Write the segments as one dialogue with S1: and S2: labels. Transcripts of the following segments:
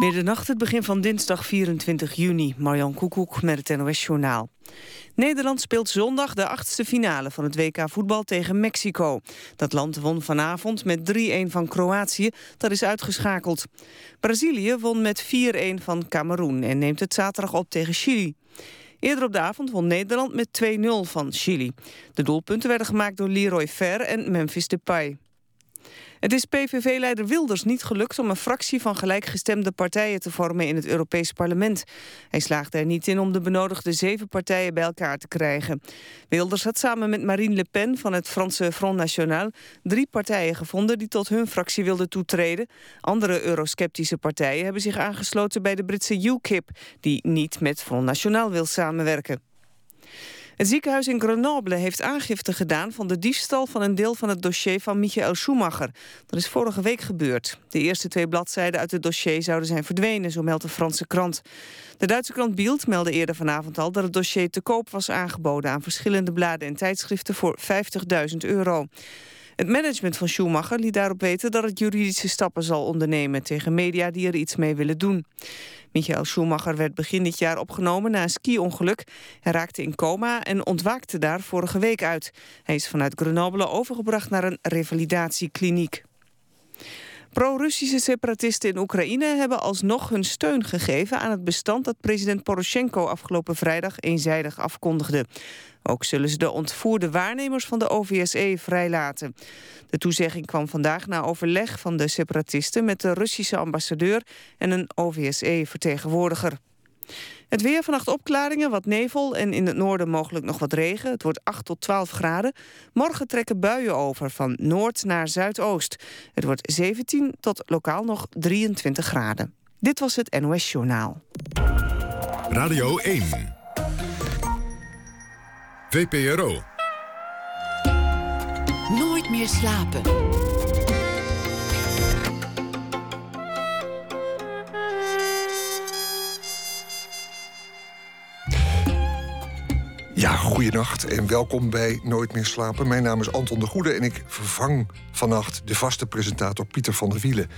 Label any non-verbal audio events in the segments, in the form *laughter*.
S1: Middernacht, het begin van dinsdag 24 juni. Marjan Koekoek met het NOS-journaal. Nederland speelt zondag de achtste finale van het WK voetbal tegen Mexico. Dat land won vanavond met 3-1 van Kroatië, dat is uitgeschakeld. Brazilië won met 4-1 van Cameroen en neemt het zaterdag op tegen Chili. Eerder op de avond won Nederland met 2-0 van Chili. De doelpunten werden gemaakt door Leroy Fer en Memphis Depay. Het is PVV-leider Wilders niet gelukt om een fractie van gelijkgestemde partijen te vormen in het Europees Parlement. Hij slaagde er niet in om de benodigde zeven partijen bij elkaar te krijgen. Wilders had samen met Marine Le Pen van het Franse Front National drie partijen gevonden die tot hun fractie wilden toetreden. Andere eurosceptische partijen hebben zich aangesloten bij de Britse UKIP, die niet met Front National wil samenwerken. Het ziekenhuis in Grenoble heeft aangifte gedaan van de diefstal van een deel van het dossier van Michael Schumacher. Dat is vorige week gebeurd. De eerste twee bladzijden uit het dossier zouden zijn verdwenen, zo meldt de Franse krant. De Duitse krant Bild meldde eerder vanavond al dat het dossier te koop was aangeboden aan verschillende bladen en tijdschriften voor 50.000 euro. Het management van Schumacher liet daarop weten dat het juridische stappen zal ondernemen tegen media die er iets mee willen doen. Michael Schumacher werd begin dit jaar opgenomen na een ski-ongeluk. Hij raakte in coma en ontwaakte daar vorige week uit. Hij is vanuit Grenoble overgebracht naar een revalidatiekliniek. Pro-Russische separatisten in Oekraïne hebben alsnog hun steun gegeven aan het bestand dat president Poroshenko afgelopen vrijdag eenzijdig afkondigde. Ook zullen ze de ontvoerde waarnemers van de OVSE vrijlaten. De toezegging kwam vandaag na overleg van de separatisten met de Russische ambassadeur en een OVSE-vertegenwoordiger. Het weer vannacht opklaringen, wat nevel en in het noorden mogelijk nog wat regen. Het wordt 8 tot 12 graden. Morgen trekken buien over van noord naar zuidoost. Het wordt 17 tot lokaal nog 23 graden. Dit was het NOS Journaal.
S2: Radio 1. VPRO.
S3: Nooit meer slapen.
S4: Ja, goeienacht en welkom bij Nooit meer slapen. Mijn naam is Anton de Goede en ik vervang vannacht de vaste presentator Pieter van der Wielen.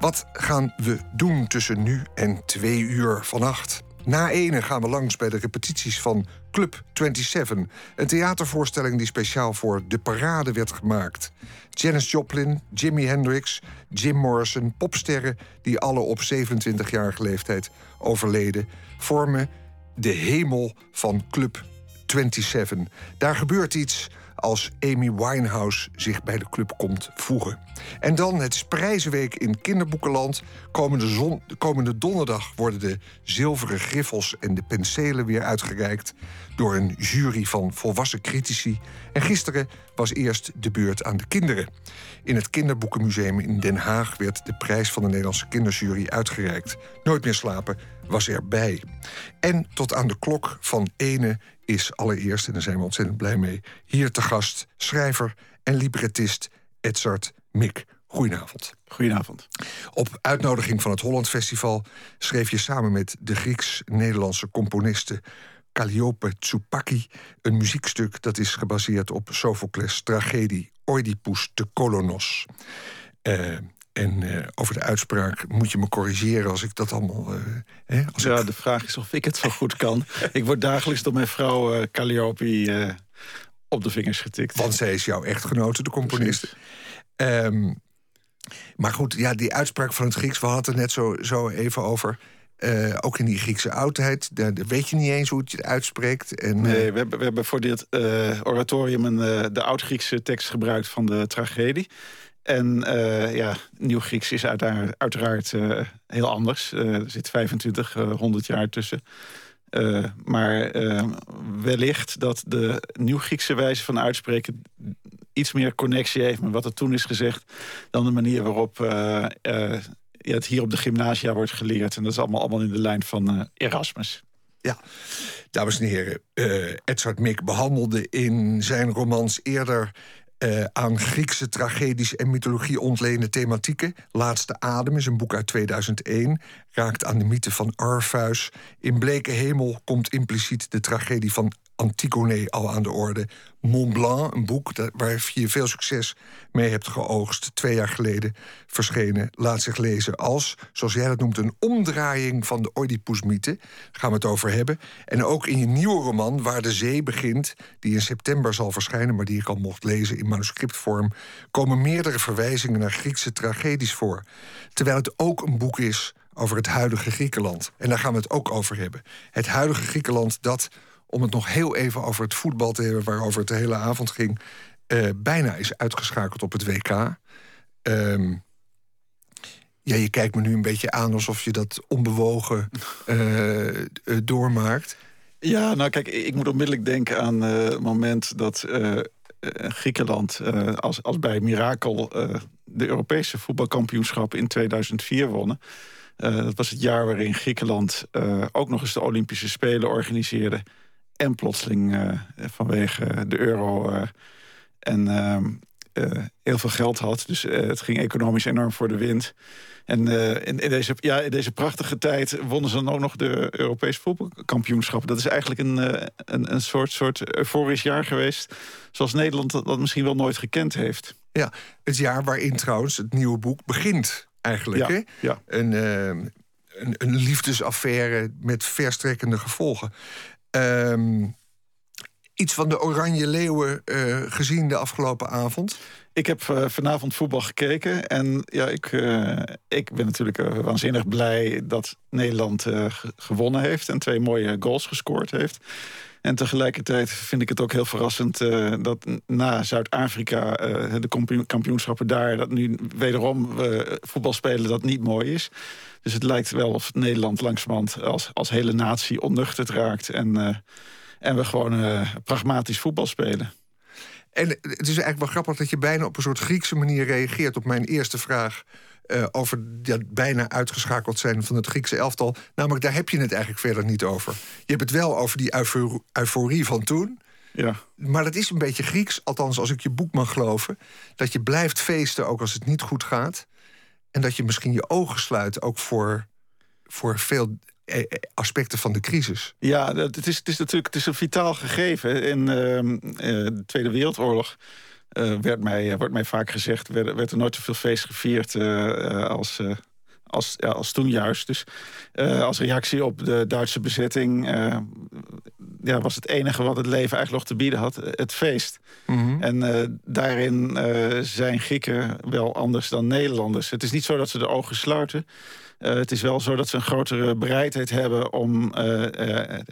S4: Wat gaan we doen tussen nu en twee uur vannacht? Na ene gaan we langs bij de repetities van Club 27. Een theatervoorstelling die speciaal voor de parade werd gemaakt. Janis Joplin, Jimi Hendrix, Jim Morrison, popsterren... die alle op 27-jarige leeftijd overleden... vormen de hemel van Club 27. Daar gebeurt iets als Amy Winehouse zich bij de club komt voegen. En dan het Prijzenweek in Kinderboekenland. Komende, zon, komende donderdag worden de zilveren griffels en de penselen weer uitgereikt door een jury van volwassen critici. En gisteren was eerst de beurt aan de kinderen. In het Kinderboekenmuseum in Den Haag werd de prijs van de Nederlandse kinderjury uitgereikt. Nooit meer slapen was erbij. En tot aan de klok van ene is allereerst, en daar zijn we ontzettend blij mee, hier te gast schrijver en librettist Edzard Mik. Goedenavond.
S5: Goedenavond.
S4: Op uitnodiging van het Holland Festival schreef je samen met de Grieks-Nederlandse componiste Calliope Tsoupaki een muziekstuk dat is gebaseerd op Sophocles' tragedie Oedipus de Kolonos. Uh, en uh, over de uitspraak moet je me corrigeren als ik dat allemaal... Uh,
S5: hè, als ja, ik... de vraag is of ik het zo goed kan. *laughs* ik word dagelijks door mijn vrouw uh, Calliope op de vingers getikt.
S4: Want zij is jouw echtgenote, de componiste. Um, maar goed, ja, die uitspraak van het Grieks... we hadden het net zo, zo even over... Uh, ook in die Griekse oudheid, daar, weet je niet eens hoe het je uitspreekt. En,
S5: nee, we hebben, we hebben voor dit uh, oratorium een, de oud-Griekse tekst gebruikt van de tragedie. En uh, ja, Nieuw-Grieks is uiteraard, uiteraard uh, heel anders. Uh, er zit 25, 100 jaar tussen. maar wellicht dat de Nieuw-Griekse wijze van uitspreken... iets meer connectie heeft met wat er toen is gezegd... dan de manier waarop ja, het hier op de gymnasia wordt geleerd. En dat is allemaal, allemaal in de lijn van Erasmus.
S4: Ja, dames en heren, uh, Edzard Mik behandelde in zijn romans eerder uh, aan Griekse tragedies en mythologie ontleende thematieken. Laatste Adem is een boek uit 2001. Raakt aan de mythe van Arpheus. In Bleke Hemel komt impliciet de tragedie van Antigone al aan de orde. Mont Blanc, een boek waar je veel succes mee hebt geoogst. Twee jaar geleden verschenen. Laat zich lezen als, zoals jij dat noemt, een omdraaiing van de Oedipus-mythe. Daar gaan we het over hebben. En ook in je nieuwe roman, Waar de Zee begint, die in september zal verschijnen, maar die ik al mocht lezen in manuscriptvorm, komen meerdere verwijzingen naar Griekse tragedies voor. Terwijl het ook een boek is over het huidige Griekenland. En daar gaan we het ook over hebben. Het huidige Griekenland dat, om het nog heel even over het voetbal te hebben... waarover het de hele avond ging, uh, bijna is uitgeschakeld op het WK. Ehm, ja, je kijkt me nu een beetje aan alsof je dat onbewogen uh, uh, doormaakt.
S5: Ja, nou kijk, ik moet onmiddellijk denken aan het moment dat Griekenland... als, als bij Mirakel de Europese voetbalkampioenschappen in 2004 wonnen... Dat was het jaar waarin Griekenland ook nog eens de Olympische Spelen organiseerde. En plotseling uh, vanwege de euro en ehm, heel veel geld had. Dus het ging economisch enorm voor de wind. En in, in, deze, ja, in deze prachtige tijd wonnen ze dan ook nog de Europese voetbalkampioenschappen. Dat is eigenlijk een, een, een soort, soort euforisch jaar geweest. Zoals Nederland dat, dat misschien wel nooit gekend heeft.
S4: Ja, het jaar waarin trouwens het nieuwe boek begint eigenlijk.
S5: Ja,
S4: hè?
S5: ja.
S4: Een, uh, een, een, liefdesaffaire met verstrekkende gevolgen. Um, iets van de Oranje Leeuwen uh, gezien de afgelopen avond?
S5: Ik heb uh, vanavond voetbal gekeken. En ja, ik, uh, ik ben natuurlijk waanzinnig blij dat Nederland gewonnen heeft. En twee mooie goals gescoord heeft. En tegelijkertijd vind ik het ook heel verrassend uh, dat na Zuid-Afrika uh, de kampioenschappen daar, dat nu wederom uh, voetbal spelen dat niet mooi is. Dus het lijkt wel of Nederland langzamerhand als, als hele natie onnuchterd raakt en, en we gewoon pragmatisch voetbal spelen.
S4: En het is eigenlijk wel grappig dat je bijna op een soort Griekse manier reageert op mijn eerste vraag. Uh, over dat bijna uitgeschakeld zijn van het Griekse elftal. Namelijk, daar heb je het eigenlijk verder niet over. Je hebt het wel over die euforie van toen.
S5: Ja.
S4: Maar dat is een beetje Grieks, althans als ik je boek mag geloven. Dat je blijft feesten, ook als het niet goed gaat. En dat je misschien je ogen sluit, ook voor, voor veel eh, eh, aspecten van de crisis.
S5: Ja, het is, het is natuurlijk het is een vitaal gegeven. In uh, de Tweede Wereldoorlog uh, werd mij, wordt mij vaak gezegd... werd, werd er nooit zoveel feest gevierd als, als, ja, als toen juist. Dus als reactie op de Duitse bezetting... ja, was het enige wat het leven eigenlijk nog te bieden had, het feest.
S4: Mhm.
S5: En daarin zijn Grieken wel anders dan Nederlanders. Het is niet zo dat ze de ogen sluiten... Uh, het is wel zo dat ze een grotere bereidheid hebben om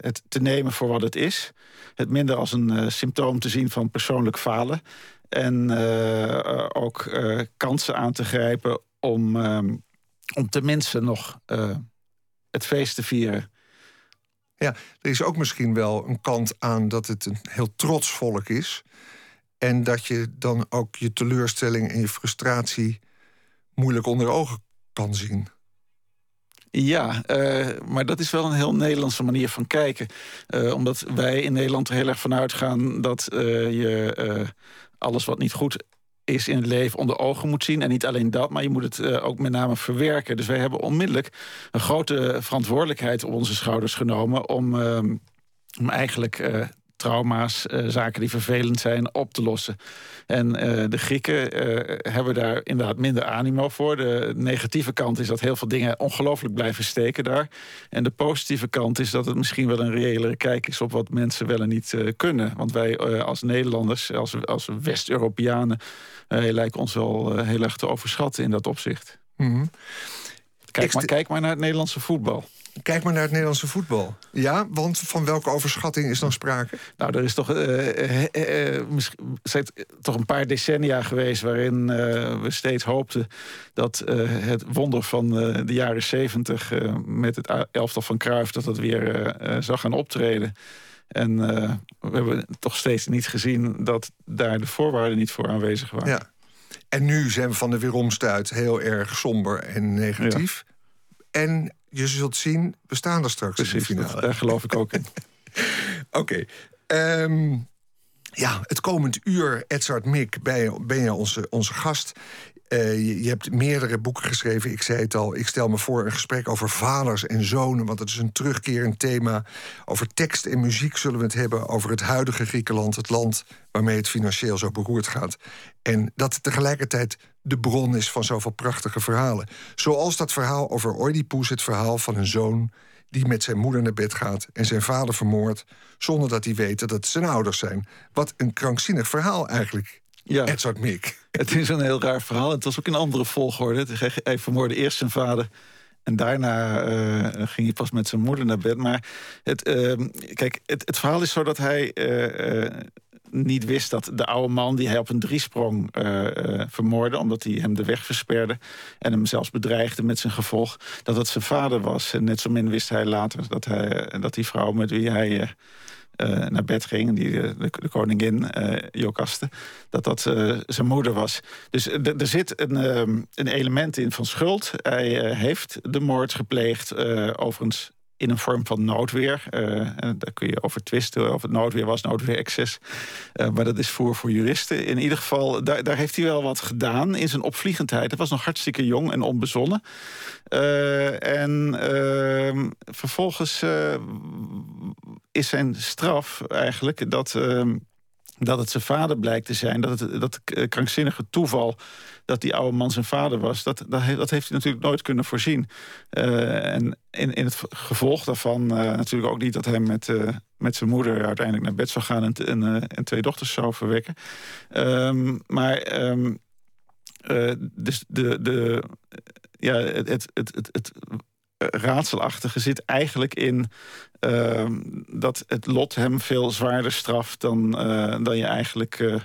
S5: het te nemen voor wat het is. Het minder als een symptoom te zien van persoonlijk falen. En ook kansen aan te grijpen om, om tenminste nog het feest te vieren.
S4: Ja, er is ook misschien wel een kant aan dat het een heel trots volk is. En dat je dan ook je teleurstelling en je frustratie moeilijk onder ogen kan zien.
S5: Ja, uh, maar dat is wel een heel Nederlandse manier van kijken. Uh, omdat wij in Nederland er heel erg van uitgaan dat uh, je alles wat niet goed is in het leven onder ogen moet zien. En niet alleen dat, maar je moet het ook met name verwerken. Dus wij hebben onmiddellijk een grote verantwoordelijkheid op onze schouders genomen om, ehm, om eigenlijk trauma's, uh, zaken die vervelend zijn, op te lossen. En uh, de Grieken uh, hebben daar inderdaad minder animo voor. De negatieve kant is dat heel veel dingen ongelooflijk blijven steken daar. En de positieve kant is dat het misschien wel een reëlere kijk is op wat mensen wel en niet kunnen. Want wij als Nederlanders, als, als West-Europeanen, lijken ons wel heel erg te overschatten in dat opzicht.
S4: Mm -hmm.
S5: kijk, maar, kijk maar naar het Nederlandse voetbal.
S4: Kijk maar naar het Nederlandse voetbal. Ja, want van welke overschatting is dan sprake?
S5: Nou, er is toch, uh, uh, uh, zijn toch een paar decennia geweest... waarin we steeds hoopten dat het wonder van de jaren zeventig... met het elftal van Cruijff, dat dat weer zou gaan optreden. En we hebben toch steeds niet gezien dat daar de voorwaarden niet voor aanwezig waren.
S4: Ja. En nu zijn we van de weeromstuit heel erg somber en negatief. Ja. En je zult zien, we staan er straks
S5: Precies,
S4: in de finale.
S5: Daar geloof ik ook in. *laughs*
S4: Oké. Okay. Um, ja, het komend uur, Edzard Mik, ben je, ben je onze, onze gast. Eh, je, je, hebt meerdere boeken geschreven. Ik zei het al, ik stel me voor een gesprek over vaders en zonen... want het is een terugkerend thema. Over tekst en muziek zullen we het hebben. Over het huidige Griekenland, het land waarmee het financieel zo beroerd gaat. En dat tegelijkertijd de bron is van zoveel prachtige verhalen. Zoals dat verhaal over Oedipus, het verhaal van een zoon die met zijn moeder naar bed gaat en zijn vader vermoordt... zonder dat hij weet dat het zijn ouders zijn. Wat een krankzinnig verhaal eigenlijk, ja. Edzard Mik.
S5: Het is een heel raar verhaal. Het was ook in andere volgorde. Hij vermoordde eerst zijn vader... En daarna uh, ging hij pas met zijn moeder naar bed. Maar het, uh, kijk, het, het, verhaal is zo dat hij uh, niet wist dat de oude man die hij op een driesprong uh, vermoordde... omdat hij hem de weg versperde en hem zelfs bedreigde met zijn gevolg... dat het zijn vader was. En net zo min wist hij later dat, hij, dat die vrouw met wie hij... Uh, naar bed ging, die, de, de koningin Jokaste, dat dat zijn moeder was. Dus er zit een, een element in van schuld. Hij heeft de moord gepleegd, overigens in een vorm van noodweer. Uh, daar kun je over twisten of het noodweer was, noodweer-excess. Uh, maar dat is voor, voor juristen. In ieder geval, daar, daar heeft hij wel wat gedaan in zijn opvliegendheid. Hij was nog hartstikke jong en onbezonnen. Uh, en ehm, vervolgens is zijn straf eigenlijk dat ehm, dat het zijn vader blijkt te zijn. Dat dat krankzinnige toeval dat die oude man zijn vader was... dat, dat, heeft hij natuurlijk nooit kunnen voorzien. Uh, en in, in het gevolg daarvan uh, natuurlijk ook niet... dat hij met, uh, met zijn moeder uiteindelijk naar bed zou gaan... en, en, en twee dochters zou verwekken. Um, maar... Um, dus de, de, ja, het, het, het, het, raadselachtige zit eigenlijk in uh, dat het lot hem veel zwaarder straft dan, dan je eigenlijk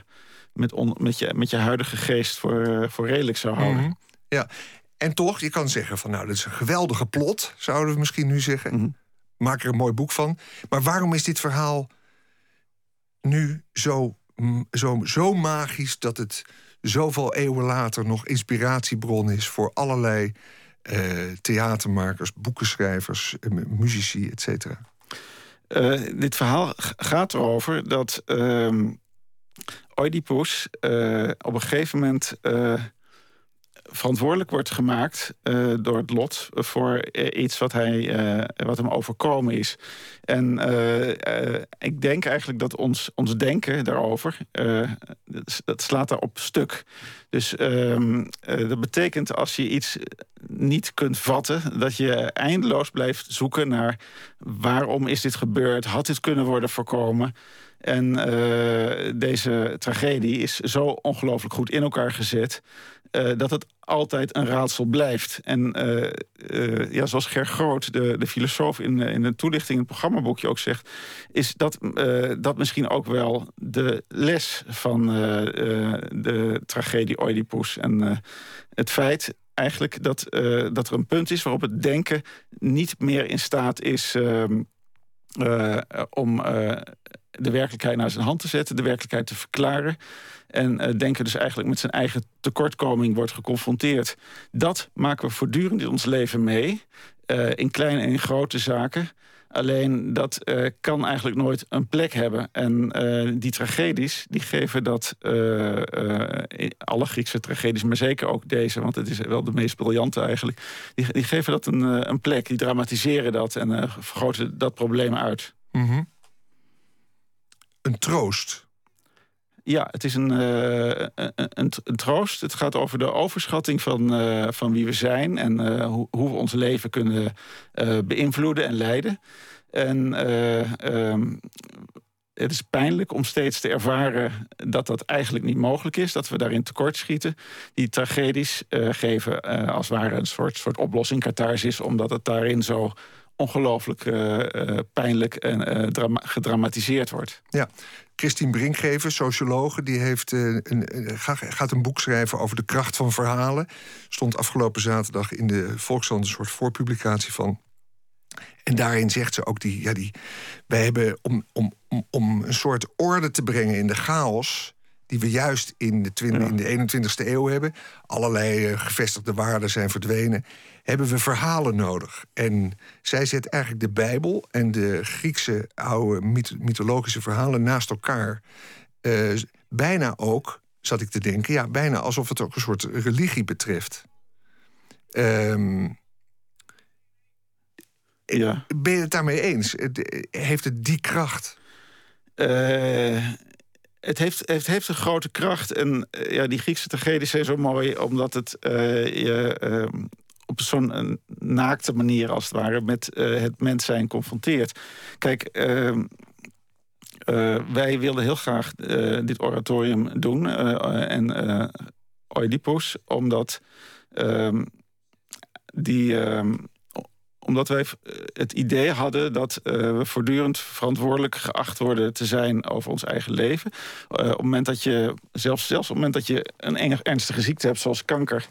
S5: met, on, met, je, met je huidige geest voor, voor redelijk zou houden. Mm
S4: -hmm. Ja, en toch, je kan zeggen van nou, dit is een geweldige plot, zouden we misschien nu zeggen. Mm -hmm. Maak er een mooi boek van. Maar waarom is dit verhaal nu zo, zo, zo magisch dat het zoveel eeuwen later nog inspiratiebron is voor allerlei uh, theatermakers, boekenschrijvers, uh, muzici, et cetera?
S5: Uh, dit verhaal gaat erover dat uh, Oedipus op een gegeven moment verantwoordelijk wordt gemaakt uh, door het lot voor uh, iets wat, hij, uh, wat hem overkomen is. En ik denk eigenlijk dat ons, ons denken daarover, dat slaat daar op stuk. Dus ehm, dat betekent als je iets niet kunt vatten, dat je eindeloos blijft zoeken naar waarom is dit gebeurd, had dit kunnen worden voorkomen. En deze tragedie is zo ongelooflijk goed in elkaar gezet uh, dat het altijd een raadsel blijft. En uh, ja, zoals Ger Groot, de, de filosoof in, in de toelichting in het programmaboekje ook zegt, is dat, dat misschien ook wel de les van de tragedie Oedipus. En het feit eigenlijk dat, dat er een punt is waarop het denken niet meer in staat is ehm, om de werkelijkheid naar zijn hand te zetten, de werkelijkheid te verklaren. En uh, denken dus eigenlijk met zijn eigen tekortkoming wordt geconfronteerd. Dat maken we voortdurend in ons leven mee. Uh, in kleine en in grote zaken. Alleen dat uh, kan eigenlijk nooit een plek hebben. En die tragedies, die geven dat... alle Griekse tragedies, maar zeker ook deze... want het is wel de meest briljante eigenlijk... die, geven dat een, een plek, die dramatiseren dat... en vergroten dat probleem uit.
S4: Mm. Een troost
S5: ja, het is een, uh, een, troost. Het gaat over de overschatting van, uh, van wie we zijn... en uh, hoe, hoe, we ons leven kunnen beïnvloeden en leiden. En um, het is pijnlijk om steeds te ervaren dat dat eigenlijk niet mogelijk is. Dat we daarin tekortschieten. Die tragedies geven als het ware een soort, soort oplossing, catharsis... omdat het daarin zo ongelooflijk pijnlijk en gedramatiseerd wordt.
S4: Ja, Christine Brinkgever, sociologe, die heeft, een, gaat een boek schrijven over de kracht van verhalen. Stond afgelopen zaterdag in de Volkskrant een soort voorpublicatie van. En daarin zegt ze ook die, ja, die wij hebben om, om, om een soort orde te brengen in de chaos die we juist in de, 20, in de 21ste eeuw hebben. Allerlei uh, gevestigde waarden zijn verdwenen. Hebben we verhalen nodig. En zij zet eigenlijk de Bijbel en de Griekse oude mythologische verhalen naast elkaar. Uh, bijna ook zat ik te denken. Ja, bijna alsof het ook een soort religie betreft. Ehm,
S5: Ja.
S4: ben je het daarmee eens? Heeft het die kracht?
S5: Eh, het heeft, het heeft een grote kracht. En eh, ja, die Griekse tragedies zijn zo mooi, omdat het eh, je ehm, op zo'n eh, naakte manier, als het ware, met eh, het mens zijn confronteert. Kijk. ehm, eh, wij wilden heel graag dit oratorium doen. en Oedipus, omdat ehm, die. Omdat wij eh, het idee hadden dat eh, we voortdurend verantwoordelijk geacht worden te zijn over ons eigen leven. Eh, op het moment dat je, zelfs, zelfs op het moment dat je een ernstige ziekte hebt, zoals kanker,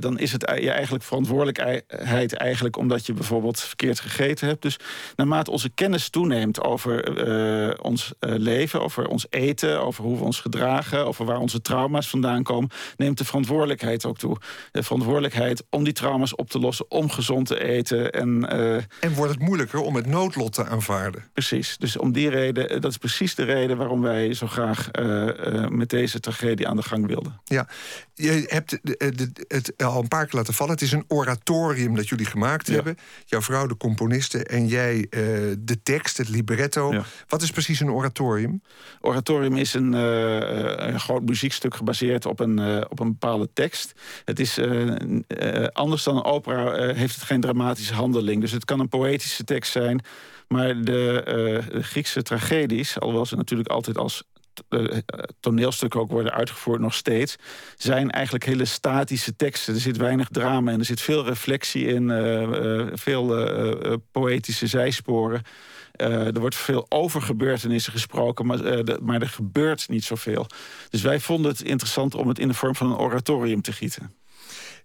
S5: dan is het je eigenlijk verantwoordelijkheid eigenlijk omdat je bijvoorbeeld verkeerd gegeten hebt. Dus naarmate onze kennis toeneemt over ons leven, over ons eten, over hoe we ons gedragen, over waar onze trauma's vandaan komen, neemt de verantwoordelijkheid ook toe. De verantwoordelijkheid om die trauma's op te lossen, om gezond te eten. En eh,
S4: En wordt het moeilijker om het noodlot te aanvaarden?
S5: precies. Dus om die reden, eh, dat is precies de reden waarom wij zo graag eh, met deze tragedie aan de gang wilden.
S4: Ja, je hebt het al een paar keer laten vallen. Het is een oratorium dat jullie gemaakt
S5: Ja.
S4: hebben. Jouw vrouw, de componiste, en jij de tekst, het libretto.
S5: Ja.
S4: Wat is precies een oratorium?
S5: Oratorium is een, een groot muziekstuk gebaseerd op een, op een bepaalde tekst. Het is anders dan een opera, heeft het geen dramatische handeling. Dus het kan een poëtische tekst zijn. Maar de, eh, Griekse tragedies, alhoewel ze natuurlijk altijd als eh, toneelstukken ook worden uitgevoerd nog steeds, zijn eigenlijk hele statische teksten. Er zit weinig drama in, er zit veel reflectie in, eh, veel poëtische zijsporen. Er wordt veel over gebeurtenissen gesproken, maar, de- maar er gebeurt niet zoveel. Dus wij vonden het interessant om het in de vorm van een oratorium te gieten.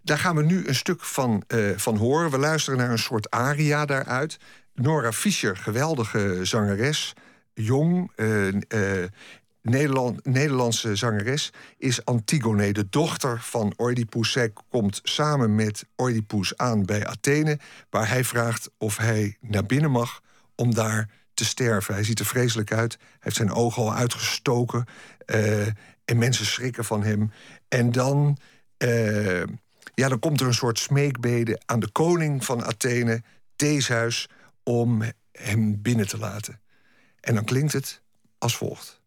S4: Daar gaan we nu een stuk van, eh, van horen. We luisteren naar een soort aria daaruit. Nora Fischer, geweldige zangeres. Jong, eh, eh, Nederland, Nederlandse zangeres, is Antigone, de dochter van Oedipus. Zij komt samen met Oedipus aan bij Athene, waar hij vraagt of hij naar binnen mag om daar te sterven. Hij ziet er vreselijk uit, hij heeft zijn ogen al uitgestoken en mensen schrikken van hem. En dan, ja, dan komt er een soort smeekbede aan de koning van Athene, Theseus, om hem binnen te laten. En dan klinkt het als volgt.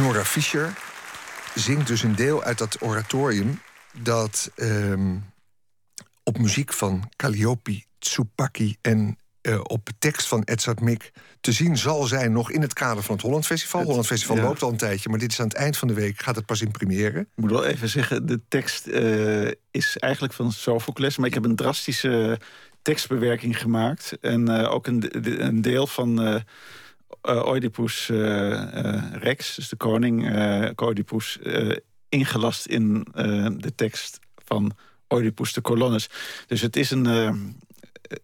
S4: Nora Fischer zingt dus een deel uit dat oratorium... dat ehm, op muziek van Calliope Tsupaki en uh, op tekst van Edzard Mik te zien zal zijn... nog in het kader van het Holland Festival. Het Holland Festival loopt al een tijdje, maar dit is aan het eind van de week... gaat het pas in première.
S5: Ik moet wel even zeggen, de tekst uh, is eigenlijk van Sophocles... maar ik heb een drastische tekstbewerking gemaakt. En uh, ook een, een, deel van Oedipus Rex, dus de koning Oedipus... ingelast in de tekst van Oedipus de Colonnes. Dus het is een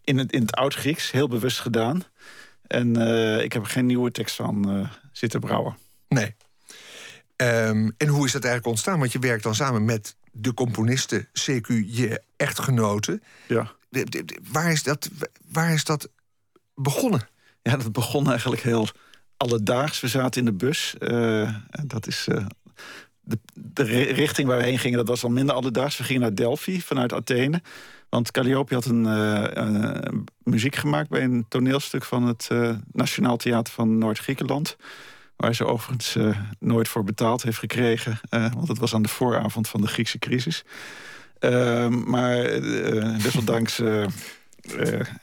S5: in het, in het Oud-Grieks, heel bewust gedaan. En uh, ik heb er geen nieuwe tekst van uh, zitten brouwen.
S4: Nee. Um, en hoe is dat eigenlijk ontstaan? Want je werkt dan samen met de componisten, CQ, je echtgenoten.
S5: Ja.
S4: De, de, de, waar, is dat, waar is dat begonnen?
S5: Ja, dat begon eigenlijk heel alledaags. We zaten in de bus. Uh, dat is de, de, richting waar we heen gingen, dat was al minder alledaags. We gingen naar Delphi vanuit Athene. Want Calliope had een uh, muziek gemaakt bij een toneelstuk van het Nationaal Theater van Noord-Griekenland. Waar ze overigens nooit voor betaald heeft gekregen. want het was aan de vooravond van de Griekse crisis. Ehm, maar desondanks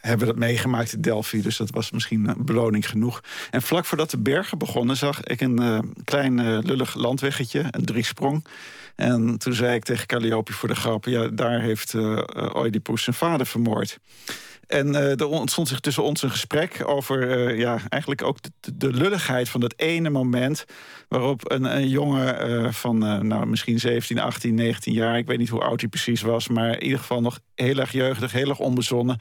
S5: hebben we dat meegemaakt in Delphi. Dus dat was misschien een beloning genoeg. En vlak voordat de bergen begonnen zag ik een klein lullig landweggetje. Een driesprong. En toen zei ik tegen Calliope voor de grap... ja, daar heeft Oedipus zijn vader vermoord. En uh, er ontstond zich tussen ons een gesprek over uh, ja, eigenlijk ook de, lulligheid van dat ene moment. waarop een, een jongen uh, van nou, misschien 17, 18, 19 jaar. ik weet niet hoe oud hij precies was. maar in ieder geval nog heel erg jeugdig, heel erg onbezonnen.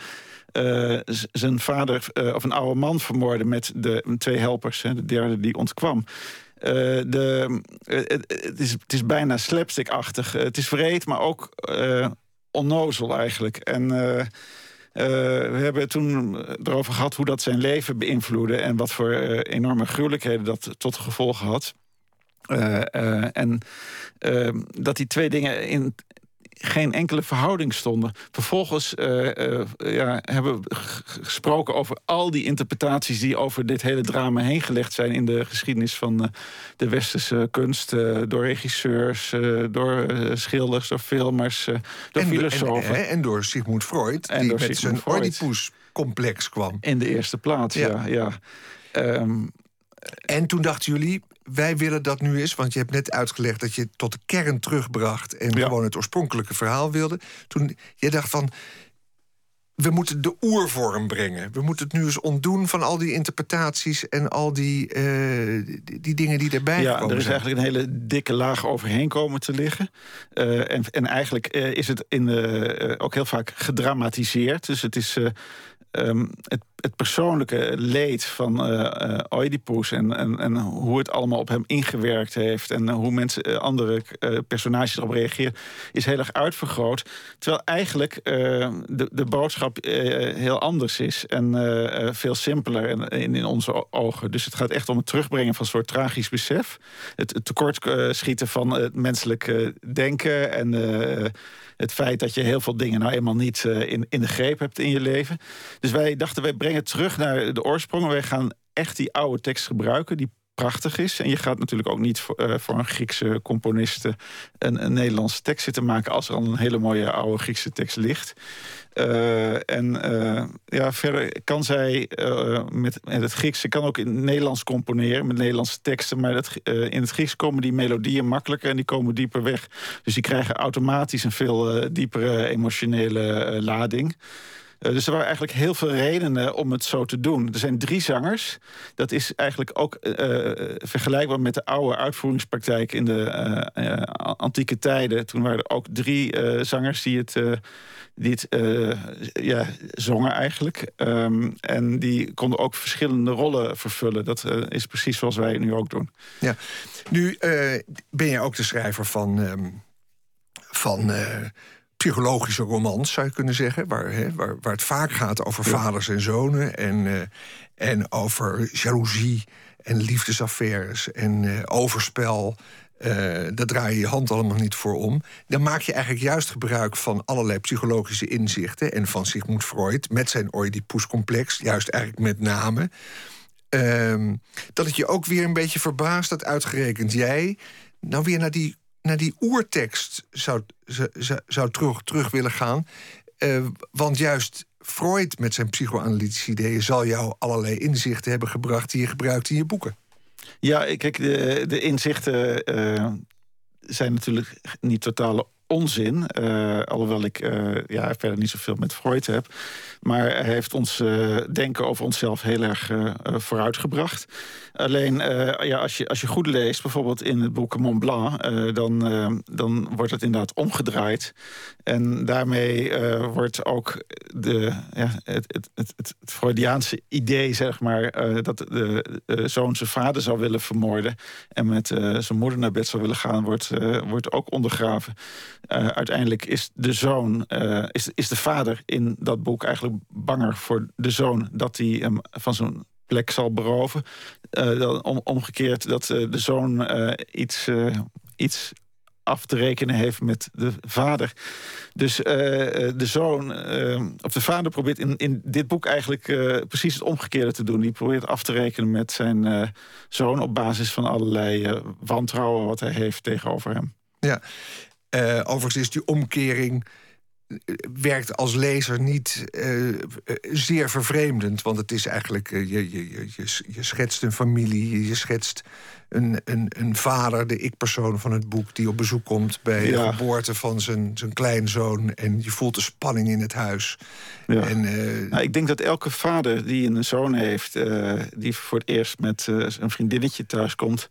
S5: zijn vader of een oude man vermoorde met de twee helpers. Hè, de derde die ontkwam. De, het, is, het is bijna slapstick-achtig. het is vreed, maar ook onnozel eigenlijk. En we hebben toen erover gehad hoe dat zijn leven beïnvloedde... en wat voor enorme gruwelijkheden dat tot gevolg had. en dat die twee dingen in, geen enkele verhouding stonden. Vervolgens uh, uh, ja, hebben we gesproken over al die interpretaties... die over dit hele drama heen gelegd zijn... in de geschiedenis van uh, de westerse kunst. door regisseurs, door schilders, door filmers, door
S4: en,
S5: filosofen.
S4: En, en, door Sigmund Freud, en die door met zijn Oedipus-complex kwam.
S5: In de eerste plaats, ja. ja, ja. Um,
S4: en toen dachten jullie, wij willen dat nu eens, want je hebt net uitgelegd dat je tot de kern terugbracht en gewoon het oorspronkelijke verhaal wilde. Toen je dacht van, we moeten de oervorm brengen. We moeten het nu eens ontdoen van al die interpretaties en al die, uh, die, dingen die erbij
S5: ja,
S4: komen.
S5: Ja, er is eigenlijk een hele dikke laag overheen komen te liggen. Uh, en, en eigenlijk uh, is het in ook heel vaak gedramatiseerd. Dus het is um, het persoonlijke leed van uh, Oedipus en, en, en, hoe het allemaal op hem ingewerkt heeft en hoe mensen, andere personages erop reageren, is heel erg uitvergroot. Terwijl eigenlijk de, de boodschap heel anders is en veel simpeler in, in, onze ogen. Dus het gaat echt om het terugbrengen van een soort tragisch besef. Het, het tekortschieten van het menselijk denken en het feit dat je heel veel dingen nou eenmaal niet in, in de greep hebt in je leven. Dus wij dachten, wij brengen brengen terug naar de oorsprong. Wij gaan echt die oude tekst gebruiken, die prachtig is. En je gaat natuurlijk ook niet voor, uh, voor een Griekse componist een, een, Nederlandse tekst zitten maken... als er al een hele mooie oude Griekse tekst ligt. Uh, en uh, ja, verder kan zij met, met het Grieks... Ze kan ook in het Nederlands componeren met Nederlandse teksten... maar dat, in het Grieks komen die melodieën makkelijker... en die komen dieper weg. Dus die krijgen automatisch een veel diepere emotionele lading... Uh, dus er waren eigenlijk heel veel redenen om het zo te doen. Er zijn drie zangers. Dat is eigenlijk ook uh, vergelijkbaar met de oude uitvoeringspraktijk in de antieke tijden. Toen waren er ook drie zangers die het, die ja, zongen eigenlijk. Um, en die konden ook verschillende rollen vervullen. Dat is precies zoals wij nu ook doen.
S4: Ja. Nu ben je ook de schrijver van... Um, van psychologische romans, zou je kunnen zeggen. Waar, hè, waar, waar het vaak gaat over vaders en zonen. En, uh, en over jaloezie en liefdesaffaires en uh, overspel. Uh, daar draai je je hand allemaal niet voor om. Dan maak je eigenlijk juist gebruik van allerlei psychologische inzichten. En van Sigmund Freud met zijn Oedipus-complex, juist eigenlijk met name. ehm, dat het je ook weer een beetje verbaast dat uitgerekend jij nou weer naar die, naar die oertekst zou, zou, zou terug, terug willen gaan. Uh, want juist Freud met zijn psychoanalytische ideeën zal jou allerlei inzichten hebben gebracht die je gebruikt in je boeken.
S5: Ja, kijk, de, de inzichten uh, zijn natuurlijk niet totale onzin. Uh, alhoewel ik uh, ja, verder niet zoveel met Freud heb. Maar hij heeft ons denken over onszelf heel erg vooruitgebracht. Alleen ja, als, je, als je goed leest, bijvoorbeeld in het boek Mont Blanc... dan, dan wordt het inderdaad omgedraaid. En daarmee wordt ook de, ja, het, het, het, het, Freudiaanse idee, zeg maar... dat de, zoon zijn vader zou willen vermoorden... en met zijn moeder naar bed zou willen gaan, wordt, wordt ook ondergraven. Uiteindelijk is de zoon, is, is de vader in dat boek eigenlijk banger voor de zoon dat hij hem van zijn plek zal beroven. Uh, dan om, omgekeerd dat de zoon iets, iets af te rekenen heeft met de vader. Dus de zoon, of de vader probeert in, in dit boek eigenlijk precies het omgekeerde te doen. Die probeert af te rekenen met zijn zoon op basis van allerlei wantrouwen wat hij heeft tegenover hem.
S4: Ja, uh, overigens is die omkering eh, werkt als lezer niet uh, zeer vervreemdend. Want het is eigenlijk, uh, je, je, je, je schetst een familie, je schetst een, een, een vader, de ik-persoon van het boek... die op bezoek komt bij de geboorte van zijn, zijn kleinzoon... en je voelt de spanning in het huis.
S5: Ja. En, nou, ik denk dat elke vader die een zoon heeft... die voor het eerst met een vriendinnetje thuiskomt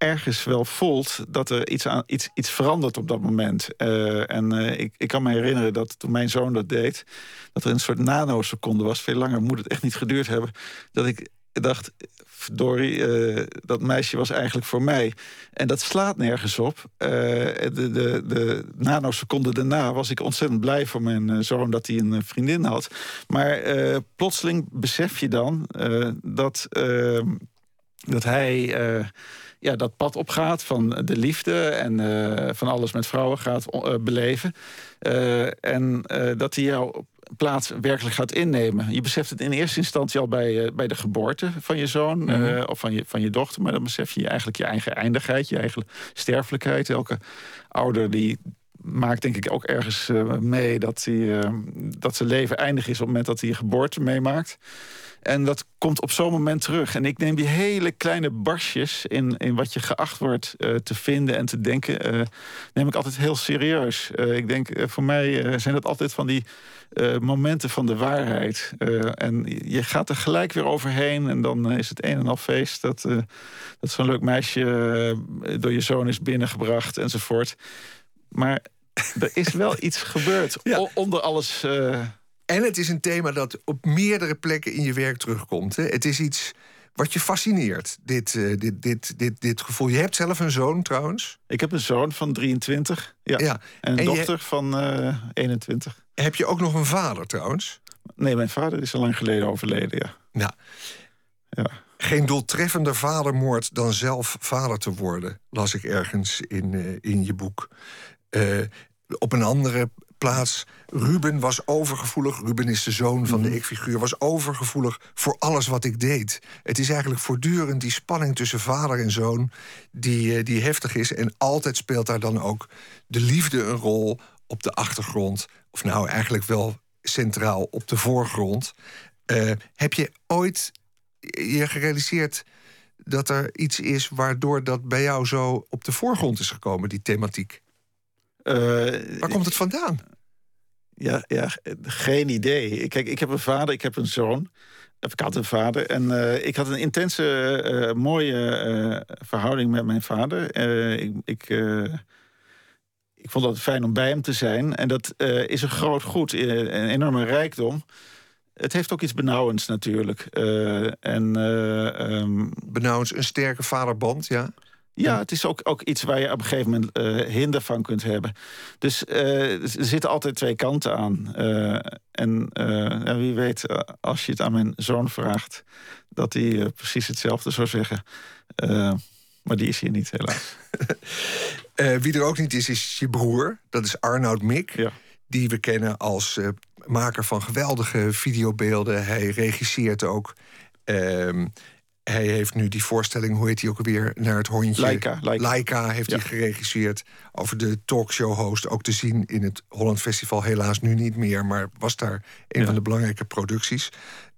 S5: ergens wel voelt dat er iets, aan, iets, iets verandert op dat moment. Uh, en uh, ik, ik kan me herinneren dat toen mijn zoon dat deed... dat er een soort nanoseconde was. Veel langer moet het echt niet geduurd hebben. Dat ik dacht, verdorie, uh, dat meisje was eigenlijk voor mij. En dat slaat nergens op. de, de, de nanoseconde daarna was ik ontzettend blij voor mijn zoon... dat hij een vriendin had. Maar plotseling besef je dan dat, dat hij ja, dat pad opgaat van de liefde en uh, van alles met vrouwen gaat uh, beleven. Uh, en dat hij jouw plaats werkelijk gaat innemen. Je beseft het in eerste instantie al bij, bij de geboorte van je zoon mm -hmm. of van je, van je dochter. Maar dan besef je eigenlijk je eigen eindigheid, je eigen sterfelijkheid. Elke ouder die maakt denk ik ook ergens mee dat, hij, dat zijn leven eindig is op het moment dat hij je geboorte meemaakt. En dat komt op zo'n moment terug. En ik neem die hele kleine barsjes in, in wat je geacht wordt uh, te vinden en te denken, uh, neem ik altijd heel serieus. Uh, ik denk, voor mij zijn dat altijd van die momenten van de waarheid. en je gaat er gelijk weer overheen en dan is het een en al feest dat, dat zo'n leuk meisje door je zoon is binnengebracht enzovoort. Maar er is wel iets gebeurd ja. onder alles
S4: en het is een thema dat op meerdere plekken in je werk terugkomt. Hè? Het is iets wat je fascineert, dit, uh, dit, dit, dit, dit gevoel. Je hebt zelf een zoon trouwens.
S5: Ik heb een zoon van 23 ja. ja. en een dochter van uh, eh, 21.
S4: Heb je ook nog een vader trouwens?
S5: Nee, mijn vader is al lang geleden overleden, ja.
S4: Ja. ja. Geen doeltreffender vadermoord dan zelf vader te worden, las ik ergens in, uh, in je boek. op een andere plaats. Ruben was overgevoelig. Ruben is de zoon van de mhm. ik-figuur. Was overgevoelig voor alles wat ik deed. Het is eigenlijk voortdurend die spanning tussen vader en zoon... die, eh, die heftig is. En altijd speelt daar dan ook de liefde een rol op de achtergrond. Of nou, eigenlijk wel centraal op de voorgrond. Uh, heb je ooit je gerealiseerd dat er iets is... waardoor dat bij jou zo op de voorgrond is gekomen, die thematiek? Uh, Waar komt het vandaan?
S5: Ja, ja, geen idee. Kijk, ik heb een vader, ik heb een zoon. Ik had een vader. En uh, ik had een intense, uh, mooie uh, verhouding met mijn vader. ik, ik, ik vond het fijn om bij hem te zijn. En dat is een groot goed, een enorme rijkdom. Het heeft ook iets benauwends natuurlijk. en, um,
S4: benauwends, een sterke vaderband, ja?
S5: Ja, het is ook, ook iets waar je op een gegeven moment uh, hinder van kunt hebben. Dus uh, er zitten altijd twee kanten aan. Uh, en wie weet, als je het aan mijn zoon vraagt, dat hij precies hetzelfde zou zeggen. maar die is hier niet, helaas. *laughs*
S4: wie er ook niet is, is je broer. Dat is Arnoud Mik. Ja. Die we kennen als maker van geweldige videobeelden. Hij regisseert ook. Ehm, hij heeft nu die voorstelling, hoe heet die ook alweer, naar het hondje?
S5: Laika.
S4: Laika, heeft hij geregisseerd over de talkshow-host. Ook te zien in het Holland Festival, helaas nu niet meer... maar was daar een van de belangrijke producties.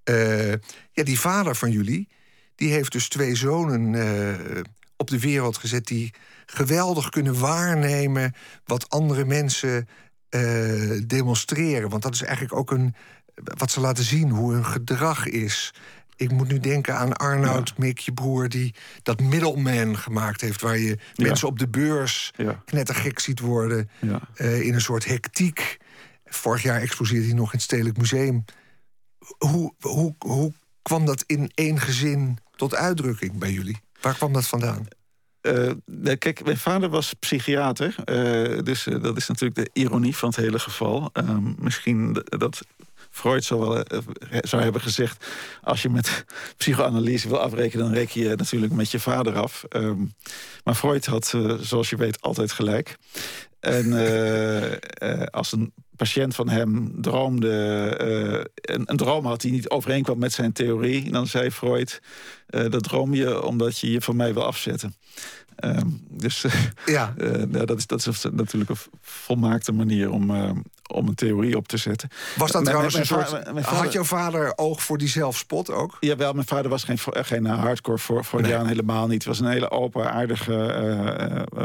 S4: Uh, ja, die vader van jullie, die heeft dus twee zonen uh, op de wereld gezet... die geweldig kunnen waarnemen wat andere mensen uh, demonstreren. Want dat is eigenlijk ook een, wat ze laten zien, hoe hun gedrag is. Ik moet nu denken aan Arnoud, ja. Mick, je broer... die dat middleman gemaakt heeft... waar je ja. mensen op de beurs knettergek ziet worden... Uh, in een soort hectiek. Vorig jaar exposeerde hij nog in het Stedelijk Museum. Hoe, hoe, hoe kwam dat in één gezin tot uitdrukking bij jullie? Waar kwam dat vandaan?
S5: Uh, kijk, mijn vader was psychiater. Uh, dus uh, dat is natuurlijk de ironie van het hele geval. misschien dat Freud zou, wel, zou hebben gezegd... als je met psychoanalyse wil afrekenen... dan reken je natuurlijk met je vader af. Um, maar Freud had, zoals je weet, altijd gelijk. En als een patiënt van hem droomde... een, een, droom had die niet overeenkwam met zijn theorie... dan zei Freud, dat droom je omdat je je van mij wil afzetten. Um, dus *laughs* ja. Uh, dat, is, dat is natuurlijk een volmaakte manier om, uh, om een theorie op te zetten.
S4: Was dat trouwens een soort... Vader, had jouw vader oog voor die zelfspot ook?
S5: Jawel, mijn vader was geen, geen hardcore voor, voor nee. helemaal niet. Hij was een hele open, aardige, uh,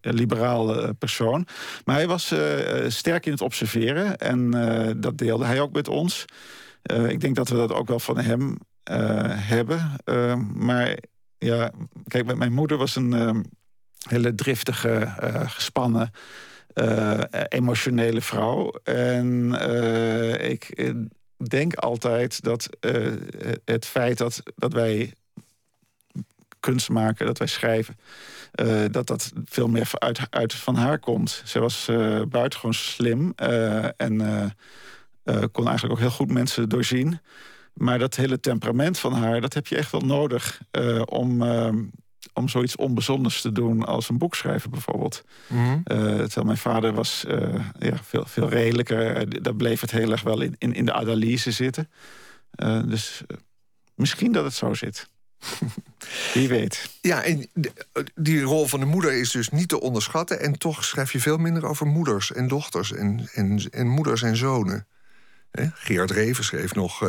S5: liberaal persoon. Maar hij was sterk in het observeren. En dat deelde hij ook met ons. ik denk dat we dat ook wel van hem hebben. maar ja, kijk, mijn moeder was een hele driftige, gespannen, uh, emotionele vrouw. En ik denk altijd dat het feit dat, dat wij kunst maken, dat wij schrijven, dat dat veel meer uit, uit van haar komt. Ze was buitengewoon slim en kon eigenlijk ook heel goed mensen doorzien. Maar dat hele temperament van haar, dat heb je echt wel nodig om, uh, om zoiets onbezonders te doen als een boek schrijven bijvoorbeeld. Mm -hmm. uh, terwijl mijn vader was ja, veel, veel redelijker. daar bleef het heel erg wel in, in, in de analyse zitten. dus misschien dat het zo zit. *laughs* Wie weet.
S4: Ja, en die rol van de moeder is dus niet te onderschatten. En toch schrijf je veel minder over moeders en dochters en, en, en moeders en zonen. Gerard Reven schreef nog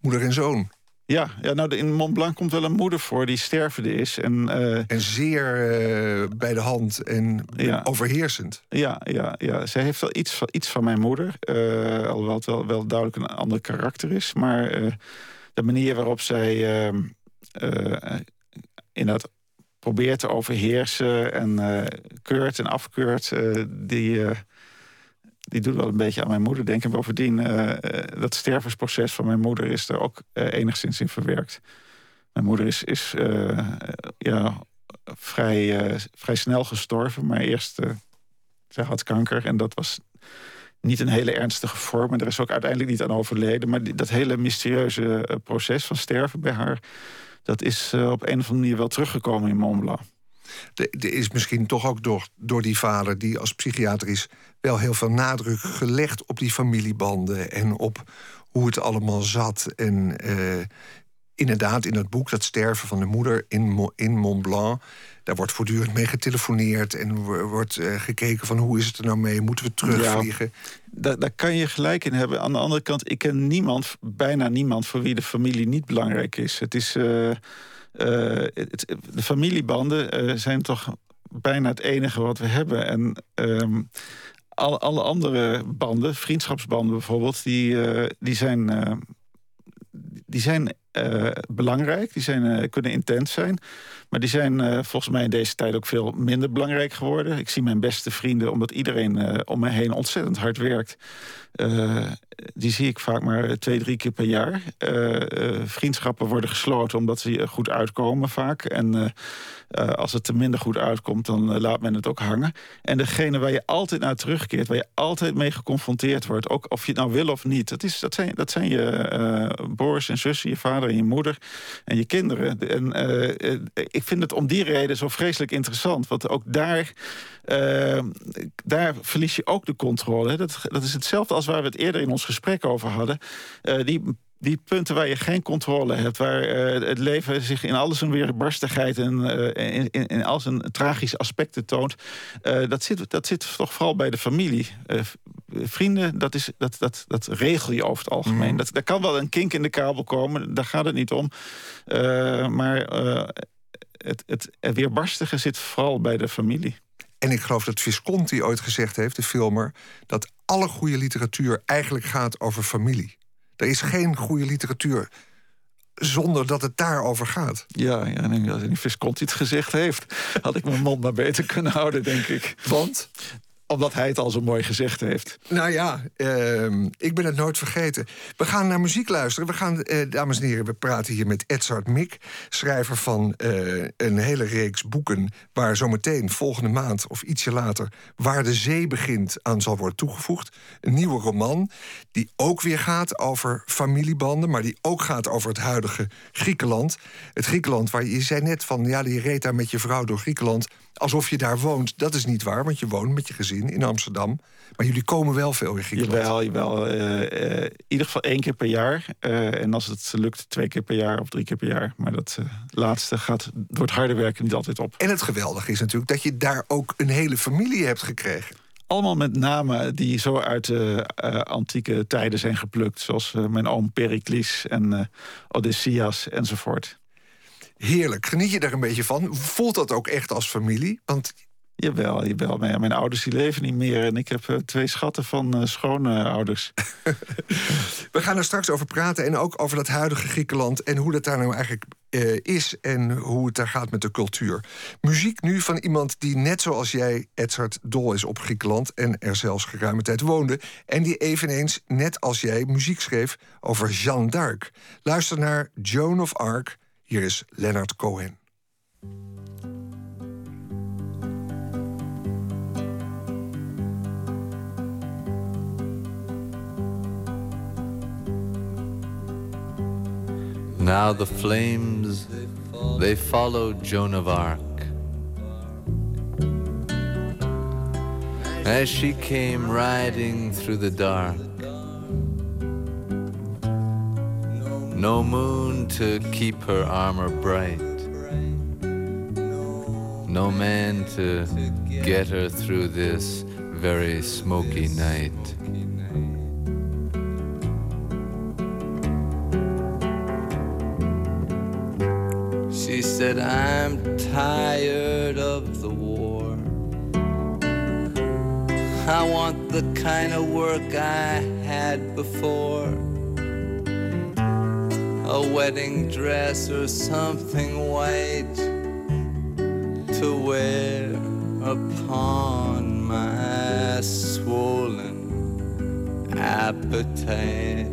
S4: moeder en zoon.
S5: Ja, ja nou, in Mont Blanc komt wel een moeder voor die stervende is. En, uh,
S4: en zeer uh, bij de hand en ja. overheersend.
S5: Ja, ja, ja, zij heeft wel iets van, iets van mijn moeder. Uh, alhoewel het wel, wel duidelijk een ander karakter is. Maar de manier waarop zij inderdaad probeert te overheersen... en keurt en afkeurt, die die doet wel een beetje aan mijn moeder denken. Bovendien, uh, dat stervensproces van mijn moeder is er ook uh, enigszins in verwerkt. Mijn moeder is, is ja, vrij, vrij snel gestorven, maar eerst zij had kanker en dat was niet een hele ernstige vorm. En er is ook uiteindelijk niet aan overleden. Maar dat hele mysterieuze proces van sterven bij haar, dat is op een of andere manier wel teruggekomen in Mont Blanc.
S4: Er is misschien toch ook door, door die vader, die als psychiater is, wel heel veel nadruk gelegd op die familiebanden en op hoe het allemaal zat. En uh, inderdaad, in het boek, dat sterven van de moeder in, in Mont Blanc. Daar wordt voortdurend mee getelefoneerd en wordt uh, gekeken van hoe is het er nou mee? Moeten we terugvliegen?
S5: Daar, kan je gelijk in hebben. Aan de andere kant, ik ken niemand, bijna niemand voor wie de familie niet belangrijk is. Het is. Uh, het, de familiebanden uh, zijn toch bijna het enige wat we hebben. En um, alle, andere banden, vriendschapsbanden bijvoorbeeld, die, uh, die zijn, die zijn belangrijk. Die zijn, kunnen intens zijn. Maar die zijn volgens mij in deze tijd ook veel minder belangrijk geworden. Ik zie mijn beste vrienden, omdat iedereen om mij heen ontzettend hard werkt. Uh, die zie ik vaak maar twee, drie keer per jaar. Vriendschappen worden gesloten omdat ze goed uitkomen vaak. En als het er minder goed uitkomt, dan laat men het ook hangen. En degene waar je altijd naar terugkeert, waar je altijd mee geconfronteerd wordt, ook of je het nou wil of niet, dat, is, dat, zijn, dat zijn je broers en zussen, je vader en je moeder en je kinderen. En vind het om die reden zo vreselijk interessant. Want ook daar, daar verlies je ook de controle. Dat, dat is hetzelfde als waar we het eerder in ons gesprek over hadden. Uh, die die punten waar je geen controle hebt, waar uh, het leven zich in alles een weerbarstigheid en uh, in, in, in al zijn tragische aspecten toont, uh, dat, zit, dat zit toch vooral bij de familie. vrienden, dat, is, dat, dat, dat regel je over het algemeen. Mm. Dat, daar kan wel een kink in de kabel komen, daar gaat het niet om. maar het, het weerbarstige zit vooral bij de familie.
S4: En ik geloof dat Visconti ooit gezegd heeft, de filmer, dat alle goede literatuur eigenlijk gaat over familie. Er is geen goede literatuur zonder dat het daarover gaat.
S5: Ja, ja en als Visconti het gezegd heeft, had ik mijn mond maar beter kunnen houden, denk ik.
S4: Want?
S5: Omdat hij het al zo mooi gezegd heeft.
S4: Nou ja, uh, ik ben het nooit vergeten. We gaan naar muziek luisteren. We gaan, uh, dames en heren, we praten hier met Edzard Mik... schrijver van uh, een hele reeks boeken... waar zometeen volgende maand of ietsje later... Waar de zee begint aan zal worden toegevoegd. Een nieuwe roman die ook weer gaat over familiebanden... maar die ook gaat over het huidige Griekenland. Het Griekenland waar je, zei net van... ja, je reed daar met je vrouw door Griekenland alsof je daar woont. Dat is niet waar, want je woont met je gezin in Amsterdam. Maar jullie komen wel veel in Griekenland.
S5: Jawel, jawel. Uh, in ieder geval één keer per jaar. Uh, en als het lukt, twee keer per jaar of drie keer per jaar. Maar dat laatste gaat door het harde werken niet altijd op.
S4: En het geweldige is natuurlijk dat je daar ook een hele familie hebt gekregen.
S5: Allemaal met namen die zo uit de antieke tijden zijn geplukt. Zoals mijn oom Pericles en Odysseus enzovoort
S4: heerlijk. Geniet je daar een beetje van? Voelt dat ook echt als familie? Want
S5: Jawel, jawel. Maar mijn ouders die leven niet meer. En ik heb uh, twee schatten van uh, schone ouders. *laughs*
S4: We gaan er straks over praten. En ook over dat huidige Griekenland. En hoe dat daar nou eigenlijk uh, is. En hoe het daar gaat met de cultuur. Muziek nu van iemand die net zoals jij, Edzard, dol is op Griekenland. En er zelfs geruime tijd woonde. En die eveneens, net als jij, muziek schreef over Jeanne d'Arc. Luister naar Joan of Arc hier is Leonard Cohen.
S6: Now the flames, they follow Joan of Arc. As she came riding through the dark, no moon to keep her armor bright, no man to get her through this very smoky night. She said, I'm tired of the war. I want the kind of work I had before a wedding dress or something white to wear upon my swollen appetite.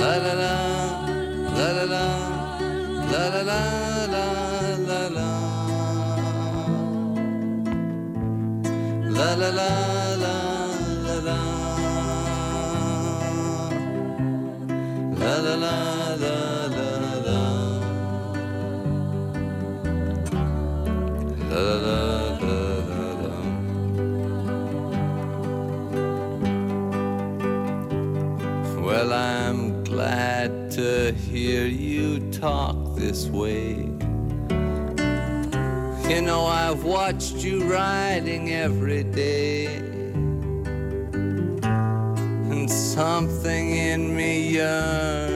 S6: La la la, la la la, la la la, la Well, I'm glad to hear you talk this way. You know, I've watched you riding every day. And something in me yearns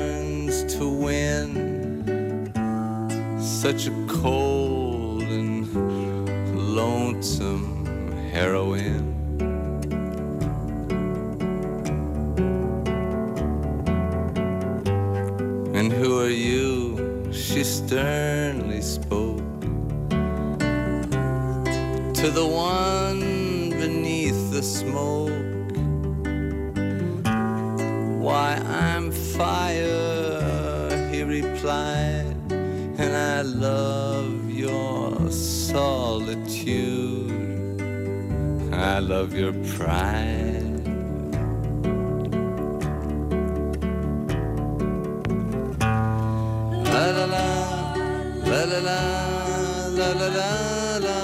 S6: to win such a cold and lonesome heroine. And who are you? She sternly spoke to the one beneath the smoke why, I'm fire, replied, and I love your solitude. I love your pride. La, la la la, la la la, la la la.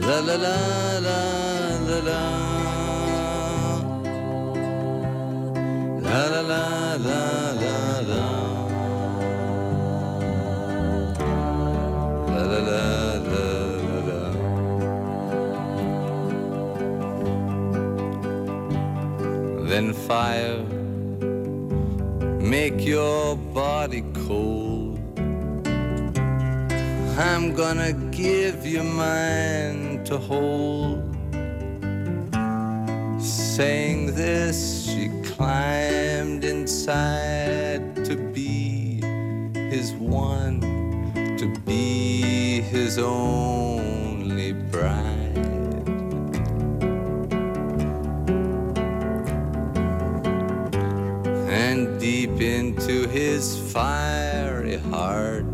S6: la la la la Then fire make your body cold. I'm gonna give you mine to hold. Saying this, she climbed inside to be his one, to be his only bride. And deep into his fiery heart,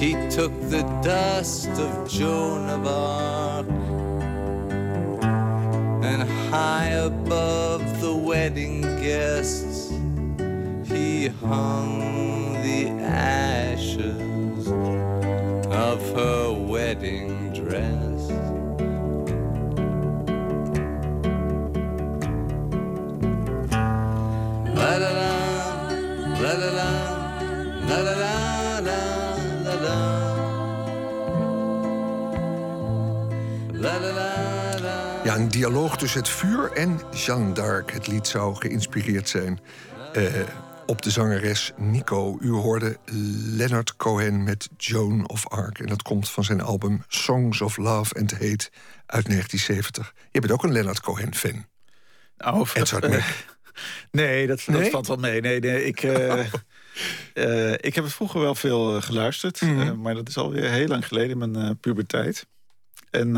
S6: he took the dust of Joan of Arc and high above the wedding guests. He hung the ashes of her wedding
S4: dialoog tussen het vuur en Jeanne d'Arc. Het lied zou geïnspireerd zijn eh, op de zangeres Nico. U hoorde Leonard Cohen met Joan of Arc. En dat komt van zijn album Songs of Love and Hate uit 1970. Je bent ook een Leonard Cohen-fan.
S5: Nou,
S4: Edzard
S5: eh,
S4: Mek.
S5: Nee, dat, dat
S4: Nee?
S5: valt wel mee. Nee, nee, ik, eh, eh, ik heb het vroeger wel veel geluisterd.
S4: Mhm.
S5: maar dat is alweer heel lang geleden mijn puberteit. En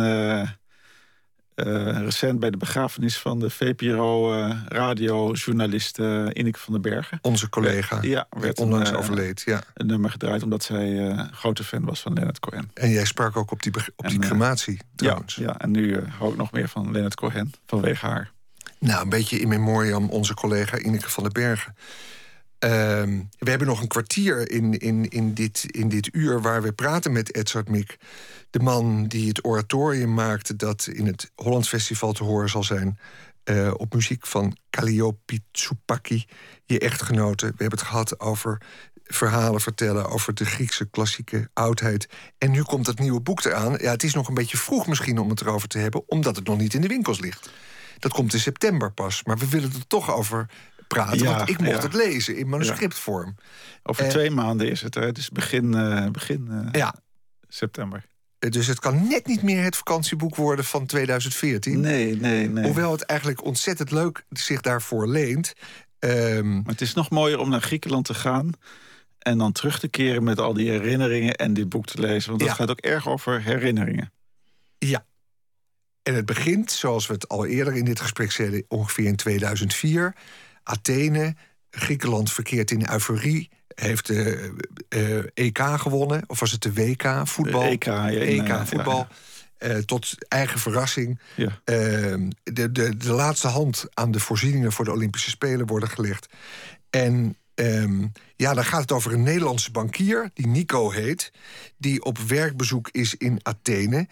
S5: eh, eh, recent bij de begrafenis van de VPRO-radiojournalist eh Ineke van den Bergen.
S4: Onze collega,
S5: Ja, werd
S4: onlangs
S5: een, eh,
S4: overleed. Ja.
S5: een nummer gedraaid omdat zij eh, grote fan was van Leonard Cohen.
S4: En jij sprak ook op die, op die
S5: En, eh,
S4: crematie, trouwens.
S5: Ja, ja, en nu eh, hou ik nog meer van Leonard Cohen vanwege haar.
S4: Nou, een beetje in memoriam onze collega Ineke van den Bergen. Ehm, we hebben nog een kwartier in, in, in, dit, in dit uur waar we praten met Edzard Mik. De man die het oratorium maakte dat in het Holland Festival te horen zal zijn. eh, op muziek van Calliope Tsupaki, je echtgenote. We hebben het gehad over verhalen vertellen over de Griekse klassieke oudheid. En nu komt dat nieuwe boek eraan. Ja, het is nog een beetje vroeg misschien om het erover te hebben, omdat het nog niet in de winkels ligt. Dat komt in september pas, maar we willen er toch over praten.
S5: Ja,
S4: want ik mocht
S5: ja.
S4: het lezen in manuscriptvorm.
S5: Over
S4: Eh,
S5: twee maanden is het. Hè? Het is begin, eh, begin eh,
S4: Ja,
S5: september.
S4: dus het kan net niet meer het vakantieboek worden van 2014.
S5: Nee, nee, nee.
S4: Hoewel het eigenlijk ontzettend leuk zich daarvoor leent. Ehm,
S5: Maar het is nog mooier om naar Griekenland te gaan. En dan terug te keren met al die herinneringen en dit boek te lezen. Want dat gaat ook erg over herinneringen.
S4: Ja. En het begint, zoals we het al eerder in dit gesprek zeiden, ongeveer in 2004. Athene, Griekenland verkeert in euforie. Heeft de eh, EK gewonnen, of was het de WK voetbal?
S5: De EK, ja,
S4: EK
S5: eh,
S4: voetbal.
S5: ja,
S4: Eh, tot eigen verrassing.
S5: Ja.
S4: Ehm, de, de, de laatste hand aan de voorzieningen voor de Olympische Spelen worden gelegd. En ehm, ja, dan gaat het over een Nederlandse bankier, die Nico heet, die op werkbezoek is in Athene.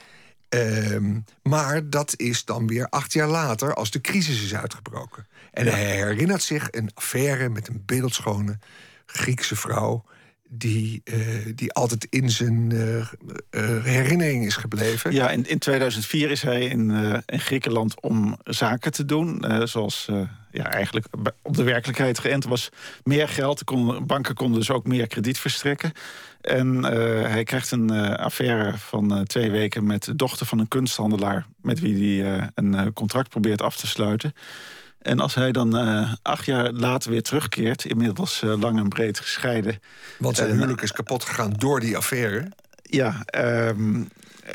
S4: Ehm, maar dat is dan weer acht jaar later, als de crisis is uitgebroken. En hij herinnert zich een affaire met een beeldschone Griekse vrouw. Die, eh, die altijd in zijn eh, eh, herinnering is gebleven.
S5: Ja, in, in 2004 is hij in, Griekenland om zaken te doen. zoals ja, eigenlijk op de werkelijkheid geënt was. Meer geld, banken konden dus ook meer krediet verstrekken. En hij krijgt een affaire van twee weken met de dochter van een kunsthandelaar... met wie hij een contract probeert af te sluiten. En als hij dan eh, acht jaar later weer terugkeert... inmiddels eh, lang en breed gescheiden...
S4: Want zijn
S5: Eh,
S4: huwelijk is kapot gegaan door die affaire.
S5: Ja, ehm,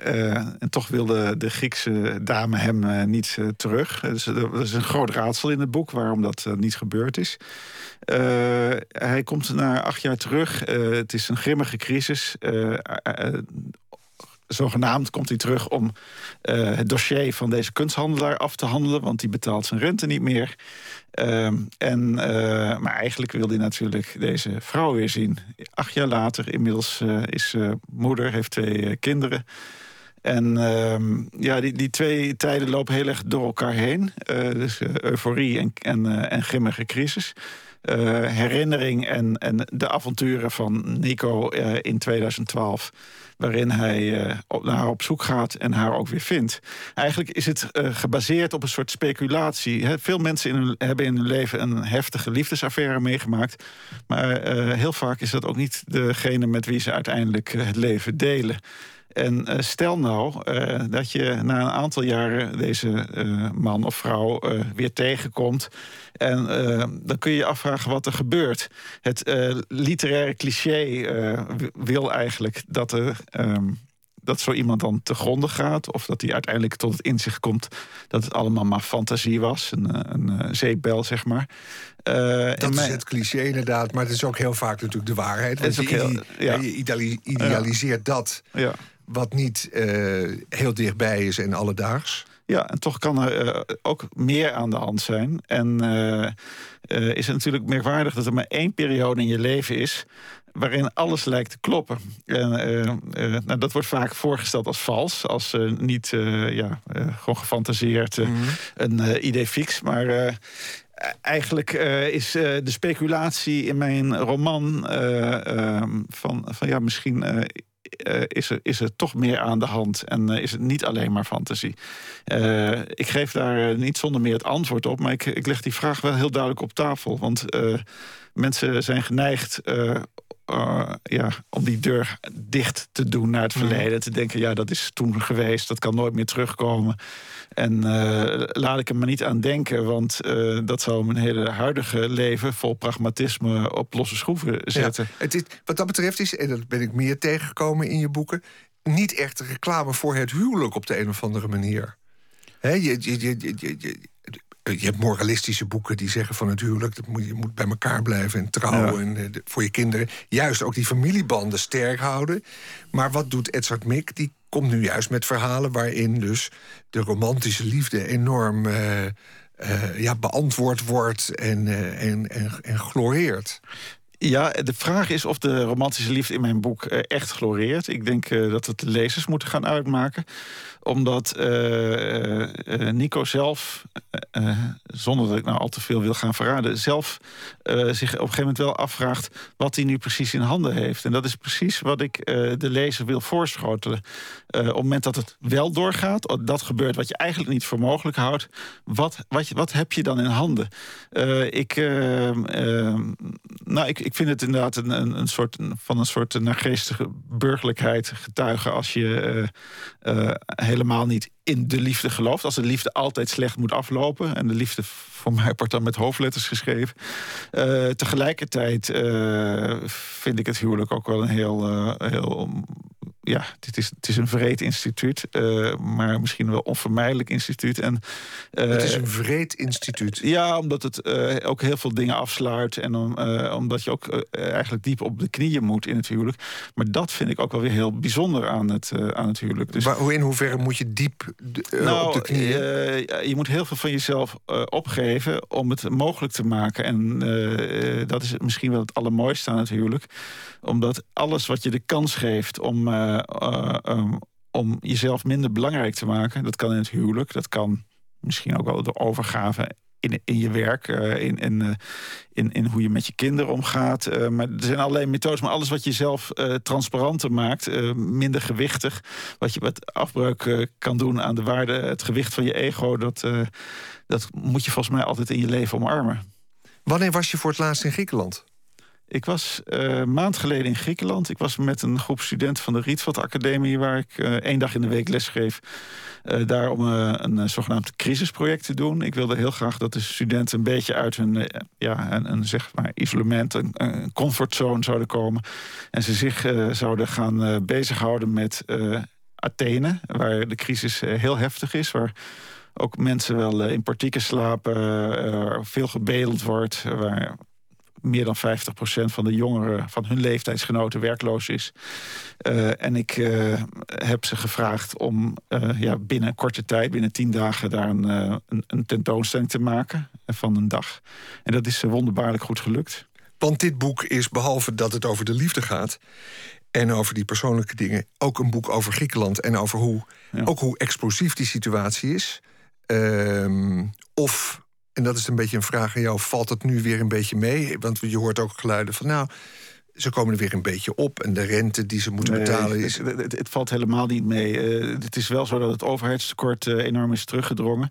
S5: eh, en toch wilde de Griekse dame hem niet terug. Dus er is een groot raadsel in het boek waarom dat niet gebeurd is. Hij komt na acht jaar terug. Het is een grimmige crisis. Zogenaamd komt hij terug om eh, het dossier van deze kunsthandelaar af te handelen, want die betaalt zijn rente niet meer. Ehm, en, eh, maar eigenlijk wil hij natuurlijk deze vrouw weer zien. Acht jaar later, inmiddels eh, is ze moeder, heeft twee kinderen. En ehm, ja, die, die twee tijden lopen heel erg door elkaar heen. Dus euforie en, en, en grimmige crisis. herinnering en, en de avonturen van Nico in 2012 waarin hij uh, naar haar op zoek gaat en haar ook weer vindt. Eigenlijk is het uh, gebaseerd op een soort speculatie. Veel mensen in hebben in hun leven een heftige liefdesaffaire meegemaakt. Maar uh, heel vaak is dat ook niet degene met wie ze uiteindelijk het leven delen. En uh, stel nou uh, dat je na een aantal jaren deze uh, man of vrouw weer tegenkomt. En dan kun je je afvragen wat er gebeurt. Het literaire cliché wil eigenlijk dat er. Um, dat zo iemand dan te gronden gaat. Of dat hij uiteindelijk tot het inzicht komt dat het allemaal maar fantasie was. Een, een zeepbel, zeg maar.
S4: Uh, dat is het cliché inderdaad, maar het is ook heel vaak natuurlijk de waarheid. Want je, heel, ja. je idealiseert dat. Ja wat niet uh, heel dichtbij is en alledaags.
S5: Ja, en toch kan er uh, ook meer aan de hand zijn. En uh, is het natuurlijk merkwaardig dat er maar één periode in je leven is waarin alles lijkt te kloppen. En, nou, dat wordt vaak voorgesteld als vals, als niet ja, gewoon gefantaseerd mm -hmm. een idee fix. Maar eigenlijk is de speculatie in mijn roman van, van ja, misschien uh, is, er, is er toch meer aan de hand en uh, is het niet alleen maar fantasie. Uh, ik geef daar niet zonder meer het antwoord op, maar ik, ik leg die vraag wel heel duidelijk op tafel. Want mensen zijn geneigd uh, ja, om die deur dicht te doen naar het mhm. verleden. Te denken, ja, dat is toen geweest, dat kan nooit meer terugkomen. En uh, laat ik er maar niet aan denken, want uh, dat zou mijn hele huidige leven vol pragmatisme op losse schroeven zetten.
S4: Ja, het is, wat dat betreft is, en dat ben ik meer tegengekomen in je boeken, niet echt reclame voor het huwelijk op de een of andere manier. He, je, je, je, je, je hebt moralistische boeken die zeggen van het huwelijk... Dat moet, je moet bij elkaar blijven en trouwen en, uh, voor je kinderen. Juist ook die familiebanden sterk houden. Maar wat doet Edzard Mik? Die komt nu juist met verhalen waarin dus de romantische liefde enorm... Uh, uh, ja, beantwoord wordt en, en, en, en gloreert.
S5: Ja, de vraag is of de romantische liefde in mijn boek echt gloreert. Ik denk dat het de lezers moeten gaan uitmaken omdat uh, uh, Nico zelf, zonder dat ik nou al te veel wil gaan verraden, zelf zich op een gegeven moment wel afvraagt wat hij nu precies in handen heeft. En dat is precies wat ik de lezer wil voorschotelen. op het moment dat het wel doorgaat, dat gebeurt wat je eigenlijk niet voor mogelijk houdt, wat, wat, wat heb je dan in handen? ik, nou, ik, ik vind het inderdaad een, een, een soort, van een soort naargeestige burgerlijkheid getuigen als je helemaal niet in de liefde gelooft. Als de liefde altijd slecht moet aflopen. En de liefde voor mij wordt dan met hoofdletters geschreven. Uh, tegelijkertijd uh, vind ik het huwelijk ook wel een heel, uh, heel ja, dit is, het is een vreed instituut, uh, maar misschien wel onvermijdelijk instituut. En,
S4: uh, het is een vreed instituut.
S5: Ja, omdat het uh, ook heel veel dingen afsluit en om, omdat je ook eigenlijk diep op de knieën moet in het huwelijk. Maar dat vind ik ook wel weer heel bijzonder aan het, aan het huwelijk.
S4: Dus, maar in hoeverre moet je diep nou, op de knieën?
S5: je moet heel veel van jezelf opgeven om het mogelijk te maken. En dat is misschien wel het allermooiste aan het huwelijk. Omdat alles wat je de kans geeft om um, om jezelf minder belangrijk te maken. Dat kan in het huwelijk, dat kan misschien ook wel door overgave in, in je werk, uh, in, in, uh, in, in hoe je met je kinderen omgaat. Uh, maar er zijn allerlei methodes, maar alles wat je zelf transparanter maakt, minder gewichtig, wat je wat afbreuk kan doen aan de waarde, het gewicht van je ego, dat, dat moet je volgens mij altijd in je leven omarmen.
S4: Wanneer was je voor het laatst in Griekenland?
S5: Ik was een maand geleden in Griekenland. Ik was met een groep studenten van de Rietveld Academie... waar ik uh, één dag in de week lesgeef. Uh, daar om een zogenaamd crisisproject te doen. Ik wilde heel graag dat de studenten een beetje uit hun ja, een, een, zeg maar isolement... Een, comfortzone zouden komen. En ze zich zouden gaan bezighouden met Athene... waar de crisis heel heftig is... waar ook mensen wel in partieken slapen, veel gebedeld wordt... waar meer dan 50% van de jongeren van hun leeftijdsgenoten werkloos is. Uh, en ik uh, heb ze gevraagd om uh, ja, binnen korte tijd, binnen tien dagen, daar een, een, een, tentoonstelling te maken van een dag. En dat is wonderbaarlijk goed gelukt.
S4: Want dit boek is, behalve dat het over de liefde gaat, En over die persoonlijke dingen. Ook een boek over Griekenland en over hoe,
S5: Ja.
S4: ook hoe explosief die situatie is. Ehm, of, en dat is een beetje een vraag aan jou, valt het nu weer een beetje mee? Want je hoort ook geluiden van, nou, ze komen er weer een beetje op. En de rente die ze moeten
S5: Nee,
S4: betalen is.
S5: Het, het, het valt helemaal niet mee. Eh, het is wel zo dat het overheidstekort eh, enorm is teruggedrongen.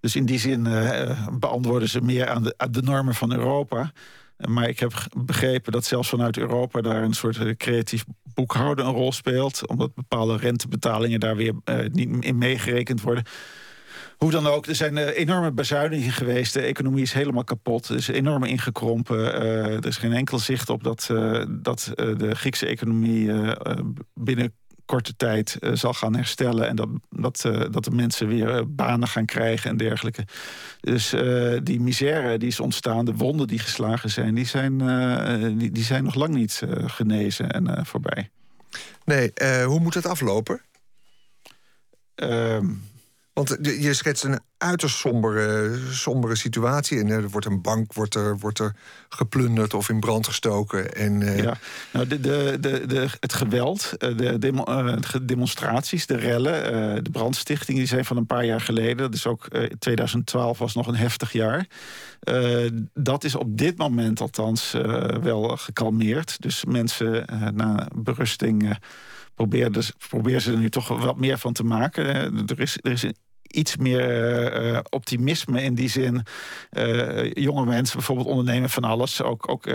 S5: Dus in die zin eh, beantwoorden ze meer aan de, aan de normen van Europa. Maar ik heb begrepen dat zelfs vanuit Europa daar een soort creatief boekhouden een rol speelt. Omdat bepaalde rentebetalingen daar weer niet in meegerekend worden. Hoe dan ook, er zijn eh, enorme bezuinigingen geweest. De economie is helemaal kapot. Er is enorm ingekrompen. Eh, er is geen enkel zicht op dat, eh, dat de Griekse economie binnen korte tijd zal gaan herstellen. En dat, dat, dat de mensen weer banen gaan krijgen en dergelijke. Dus die misère die is ontstaan, de wonden die geslagen zijn, die zijn, die, die zijn nog lang niet genezen en voorbij.
S4: Nee, hoe moet het aflopen?
S5: Ehm,
S4: Want je schetst een uiterst sombere, sombere situatie. En er wordt een bank wordt er, wordt er geplunderd of in brand gestoken. En, eh,
S5: Ja, nou, de, de, de, de, het geweld, eh, de eh, de demonstraties, de rellen, de brandstichting, die zijn van een paar jaar geleden. Dat is ook eh, 2012 was nog een heftig jaar. Dat is op dit moment althans wel gekalmeerd. Dus mensen na berusting proberen, dus, ze er nu toch wat meer van te maken. Eh, er, is, er is iets meer eh, optimisme in die zin. Eh, jonge mensen bijvoorbeeld ondernemen van alles. Ook, ook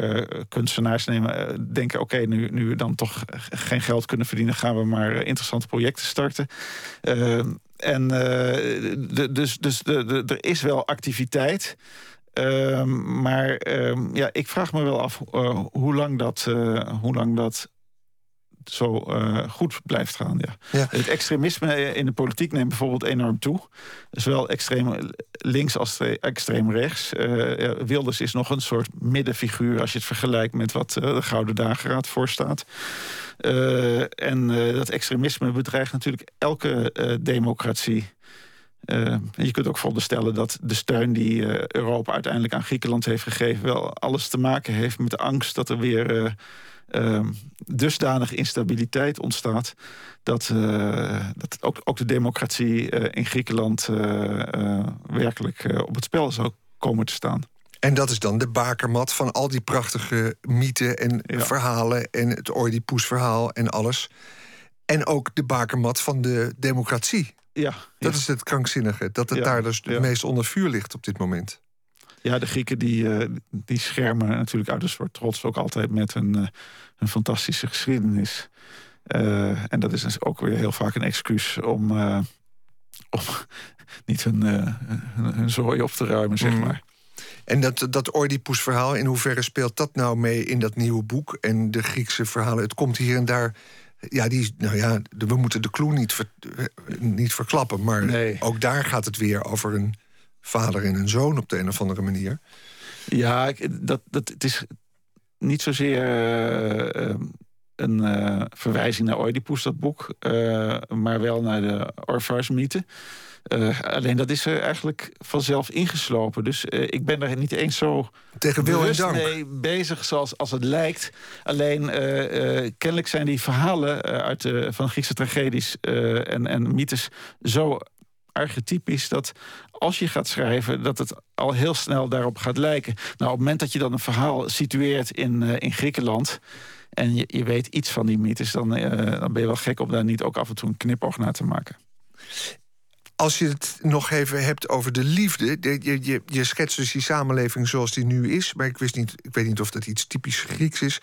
S5: kunstenaars nemen, denken... oké, nu, nu we dan toch geen geld kunnen verdienen... gaan we maar interessante projecten starten. En dus, dus de, de, er is wel activiteit... Maar ja, ik vraag me wel af hoe lang dat, hoe lang dat zo eh, goed blijft gaan. Ja.
S4: Ja.
S5: Het extremisme in de politiek neemt bijvoorbeeld enorm toe. Zowel extreem links als extreem rechts. Eh, Wilders is nog een soort middenfiguur als je het vergelijkt met wat eh, de Gouden Dageraad voorstaat. En dat extremisme bedreigt natuurlijk elke democratie. Uh, je kunt ook veronderstellen dat de steun die uh, Europa uiteindelijk aan Griekenland heeft gegeven, wel alles te maken heeft met de angst dat er weer uh, uh, dusdanig instabiliteit ontstaat. Dat, uh, dat ook, ook de democratie in Griekenland werkelijk op het spel zou komen te staan.
S4: En dat is dan de bakermat van al die prachtige mythen en ja. verhalen en het Oedipus-verhaal en alles. En ook de bakermat van de democratie.
S5: Ja,
S4: dat
S5: ja.
S4: is het krankzinnige. Dat het
S5: ja,
S4: daar dus het meest onder vuur ligt op dit moment.
S5: Ja, de Grieken die, uh, die schermen natuurlijk uit een soort trots ook altijd met een, uh, een fantastische geschiedenis. Uh, en dat is dus ook weer heel vaak een excuus om, om *laughs* niet hun, hun, hun zooi op te ruimen, zeg
S4: Mm.
S5: maar.
S4: En dat, dat Oedipus-verhaal, in hoeverre speelt dat nou mee in dat nieuwe boek? En de Griekse verhalen, het komt hier en daar ja, die, nou ja, we moeten de clue niet, ver, niet verklappen. Maar
S5: nee.
S4: ook daar gaat het weer over een vader en een zoon op de een of andere manier.
S5: Ja, dat, dat, het is niet zozeer uh, een uh, verwijzing naar Oedipus, dat boek. Uh, maar wel naar de Orpheus-mythe. Alleen dat is er eigenlijk vanzelf ingeslopen. Dus ik ben er niet eens zo
S4: Tegen wil en dank.
S5: mee bezig zoals als het lijkt. Alleen kennelijk zijn die verhalen uit de, van Griekse tragedies en, en mythes zo archetypisch dat als je gaat schrijven, dat het al heel snel daarop gaat lijken. Nou, op het moment dat je dan een verhaal situeert in, in Griekenland en je, je weet iets van die mythes, dan, dan ben je wel gek om daar niet ook af en toe een knipoog naar te maken.
S4: Als je het nog even hebt over de liefde. De, je, je, je schetst dus die samenleving zoals die nu is. Maar ik, wist niet, ik weet niet of dat iets typisch Grieks is.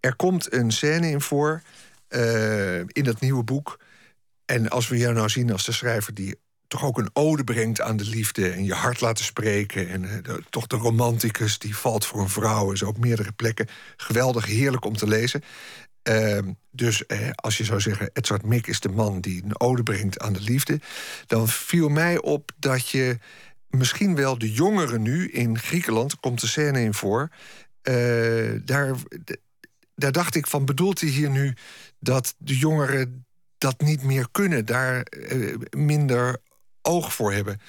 S4: Er komt een scène in voor. Uh, in dat nieuwe boek. En als we jou nou zien als de schrijver die toch ook een ode brengt aan de liefde. En je hart laten spreken. En de, toch de romanticus die valt voor een vrouw. Zo op meerdere plekken. Geweldig, heerlijk om te lezen. Uh, dus eh, als je zou zeggen, Edzard Mik is de man die een ode brengt aan de liefde... dan viel mij op dat je misschien wel de jongeren nu in Griekenland... komt de scène in voor, uh, daar, daar dacht ik van... bedoelt hij hier nu dat de jongeren dat niet meer kunnen... daar minder oog voor hebben?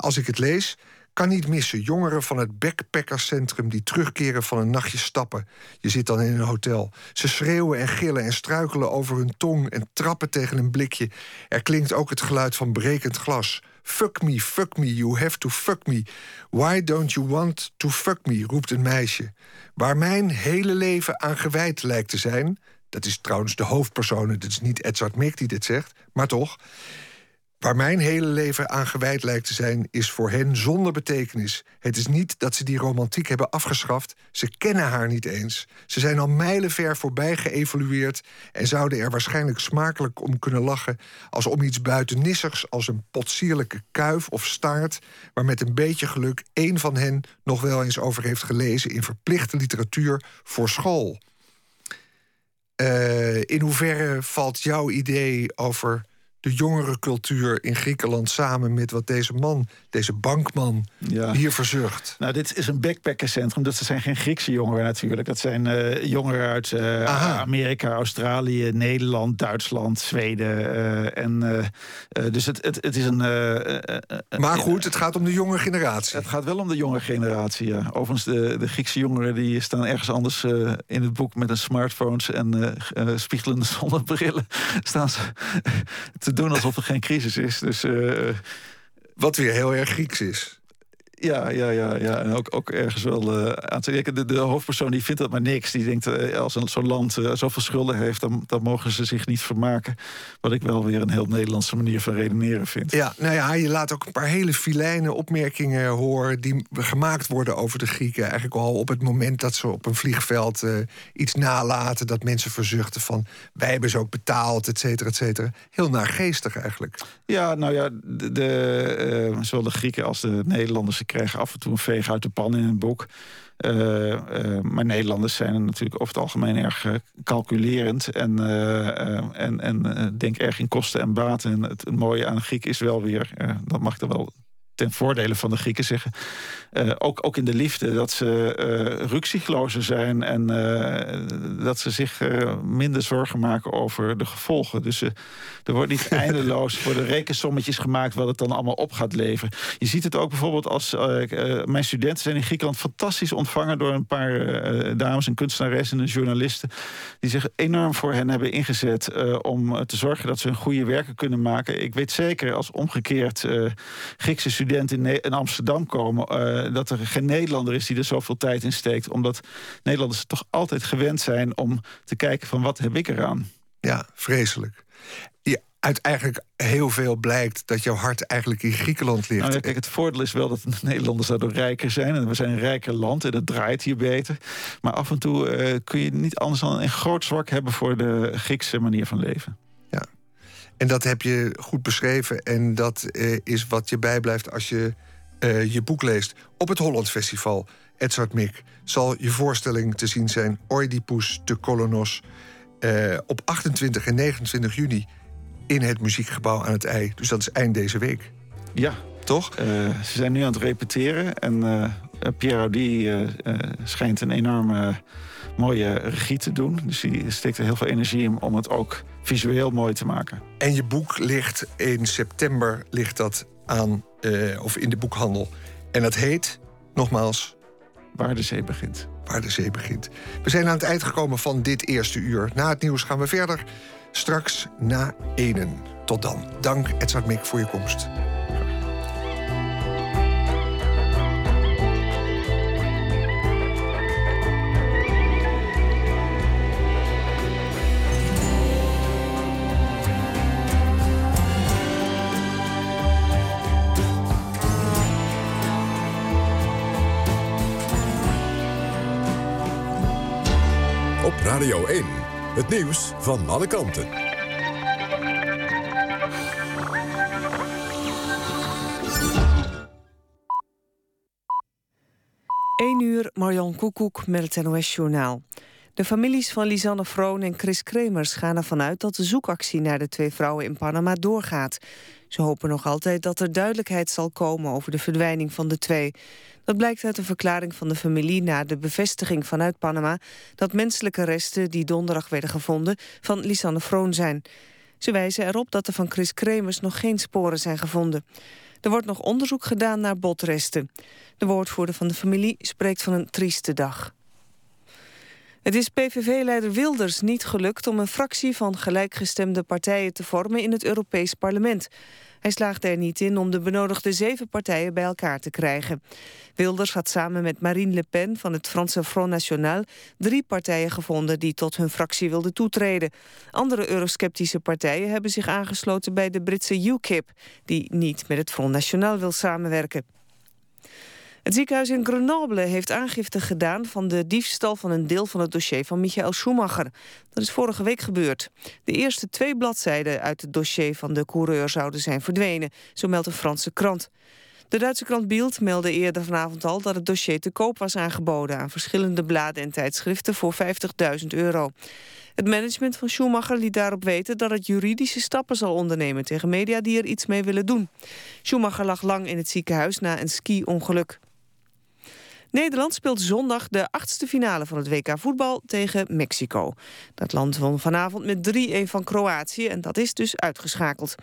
S4: Als ik het lees, Kan niet missen. Jongeren van het backpackerscentrum die terugkeren van een nachtje stappen. Je zit dan in een hotel. Ze schreeuwen en gillen en struikelen over hun tong en trappen tegen een blikje. Er klinkt ook het geluid van brekend glas. Fuck me, fuck me, you have to fuck me. Why don't you want to fuck me? roept een meisje. Waar mijn hele leven aan gewijd lijkt te zijn. Dat is trouwens de hoofdpersoon, het is niet Edzard Mick die dit zegt, maar toch. Waar mijn hele leven aan gewijd lijkt te zijn, is voor hen zonder betekenis. Het is niet dat ze die romantiek hebben afgeschaft. Ze kennen haar niet eens. Ze zijn al mijlenver voorbij geëvolueerd en zouden er waarschijnlijk smakelijk om kunnen lachen als om iets buitennissigs als een potsierlijke kuif of staart, waar met een beetje geluk één van hen nog wel eens over heeft gelezen in verplichte literatuur voor school. Uh, in hoeverre valt jouw idee over de jongerencultuur in Griekenland samen met wat deze man, deze bankman, hier verzucht.
S5: Nou, dit is een backpackercentrum. Dat zijn geen Griekse jongeren natuurlijk. Dat zijn uh, jongeren uit uh, Amerika, Australië, Nederland, Duitsland, Zweden. Uh, en, dus het, het, het is een.
S4: maar goed, het gaat om de jonge generatie.
S5: Het gaat wel om de jonge generatie. Ja. Overigens, de, de Griekse jongeren die staan ergens anders in het boek met een smartphones en spiegelende *laughs* zonnebrillen. staan ze te doen alsof er geen crisis is. Dus, uh,
S4: Wat weer heel erg Grieks is.
S5: Ja, ja, ja, ja. En ook, ook ergens wel uh, aan te denken. De, de, hoofdpersoon die vindt dat maar niks. Die denkt, uh, als een, zo'n land uh, zoveel schulden heeft, dan, dan mogen ze zich niet vermaken. Wat ik wel weer een heel Nederlandse manier van redeneren vind.
S4: Ja, nou ja, je laat ook een paar hele filijne opmerkingen horen die gemaakt worden over de Grieken. Eigenlijk al op het moment dat ze op een vliegveld iets nalaten, dat mensen verzuchten van wij hebben ze ook betaald, et cetera, et cetera. Heel naargeestig eigenlijk.
S5: Ja, nou ja, de, de zowel de Grieken als de Nederlanders krijgen af en toe een veeg uit de pan in een boek. Uh, uh, maar Nederlanders zijn natuurlijk over het algemeen erg uh, calculerend en, en, en denk erg in kosten en baten. En het, mooie aan Griek is wel weer, dat mag ik er wel ten voordele van de Grieken zeggen. Uh, ook, ook in de liefde, dat ze uh, ruksiglozer zijn en uh, dat ze zich minder zorgen maken over de gevolgen. Dus er wordt niet *laughs* eindeloos voor de rekensommetjes gemaakt wat het dan allemaal op gaat leveren. Je ziet het ook bijvoorbeeld als mijn studenten zijn in Griekenland fantastisch ontvangen door een paar dames, een kunstenares en een journaliste, die zich enorm voor hen hebben ingezet om te zorgen dat ze een goede werken kunnen maken. Ik weet zeker als omgekeerd Griekse studenten in, in Amsterdam komen uh, dat er geen Nederlander is die er zoveel tijd in steekt. Omdat Nederlanders toch altijd gewend zijn om te kijken van wat heb ik eraan.
S4: Ja, vreselijk. Ja, uit eigenlijk heel veel blijkt dat jouw hart eigenlijk in Griekenland ligt.
S5: Nou, kijk, het voordeel is wel dat de Nederlanders daardoor rijker zijn. En we zijn een rijker land en het draait hier beter. Maar af en toe uh, kun je niet anders dan een groot zwak hebben voor de Griekse manier van leven.
S4: Ja, en dat heb je goed beschreven. En dat uh, is wat je bijblijft als je uh, je boek leest. Op het Holland Festival, Edzard Mik, zal je voorstelling te zien zijn... Oedipus de Kolonos, uh, op 28 en 29 juni... in het Muziekgebouw aan het IJ. Dus dat is eind deze week.
S5: Ja.
S4: Toch?
S5: Uh, ze zijn nu aan het repeteren. En Pierre Audi schijnt een enorme mooie regie te doen. Dus die steekt er heel veel energie in om het ook visueel mooi te maken.
S4: En je boek ligt in september ligt dat aan, uh, of in de boekhandel. En dat heet, nogmaals...
S5: Waar de zee begint.
S4: Waar de zee begint. We zijn aan het eind gekomen van dit eerste uur. Na het nieuws gaan we verder. Straks na enen. Tot dan. Dank Edzard Mik voor je komst.
S2: Radio 1. Het nieuws van alle kanten.
S1: 1 uur, Marjan Koekoek met het NOS-journaal. De families van Lisanne Vroon en Chris Kremers gaan ervan uit... dat de zoekactie naar de twee vrouwen in Panama doorgaat. Ze hopen nog altijd dat er duidelijkheid zal komen... over de verdwijning van de twee. Dat blijkt uit een verklaring van de familie na de bevestiging vanuit Panama... dat menselijke resten die donderdag werden gevonden van Lisanne Vroon zijn. Ze wijzen erop dat er van Chris Kremers nog geen sporen zijn gevonden. Er wordt nog onderzoek gedaan naar botresten. De woordvoerder van de familie spreekt van een trieste dag. Het is PVV-leider Wilders niet gelukt om een fractie van gelijkgestemde partijen te vormen in het Europees Parlement. Hij slaagde er niet in om de benodigde zeven partijen bij elkaar te krijgen. Wilders had samen met Marine Le Pen van het Franse Front National drie partijen gevonden die tot hun fractie wilden toetreden. Andere eurosceptische partijen hebben zich aangesloten bij de Britse UKIP, die niet met het Front National wil samenwerken. Het ziekenhuis in Grenoble heeft aangifte gedaan van de diefstal van een deel van het dossier van Michael Schumacher. Dat is vorige week gebeurd. De eerste twee bladzijden uit het dossier van de coureur zouden zijn verdwenen, zo meldt een Franse krant. De Duitse krant Bild meldde eerder vanavond al dat het dossier te koop was aangeboden aan verschillende bladen en tijdschriften voor 50.000 euro. Het management van Schumacher liet daarop weten dat het juridische stappen zal ondernemen tegen media die er iets mee willen doen. Schumacher lag lang in het ziekenhuis na een ski-ongeluk. Nederland speelt zondag de achtste finale van het WK voetbal tegen Mexico. Dat land won vanavond met 3-1 van Kroatië en dat is dus uitgeschakeld.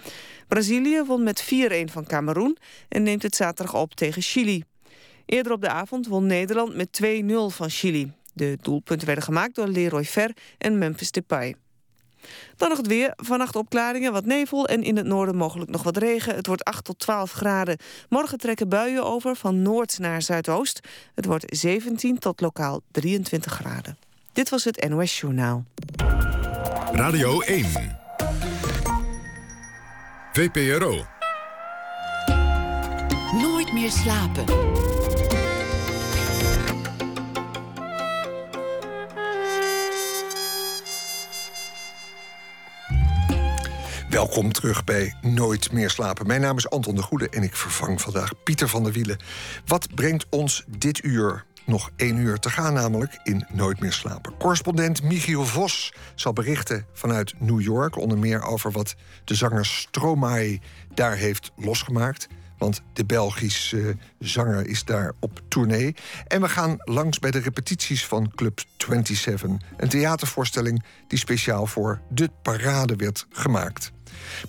S1: Brazilië won met 4-1 van Cameroen en neemt het zaterdag op tegen Chili. Eerder op de avond won Nederland met 2-0 van Chili. De doelpunten werden gemaakt door Leroy Fer en Memphis Depay. Dan nog het weer. Vannacht opklaringen, wat nevel en in het noorden mogelijk nog wat regen. Het wordt 8 tot 12 graden. Morgen trekken buien over van noord naar zuidoost. Het wordt 17 tot lokaal 23 graden. Dit was het NOS Journaal.
S2: Radio 1. VPRO.
S3: Nooit meer slapen.
S4: Welkom terug bij Nooit meer slapen. Mijn naam is Anton de Goede en ik vervang vandaag Pieter van der Wielen. Wat brengt ons dit uur? Nog één uur te gaan, namelijk in Nooit meer slapen. Correspondent Michiel Vos zal berichten vanuit New York, onder meer over wat de zanger Stromae daar heeft losgemaakt. Want de Belgische zanger is daar op tournee. En we gaan langs bij de repetities van Club 27. Een theatervoorstelling die speciaal voor de parade werd gemaakt.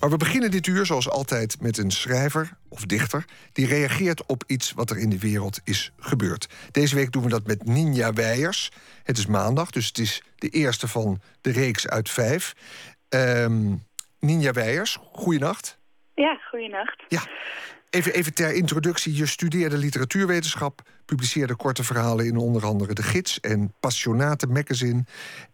S4: Maar we beginnen dit uur zoals altijd met een schrijver of dichter die reageert op iets wat er in de wereld is gebeurd. Deze week doen we dat met Ninja Weijers. Het is maandag, dus het is de eerste van de reeks uit vijf. Um, Ninja Weijers, goeienacht.
S7: Ja, goeienacht.
S4: Ja. Even, even ter introductie. Je studeerde literatuurwetenschap, publiceerde korte verhalen in onder andere De Gids en Passionate Magazine.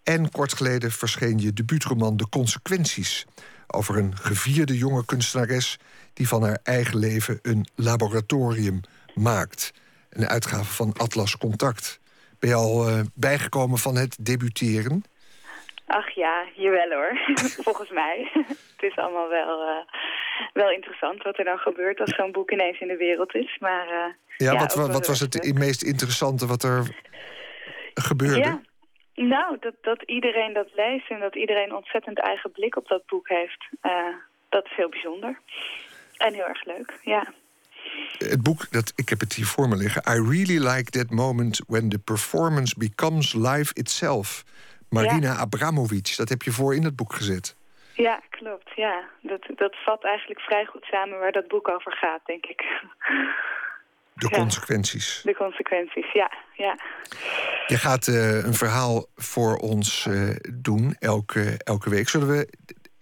S4: En kort geleden verscheen je debuutroman De Consequenties over een gevierde jonge kunstenares die van haar eigen leven een laboratorium maakt. Een uitgave van Atlas Contact. Ben je al uh, bijgekomen van het debuteren?
S7: Ach ja, jawel hoor. *laughs* Volgens mij. *laughs* het is allemaal wel, uh, wel interessant wat er dan gebeurt als zo'n boek ineens in de wereld is. Maar, uh,
S4: ja, ja, wat, wat was het meest interessante wat er gebeurde?
S7: Ja. Nou, dat, dat iedereen dat leest en dat iedereen ontzettend eigen blik op dat boek heeft. Uh, dat is heel bijzonder. En heel erg leuk, ja.
S4: Het boek, dat, ik heb het hier voor me liggen. I really like that moment when the performance becomes life itself. Marina ja. Abramovic, dat heb je voor in het boek gezet.
S7: Ja, klopt. Ja. Dat, dat vat eigenlijk vrij goed samen waar dat boek over gaat, denk ik.
S4: De consequenties.
S7: De consequenties, ja. ja.
S4: Je gaat uh, een verhaal voor ons uh, doen elke, elke week. Zullen we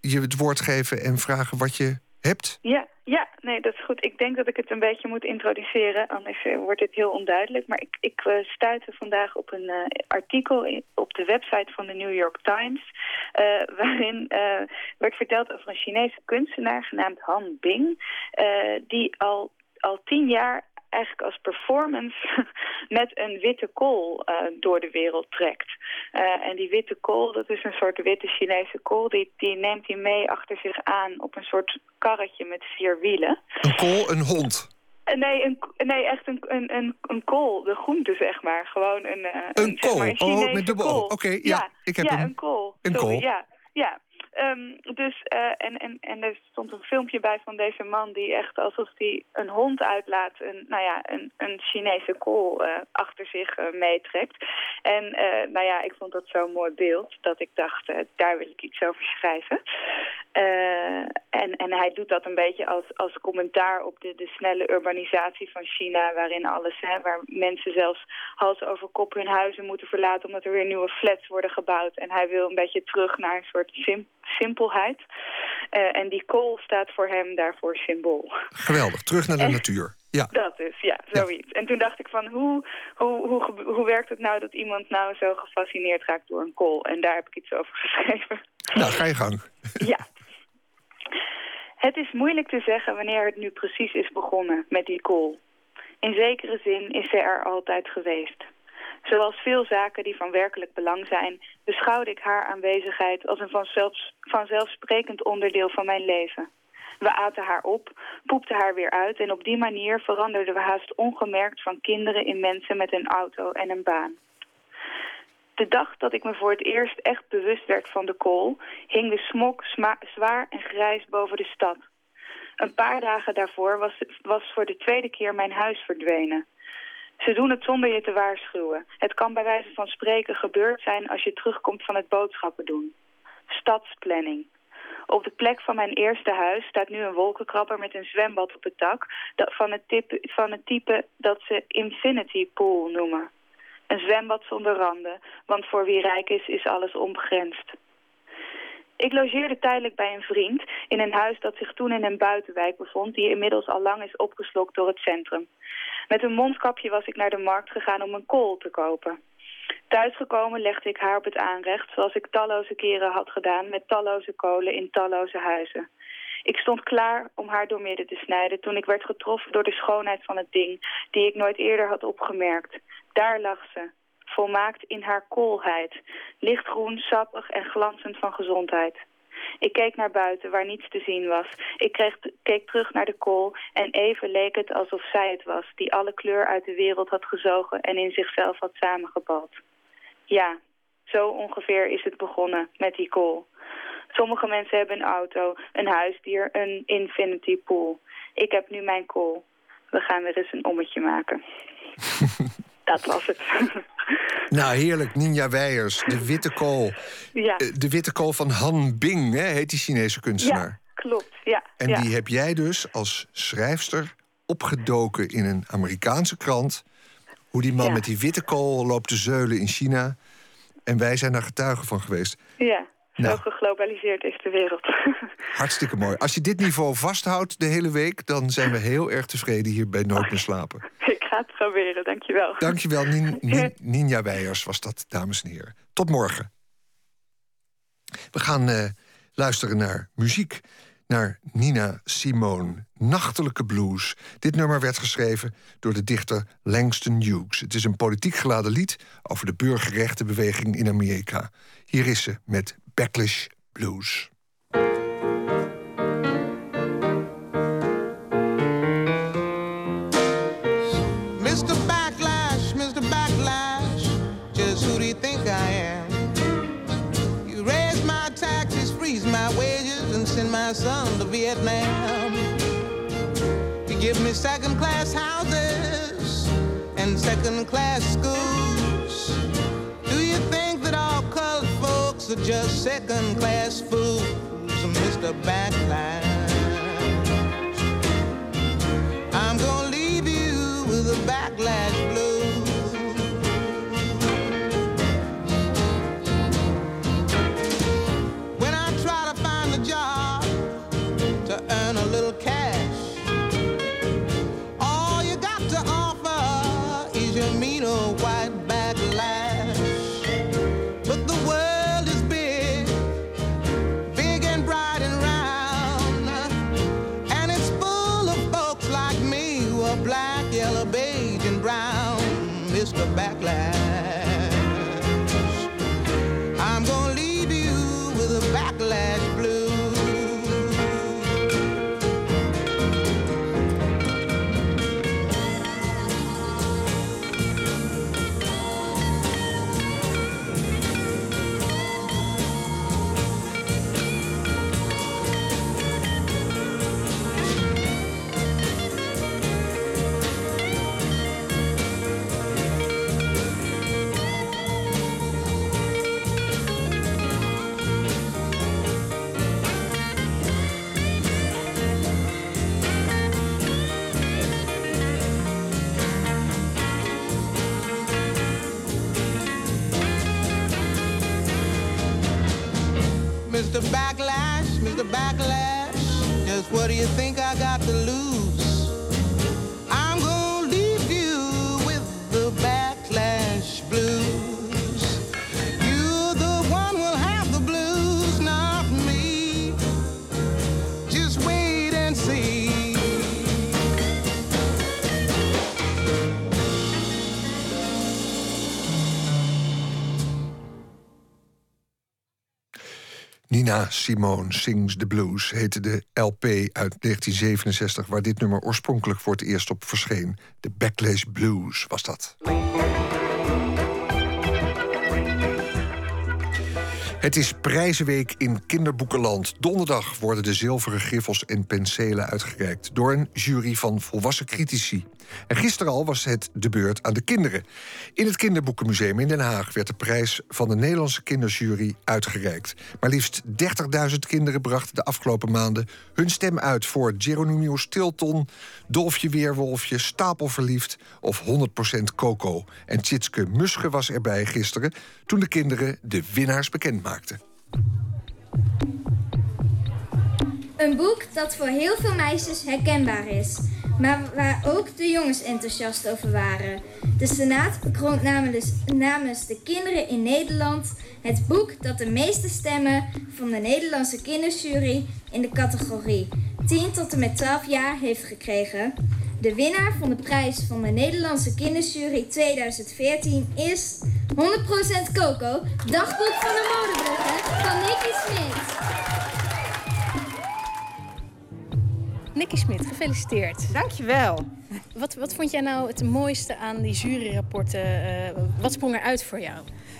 S4: je het woord geven en vragen wat je hebt?
S7: Ja, ja, nee, dat is goed. Ik denk dat ik het een beetje moet introduceren, anders uh, wordt het heel onduidelijk. Maar ik, ik uh, stuitte vandaag op een uh, artikel op de website van de New York Times... waarin werd verteld over een Chinese kunstenaar genaamd Han Bing... die al, al tien jaar eigenlijk als performance *laughs* met een witte kool uh, door de wereld trekt. Uh, en die witte kool, dat is een soort witte Chinese kool, die, die neemt hij mee achter zich aan op een soort karretje met vier wielen.
S4: Een kool, een hond?
S7: Uh, nee, een, nee, echt een, een, een, een kool, de groente zeg maar. Gewoon een,
S4: een, een kool, maar, een oh, met dubbel Oké, okay, ja,
S7: ja,
S4: ik heb
S7: ja,
S4: een,
S7: een kool.
S4: Een kool.
S7: Ja, ja. Um, dus, uh, en, en, en er stond een filmpje bij van deze man die echt alsof hij een hond uitlaat, een, nou ja, een, een Chinese kool uh, achter zich uh, meetrekt. En nou ja, ik vond dat zo'n mooi beeld dat ik dacht, daar wil ik iets over schrijven. En, en hij doet dat een beetje als, als commentaar op de, de snelle urbanisatie van China... waarin alles, hè, waar mensen zelfs hals over kop hun huizen moeten verlaten... omdat er weer nieuwe flats worden gebouwd. En hij wil een beetje terug naar een soort sim, simpelheid. Uh, en die kool staat voor hem daarvoor symbool.
S4: Geweldig, terug naar de natuur. Ja.
S7: Dat is, ja, zoiets. En toen dacht ik van, hoe, hoe, hoe, hoe werkt het nou dat iemand nou zo gefascineerd raakt door een kool? En daar heb ik iets over *laughs* geschreven.
S4: Nou, ga je gang.
S7: Ja. Het is moeilijk te zeggen wanneer het nu precies is begonnen met die kool. In zekere zin is ze er altijd geweest. Zoals veel zaken die van werkelijk belang zijn... beschouwde ik haar aanwezigheid als een vanzelfs, vanzelfsprekend onderdeel van mijn leven. We aten haar op, poepten haar weer uit... en op die manier veranderden we haast ongemerkt van kinderen in mensen met een auto en een baan. De dag dat ik me voor het eerst echt bewust werd van de kool... hing de smok zwaar en grijs boven de stad. Een paar dagen daarvoor was, was voor de tweede keer mijn huis verdwenen. Ze doen het zonder je te waarschuwen. Het kan bij wijze van spreken gebeurd zijn als je terugkomt van het boodschappen doen. Stadsplanning. Op de plek van mijn eerste huis staat nu een wolkenkrabber met een zwembad op het dak... van het, type, van het type dat ze infinity pool noemen. Een zwembad zonder randen, want voor wie rijk is, is alles onbegrensd. Ik logeerde tijdelijk bij een vriend in een huis dat zich toen in een buitenwijk bevond... die inmiddels al lang is opgeslokt door het centrum. Met een mondkapje was ik naar de markt gegaan om een kool te kopen. Thuisgekomen legde ik haar op het aanrecht, zoals ik talloze keren had gedaan... met talloze kolen in talloze huizen. Ik stond klaar om haar doormidden te snijden toen ik werd getroffen door de schoonheid van het ding... die ik nooit eerder had opgemerkt. Daar lag ze, volmaakt in haar koolheid, lichtgroen, sappig en glanzend van gezondheid. Ik keek naar buiten, waar niets te zien was. Ik keek terug naar de kool en even leek het alsof zij het was... die alle kleur uit de wereld had gezogen en in zichzelf had samengepald. Ja, zo ongeveer is het begonnen met die kool. Sommige mensen hebben een auto, een huisdier, een infinity pool. Ik heb nu mijn kool. We gaan weer eens een ommetje maken. *laughs* dat was het. *laughs*
S4: Nou, heerlijk. Ninja Weijers, de witte kool.
S7: Ja.
S4: Eh, de witte kool van Han Bing, hè, heet die Chinese kunstenaar.
S7: Ja, klopt. Ja,
S4: en
S7: ja.
S4: die heb jij dus als schrijfster opgedoken in een Amerikaanse krant. Hoe die man
S7: Ja.
S4: met die witte kool loopt te zeulen in China. En wij zijn daar getuigen van geweest.
S7: Ja, zo
S4: Nou.
S7: geglobaliseerd is de wereld. *laughs*
S4: Hartstikke mooi. Als je dit niveau vasthoudt de hele week... dan zijn we heel erg tevreden hier bij Nooit meer slapen.
S7: ik ga het proberen, dankjewel.
S4: Dankjewel, Nin, *laughs* Nin, Ninja Weijers was dat, dames en heren. Tot morgen. We gaan eh, luisteren naar muziek. Naar Nina Simone, Nachtelijke Blues. Dit nummer werd geschreven door de dichter Langston Hughes. Het is een politiek geladen lied over de burgerrechtenbeweging in Amerika. Hier is ze met Backlash Blues.
S8: Son to Vietnam. You give me second class houses and second class schools. Do you think that all colored folks are just second class fools, Mr. Backlash? Backlash, Backlash, just what do you think I got to lose?
S4: Nina Simone Sings the Blues heette de LP uit 1967... waar dit nummer oorspronkelijk voor het eerst op verscheen. De Backlash Blues was dat. Het is prijzenweek in kinderboekenland. Donderdag worden de zilveren griffels en penselen uitgereikt... door een jury van volwassen critici. En gisteren al was het de beurt aan de kinderen. In het Kinderboekenmuseum in Den Haag... werd de prijs van de Nederlandse kinderjury uitgereikt. Maar liefst 30.000 kinderen brachten de afgelopen maanden... hun stem uit voor Geronimo Stilton... Dolfje Weerwolfje, Stapelverliefd of 100% Coco. En Tjitske Musche was erbij gisteren... toen de kinderen de winnaars bekend maakten.
S9: Een boek dat voor heel veel meisjes herkenbaar is, maar waar ook de jongens enthousiast over waren. De Senaat bekroont namens, namens de kinderen in Nederland het boek dat de meeste stemmen van de Nederlandse kinderjury in de categorie 10 tot en met 12 jaar heeft gekregen. De winnaar van de prijs van de Nederlandse kinderjury 2014 is 100% Coco, dagboek van de modeblogger van Nicky Smit.
S10: Nicky Smit, gefeliciteerd.
S11: Dankjewel.
S10: Wat, wat vond jij nou het mooiste aan die juryrapporten? Uh, wat sprong eruit voor jou?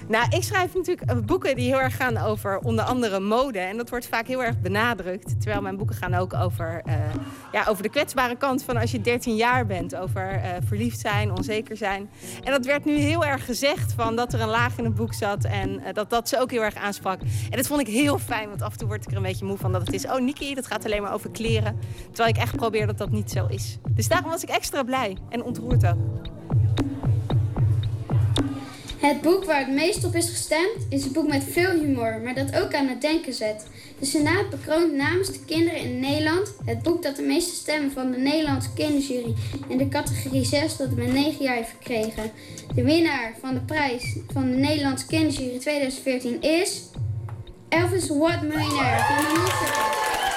S11: Nou, ik schrijf natuurlijk eh, boeken die heel erg gaan over onder andere mode. En dat wordt vaak heel erg benadrukt. Terwijl mijn boeken gaan ook over, uh, ja, over de kwetsbare kant van als je 13 jaar bent. Over verliefd zijn, onzeker zijn. En dat werd nu heel erg gezegd van dat er een laag in het boek zat. En dat dat ze ook heel erg aansprak. En dat vond ik heel fijn, want af en toe word ik er een beetje moe van dat het is... Oh, Niki, dat gaat alleen maar over kleren. Terwijl ik echt probeer dat dat niet zo is. Dus daarom was ik extra blij en ontroerd.
S9: Het boek waar het meest op is gestemd is een boek met veel humor, maar dat ook aan het denken zet. De Senaat bekroont namens de kinderen in Nederland het boek dat de meeste stemmen van de Nederlandse kinderjury in de categorie 6 tot en met 9 jaar heeft gekregen. De winnaar van de prijs van de Nederlandse kinderjury 2014 is Elvis What Millionaire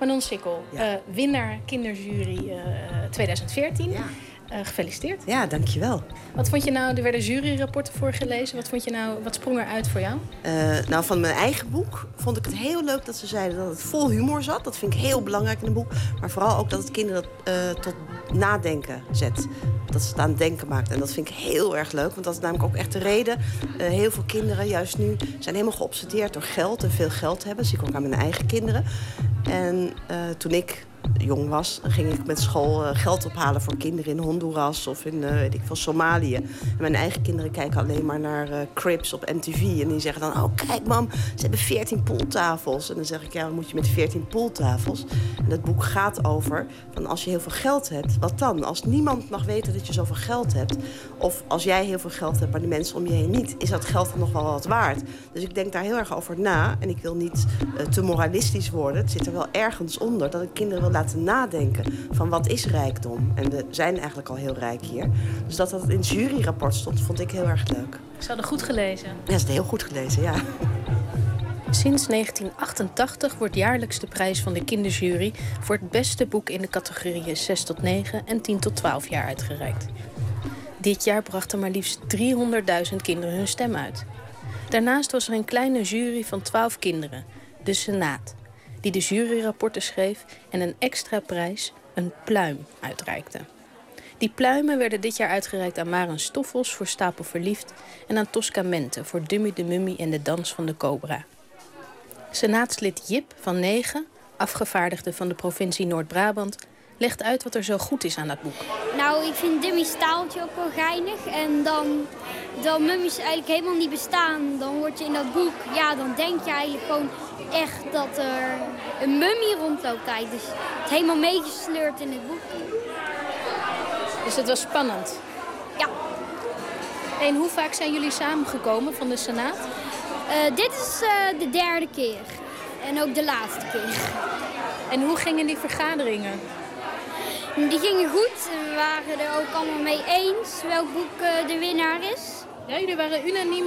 S10: Manon Sikkel, ja. uh, winnaar kinderjury uh, 2014. Ja. Uh, gefeliciteerd.
S12: Ja, dankjewel.
S10: Wat vond je nou, er werden juryrapporten voorgelezen. Wat, vond je nou, wat sprong eruit voor jou?
S12: Uh, nou, van mijn eigen boek vond ik het heel leuk dat ze zeiden dat het vol humor zat. Dat vind ik heel belangrijk in een boek. Maar vooral ook dat het kinderen uh, tot nadenken zet. Dat ze het aan het denken maakt. En dat vind ik heel erg leuk. Want dat is namelijk ook echt de reden. heel veel kinderen, juist nu, zijn helemaal geobsedeerd door geld en veel geld hebben. Dat zie ik ook aan mijn eigen kinderen. En toen ik jong was, ging ik met school uh, geld ophalen voor kinderen in Honduras of in uh, weet ik veel, Somalië. En mijn eigen kinderen kijken alleen maar naar uh, Crips op MTV. En die zeggen dan, oh kijk mam, ze hebben 14 pooltafels. En dan zeg ik, ja, wat moet je met 14 pooltafels? En het boek gaat over, van als je heel veel geld hebt, wat dan? Als niemand mag weten dat je zoveel geld hebt, of als jij heel veel geld hebt, maar de mensen om je heen niet, is dat geld dan nog wel wat waard? Dus ik denk daar heel erg over na. En ik wil niet te moralistisch worden. Het zit er wel ergens onder dat ik kinderen laten nadenken van wat is rijkdom. En we zijn eigenlijk al heel rijk hier. Dus dat dat in het juryrapport stond, vond ik heel erg leuk.
S10: Ze hadden goed gelezen.
S12: Ja, ze heel goed gelezen, ja.
S10: Sinds 1988 wordt jaarlijks de prijs van de kinderjury... voor het beste boek in de categorieën 6 tot 9 en 10 tot 12 jaar uitgereikt. Dit jaar brachten maar liefst 300.000 kinderen hun stem uit. Daarnaast was er een kleine jury van 12 kinderen, de Senaat die de juryrapporten schreef en een extra prijs, een pluim, uitreikte. Die pluimen werden dit jaar uitgereikt aan Maren Stoffels voor Stapel Verliefd... en aan Tosca Mente voor Dummy de Mummy en de Dans van de Cobra. Senaatslid Jip van Negen, afgevaardigde van de provincie Noord-Brabant... legt uit wat er zo goed is aan dat boek.
S9: Nou, ik vind Dummy's staaltje ook wel geinig. En dan, dan mummies eigenlijk helemaal niet bestaan. Dan word je in dat boek, ja, dan denk je eigenlijk gewoon echt dat er een mummie rondloopt. Kijk. Dus het helemaal meegesleurd in het boek.
S10: Dus het was spannend?
S9: Ja.
S10: En hoe vaak zijn jullie samengekomen van de Senaat?
S13: Uh, dit is uh, de derde keer. En ook de laatste keer.
S10: En hoe gingen die vergaderingen?
S13: Die gingen goed. We waren er ook allemaal mee eens welk boek uh, de winnaar is.
S10: Ja, jullie waren unaniem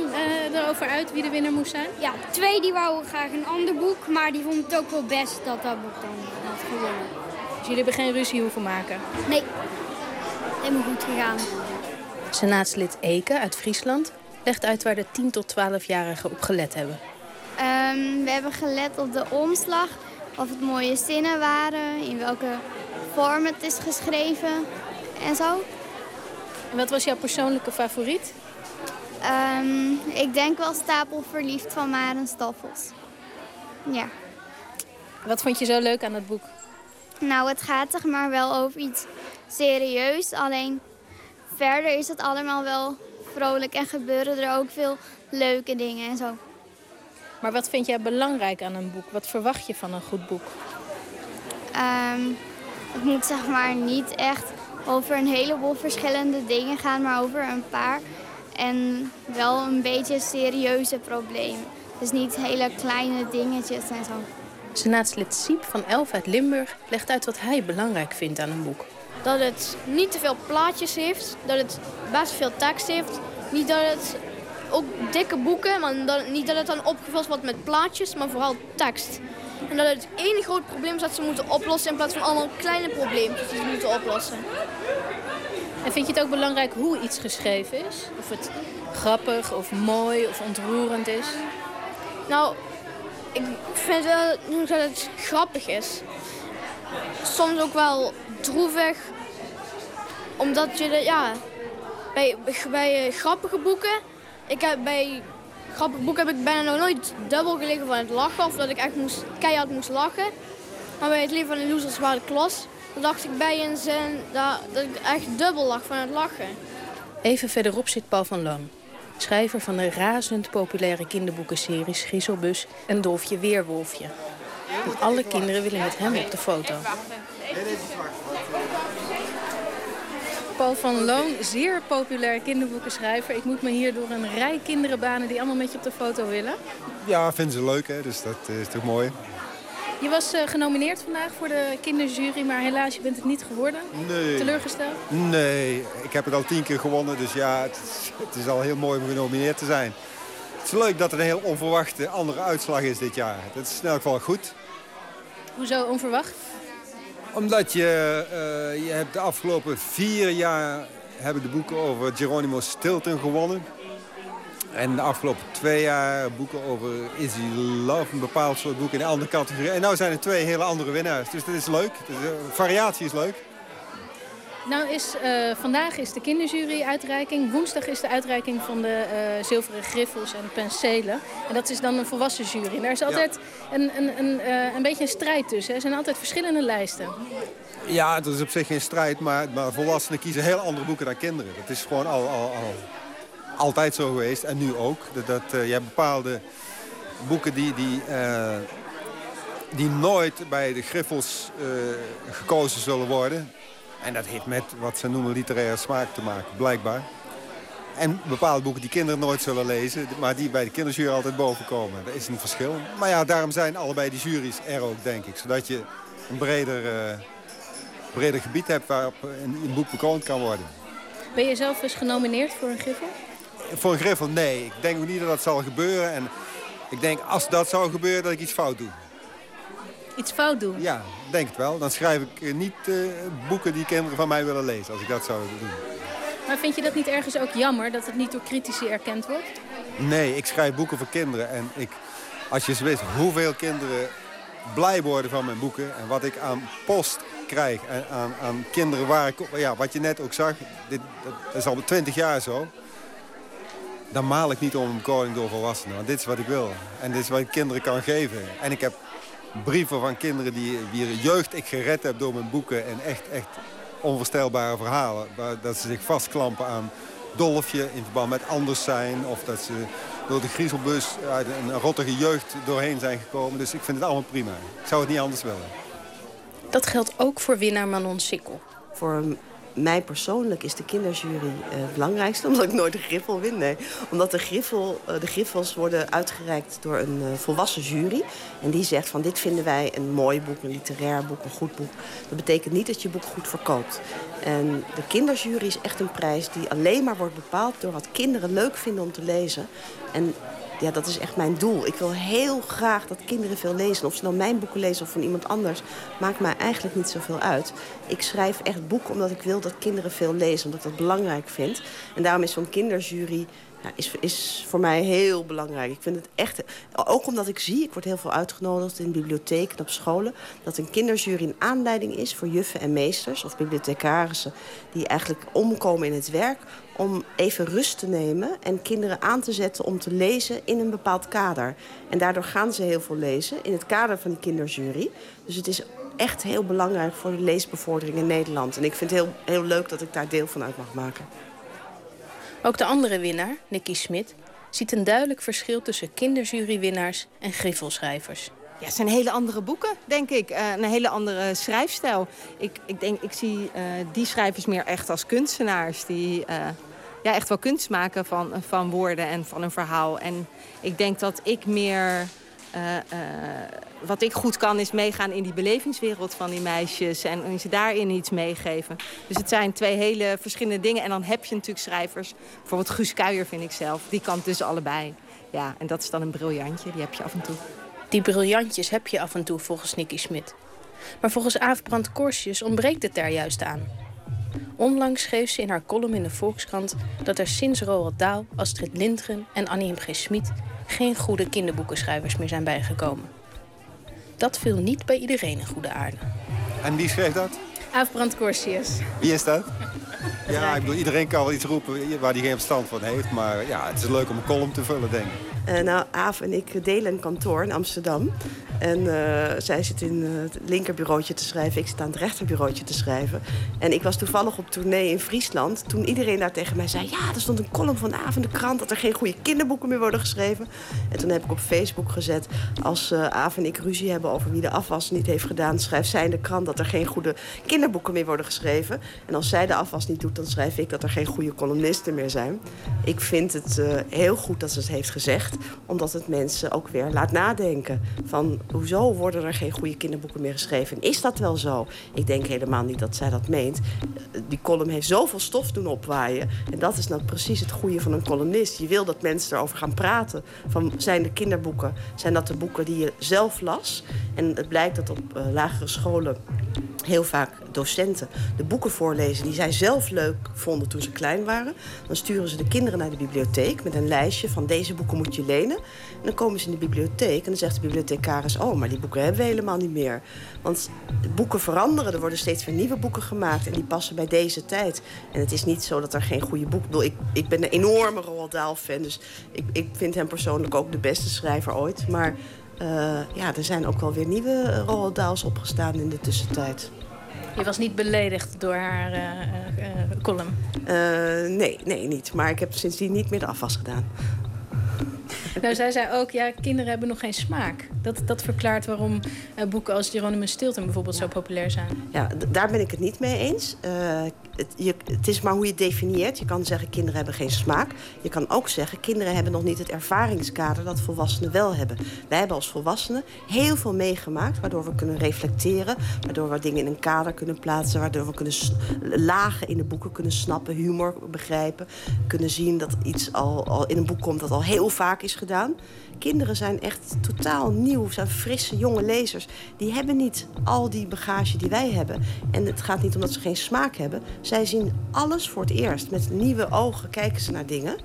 S10: erover uit wie de winnaar moest zijn?
S13: Ja, twee die wouden graag een ander boek. Maar die vonden het ook wel best dat dat boek dan had gewonnen.
S10: Dus jullie hebben geen ruzie hoeven maken?
S13: Nee, helemaal goed gegaan.
S10: Senaatslid Eke uit Friesland legt uit waar de 10 tot 12-jarigen op gelet hebben.
S14: Um, we hebben gelet op de omslag, of het mooie zinnen waren, in welke vorm het is geschreven en zo.
S10: En wat was jouw persoonlijke favoriet?
S14: Um, ik denk wel Stapel Verliefd van Maren Stoffels. Ja.
S10: Wat vond je zo leuk aan het boek?
S14: Nou, het gaat zeg maar wel over iets serieus. Alleen verder is het allemaal wel vrolijk en gebeuren er ook veel leuke dingen en zo.
S10: Maar wat vind jij belangrijk aan een boek? Wat verwacht je van een goed boek?
S14: Um, het moet zeg maar niet echt over een heleboel verschillende dingen gaan, maar over een paar. En wel een beetje serieuze problemen. Dus niet hele kleine dingetjes en zo.
S10: Senaatslid Siep van Elf uit Limburg legt uit wat hij belangrijk vindt aan een boek.
S15: Dat het niet te veel plaatjes heeft, dat het best veel tekst heeft. Niet dat het ook dikke boeken, maar dat, niet dat het dan opgevuld wordt met plaatjes, maar vooral tekst. En dat het één groot probleem is dat ze moeten oplossen in plaats van allemaal kleine probleempjes die ze moeten oplossen.
S10: En vind je het ook belangrijk hoe iets geschreven is? Of het grappig of mooi of ontroerend is?
S15: Nou, ik vind wel dat het grappig is. Soms ook wel droevig. Omdat je, de, ja, bij, bij uh, grappige boeken, ik heb bij grappige boeken heb ik bijna nog nooit dubbel gelegen van het lachen. Of dat ik echt moest, keihard moest lachen. Maar bij het leven van de losers waren de klas, dacht ik bij een zin dat, dat ik echt dubbel lag van het lachen.
S10: Even verderop zit Paul van Lang. Schrijver van de razend populaire kinderboekenseries Griezelbus en Dolfje Weerwolfje. En alle kinderen willen met hem op de foto. Paul van Loon, zeer populair kinderboekenschrijver. Ik moet me hier door een rij kinderen banen die allemaal met je op de foto willen.
S16: Ja, vinden ze leuk, hè? dus dat is toch mooi.
S10: Je was uh, genomineerd vandaag voor de kinderjury, maar helaas, je bent het niet geworden.
S16: Nee.
S10: Teleurgesteld?
S16: Nee, ik heb het al tien keer gewonnen, dus ja, het is, het is al heel mooi om genomineerd te zijn. Het is leuk dat er een heel onverwachte andere uitslag is dit jaar. Dat is in elk geval goed.
S10: Hoezo onverwacht?
S16: Omdat je, uh, je hebt de afgelopen vier jaar hebben de boeken over Geronimo Stilton gewonnen. En de afgelopen twee jaar boeken over Izzy Love, een bepaald soort boeken in een andere categorie. En nu zijn er twee hele andere winnaars. Dus dat is leuk. Dus, variatie is leuk.
S10: Nou is, uh, vandaag is de kinderjury-uitreiking. Woensdag is de uitreiking van de uh, zilveren griffels en penselen. En dat is dan een volwassen jury. En daar is altijd ja. een, een, een, uh, een beetje een strijd tussen. Er zijn altijd verschillende lijsten.
S16: Ja, dat is op zich geen strijd. Maar, maar volwassenen kiezen heel andere boeken dan kinderen. Dat is gewoon al, al, al altijd zo geweest. En nu ook. Dat, dat, je hebt bepaalde boeken die... die die nooit bij de griffels gekozen zullen worden. En dat heeft met wat ze noemen literaire smaak te maken, blijkbaar. En bepaalde boeken die kinderen nooit zullen lezen... maar die bij de kinderjury altijd boven komen. Dat is een verschil. Maar ja, daarom zijn allebei die juries er ook, denk ik. Zodat je een breder, breder gebied hebt waarop een, een boek bekroond kan worden.
S10: Ben je zelf eens genomineerd voor een griffel?
S16: Voor een griffel, nee. Ik denk ook niet dat dat zal gebeuren. En ik denk, als dat zou gebeuren, dat ik iets fout doe
S10: iets fout doen?
S16: Ja, denk het wel. Dan schrijf ik niet uh, boeken die kinderen van mij willen lezen, als ik dat zou doen.
S10: Maar vind je dat niet ergens ook jammer, dat het niet door critici erkend wordt?
S16: Nee, ik schrijf boeken voor kinderen. En ik, als je eens wist hoeveel kinderen blij worden van mijn boeken... en wat ik aan post krijg en aan, aan kinderen waar ik... Ja, wat je net ook zag, dit, dat is al twintig jaar zo... dan maal ik niet om een koning door volwassenen. Want dit is wat ik wil. En dit is wat ik kinderen kan geven. En ik heb brieven van kinderen die, wie jeugd ik gered heb door mijn boeken. En echt, echt onvoorstelbare verhalen. Dat ze zich vastklampen aan Dolfje in verband met anders zijn. Of dat ze door de griezelbus uit een rottige jeugd doorheen zijn gekomen. Dus ik vind het allemaal prima. Ik zou het niet anders willen.
S10: Dat geldt ook voor winnaar Manon Sikkel.
S12: Voor mij persoonlijk is de kinderjury uh, het belangrijkste. *laughs* Omdat ik nooit de griffel win. Nee. Omdat de, griffel, uh, de griffels worden uitgereikt door een uh, volwassen jury. En die zegt van dit vinden wij een mooi boek, een literair boek, een goed boek. Dat betekent niet dat je boek goed verkoopt. En de kinderjury is echt een prijs die alleen maar wordt bepaald... door wat kinderen leuk vinden om te lezen. En ja, dat is echt mijn doel. Ik wil heel graag dat kinderen veel lezen. Of ze nou mijn boeken lezen of van iemand anders, maakt mij eigenlijk niet zoveel uit. Ik schrijf echt boeken omdat ik wil dat kinderen veel lezen, omdat ik dat belangrijk vind. En daarom is zo'n kinderjury is, is voor mij heel belangrijk. Ik vind het echt, ook omdat ik zie, ik word heel veel uitgenodigd in bibliotheken en op scholen, dat een kinderjury een aanleiding is voor juffen en meesters of bibliothecarissen die eigenlijk omkomen in het werk om even rust te nemen en kinderen aan te zetten om te lezen in een bepaald kader. En daardoor gaan ze heel veel lezen in het kader van die kinderjury. Dus het is echt heel belangrijk voor de leesbevordering in Nederland. En ik vind het heel, heel leuk dat ik daar deel van uit mag maken.
S10: Ook de andere winnaar, Nicky Smit, ziet een duidelijk verschil tussen kinderjurywinnaars en griffelschrijvers.
S11: Ja, het zijn hele andere boeken, denk ik. Uh, een hele andere schrijfstijl. Ik, ik, denk, ik zie uh, die schrijvers meer echt als kunstenaars. Die uh, ja, echt wel kunst maken van, van woorden en van een verhaal. En ik denk dat ik meer... wat ik goed kan is meegaan in die belevingswereld van die meisjes. En ze daarin iets meegeven. Dus het zijn twee hele verschillende dingen. En dan heb je natuurlijk schrijvers. Bijvoorbeeld Guus Kuijer vind ik zelf. Die kan dus allebei. Ja, en dat is dan een briljantje. Die heb je af en toe.
S10: Die briljantjes heb je af en toe volgens Nicky Smit. Maar volgens Aafbrand Korsjes ontbreekt het daar juist aan. Onlangs schreef ze in haar column in de Volkskrant dat er sinds Roald Dahl, Astrid Lindgren en Annie M. G. Schmid geen goede kinderboekenschrijvers meer zijn bijgekomen. Dat viel niet bij iedereen in goede aarde.
S16: En wie schreef dat?
S10: Aafbrand Korsjes.
S16: Wie is dat? Ja, ik bedoel, iedereen kan wel iets roepen waar hij geen verstand van heeft. Maar ja, het is leuk om een column te vullen, denk ik.
S12: Uh, nou, Aaf en ik delen een kantoor in Amsterdam. En uh, zij zit in het linkerbureautje te schrijven. Ik zit aan het rechterbureautje te schrijven. En ik was toevallig op tournee in Friesland. Toen iedereen daar tegen mij zei... ja, er stond een column van Aaf in de krant... dat er geen goede kinderboeken meer worden geschreven. En toen heb ik op Facebook gezet... als uh, Aaf en ik ruzie hebben over wie de afwas niet heeft gedaan... schrijft zij in de krant dat er geen goede kinderboeken meer worden geschreven. En als zij de afwas niet doet, dan schrijf ik dat er geen goede columnisten meer zijn. Ik vind het heel goed dat ze het heeft gezegd omdat het mensen ook weer laat nadenken. Van hoezo worden er geen goede kinderboeken meer geschreven? is dat wel zo? Ik denk helemaal niet dat zij dat meent. Die column heeft zoveel stof doen opwaaien. En dat is nou precies het goede van een columnist. Je wil dat mensen erover gaan praten. Van, zijn de kinderboeken, zijn dat de boeken die je zelf las? En het blijkt dat op uh, lagere scholen heel vaak docenten de boeken voorlezen die zij zelf leuk vonden toen ze klein waren. Dan sturen ze de kinderen naar de bibliotheek met een lijstje van deze boeken moet je lenen. En dan komen ze in de bibliotheek en dan zegt de bibliothecaris... oh, maar die boeken hebben we helemaal niet meer. Want boeken veranderen, er worden steeds weer nieuwe boeken gemaakt... en die passen bij deze tijd. En het is niet zo dat er geen goede boeken... Ik, ik ben een enorme Roald Dahl-fan, dus ik, ik vind hem persoonlijk ook de beste schrijver ooit. Maar uh, ja, er zijn ook wel weer nieuwe Roald Dahls opgestaan in de tussentijd.
S10: Je was niet beledigd door haar uh, uh, column?
S12: nee, nee, niet. Maar ik heb sindsdien niet meer de afwas gedaan. *laughs*
S10: Nou, zij zei ook, ja, kinderen hebben nog geen smaak. Dat, dat verklaart waarom uh, boeken als Jeronimus Stilton bijvoorbeeld zo populair zijn.
S12: Ja, daar ben ik het niet mee eens. Uh, het, je, het, is maar hoe je het definieert. Je kan zeggen, kinderen hebben geen smaak. Je kan ook zeggen, kinderen hebben nog niet het ervaringskader dat volwassenen wel hebben. Wij hebben als volwassenen heel veel meegemaakt... waardoor we kunnen reflecteren, waardoor we dingen in een kader kunnen plaatsen... waardoor we kunnen lagen in de boeken kunnen snappen, humor begrijpen... kunnen zien dat iets al, al in een boek komt dat al heel vaak is gedaan. Kinderen zijn echt totaal nieuw, zijn frisse, jonge lezers. Die hebben niet al die bagage die wij hebben. En het gaat niet omdat ze geen smaak hebben. Zij zien alles voor het eerst. Met nieuwe ogen kijken ze naar dingen.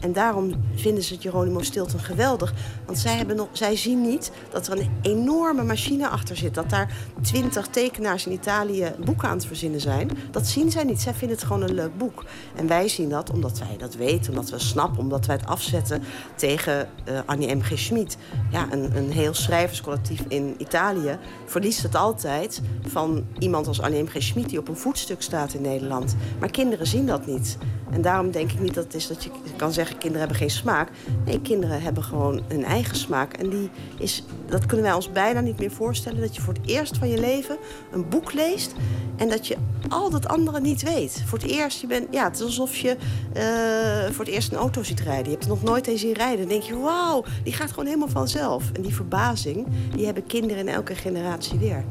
S12: En daarom vinden ze het Geronimo Stilton geweldig. Want zij, hebben nog, zij zien niet dat er een enorme machine achter zit. Dat daar twintig tekenaars in Italië boeken aan het verzinnen zijn. Dat zien zij niet. Zij vinden het gewoon een leuk boek. En wij zien dat omdat wij dat weten, omdat we snappen, omdat wij het afzetten tegen uh, Annie M. G. Schmid. Ja, een, een heel schrijverscollectief in Italië verliest het altijd van iemand als Annie M. Schmid die op een voetstuk staat in Nederland. Maar kinderen zien dat niet. En daarom denk ik niet dat het is dat je kan zeggen... kinderen hebben geen smaak. Nee, kinderen hebben gewoon een eigen smaak. En die is, dat kunnen wij ons bijna niet meer voorstellen... dat je voor het eerst van je leven een boek leest... en dat je al dat andere niet weet. Voor het eerst, je bent, ja, het is alsof je uh, voor het eerst een auto ziet rijden. Je hebt er nog nooit eens zien rijden. Dan denk je, wauw, die gaat gewoon helemaal vanzelf. En die verbazing, die hebben kinderen in elke generatie weer.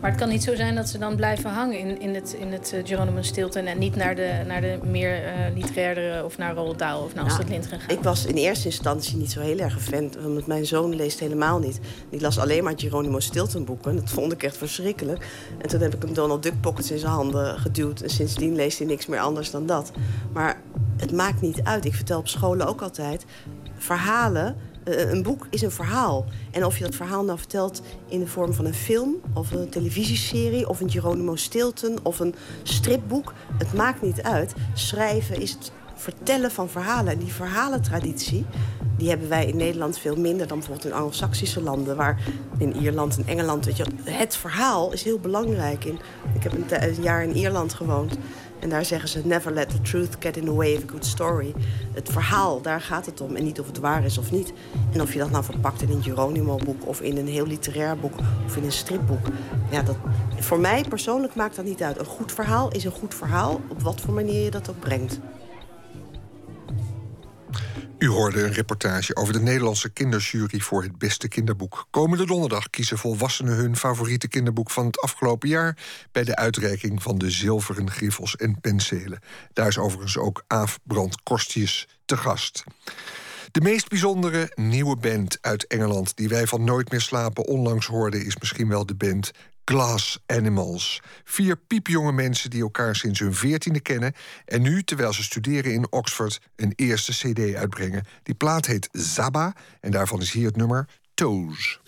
S10: Maar het kan niet zo zijn dat ze dan blijven hangen in, in het, in het uh, Geronimo Stilton... en niet naar de, naar de meer uh, literaire of naar Roald Dahl of naar Astrid nou, Lindgren gaan.
S12: Ik was in eerste instantie niet zo heel erg een fan... want mijn zoon leest helemaal niet. Die las alleen maar Geronimo Stilton boeken. Dat vond ik echt verschrikkelijk. En toen heb ik hem Donald Duck Pockets in zijn handen geduwd... en sindsdien leest hij niks meer anders dan dat. Maar het maakt niet uit. Ik vertel op scholen ook altijd... verhalen eh, een boek is een verhaal. En of je dat verhaal nou vertelt in de vorm van een film... of een televisieserie, of een Geronimo Stilton... of een stripboek, het maakt niet uit. Schrijven is het vertellen van verhalen. En die verhalentraditie die hebben wij in Nederland veel minder dan bijvoorbeeld in Anglo-Saxische landen, waar in Ierland en Engeland, weet je, het verhaal is heel belangrijk. In, ik heb een, een, jaar in Ierland gewoond en daar zeggen ze: Never let the truth get in the way of a good story. Het verhaal, daar gaat het om en niet of het waar is of niet. En of je dat nou verpakt in een Geronimo-boek of in een heel literair boek of in een stripboek. Ja, dat, voor mij persoonlijk maakt dat niet uit. Een goed verhaal is een goed verhaal, op wat voor manier je dat ook brengt.
S4: U hoorde een reportage over de Nederlandse kinderjury voor het beste kinderboek. Komende donderdag kiezen volwassenen hun favoriete kinderboek van het afgelopen jaar bij de uitreiking van de zilveren griffels en penselen. Daar is overigens ook Aaf Brand Korstjes te gast. De meest bijzondere nieuwe band uit Engeland die wij van Nooit meer slapen onlangs hoorden, is misschien wel de band Glass Animals. Vier piepjonge mensen die elkaar sinds hun veertiende kennen... en nu, terwijl ze studeren in Oxford, een eerste cd uitbrengen. Die plaat heet Zaba en daarvan is hier het nummer Toes.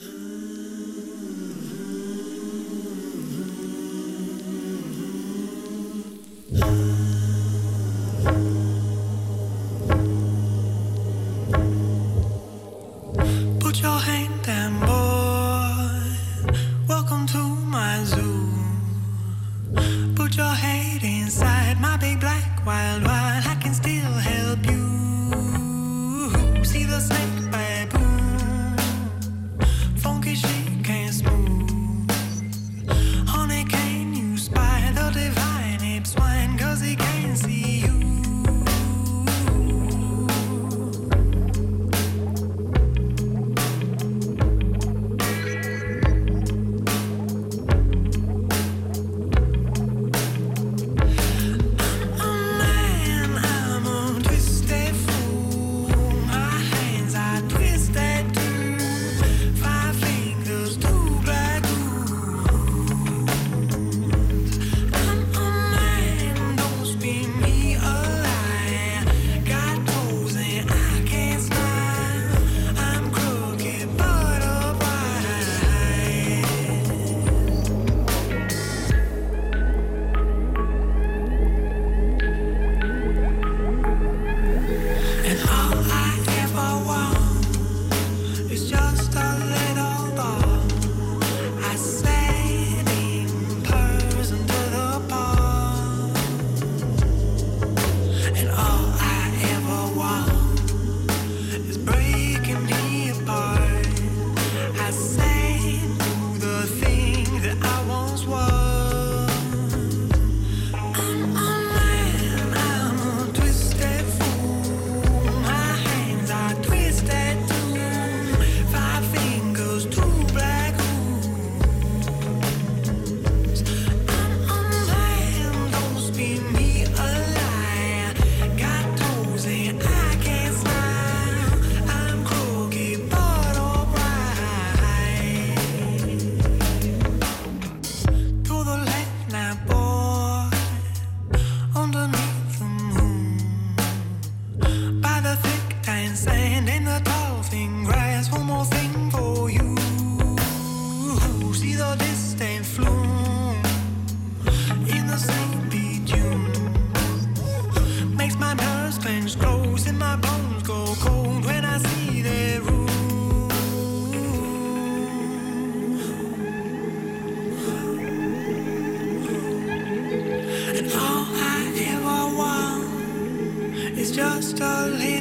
S17: Put your hand down. Put your head inside my big black wild wild. I can still help you. See the snake my bones go cold when I see their room. And all I ever want is just a little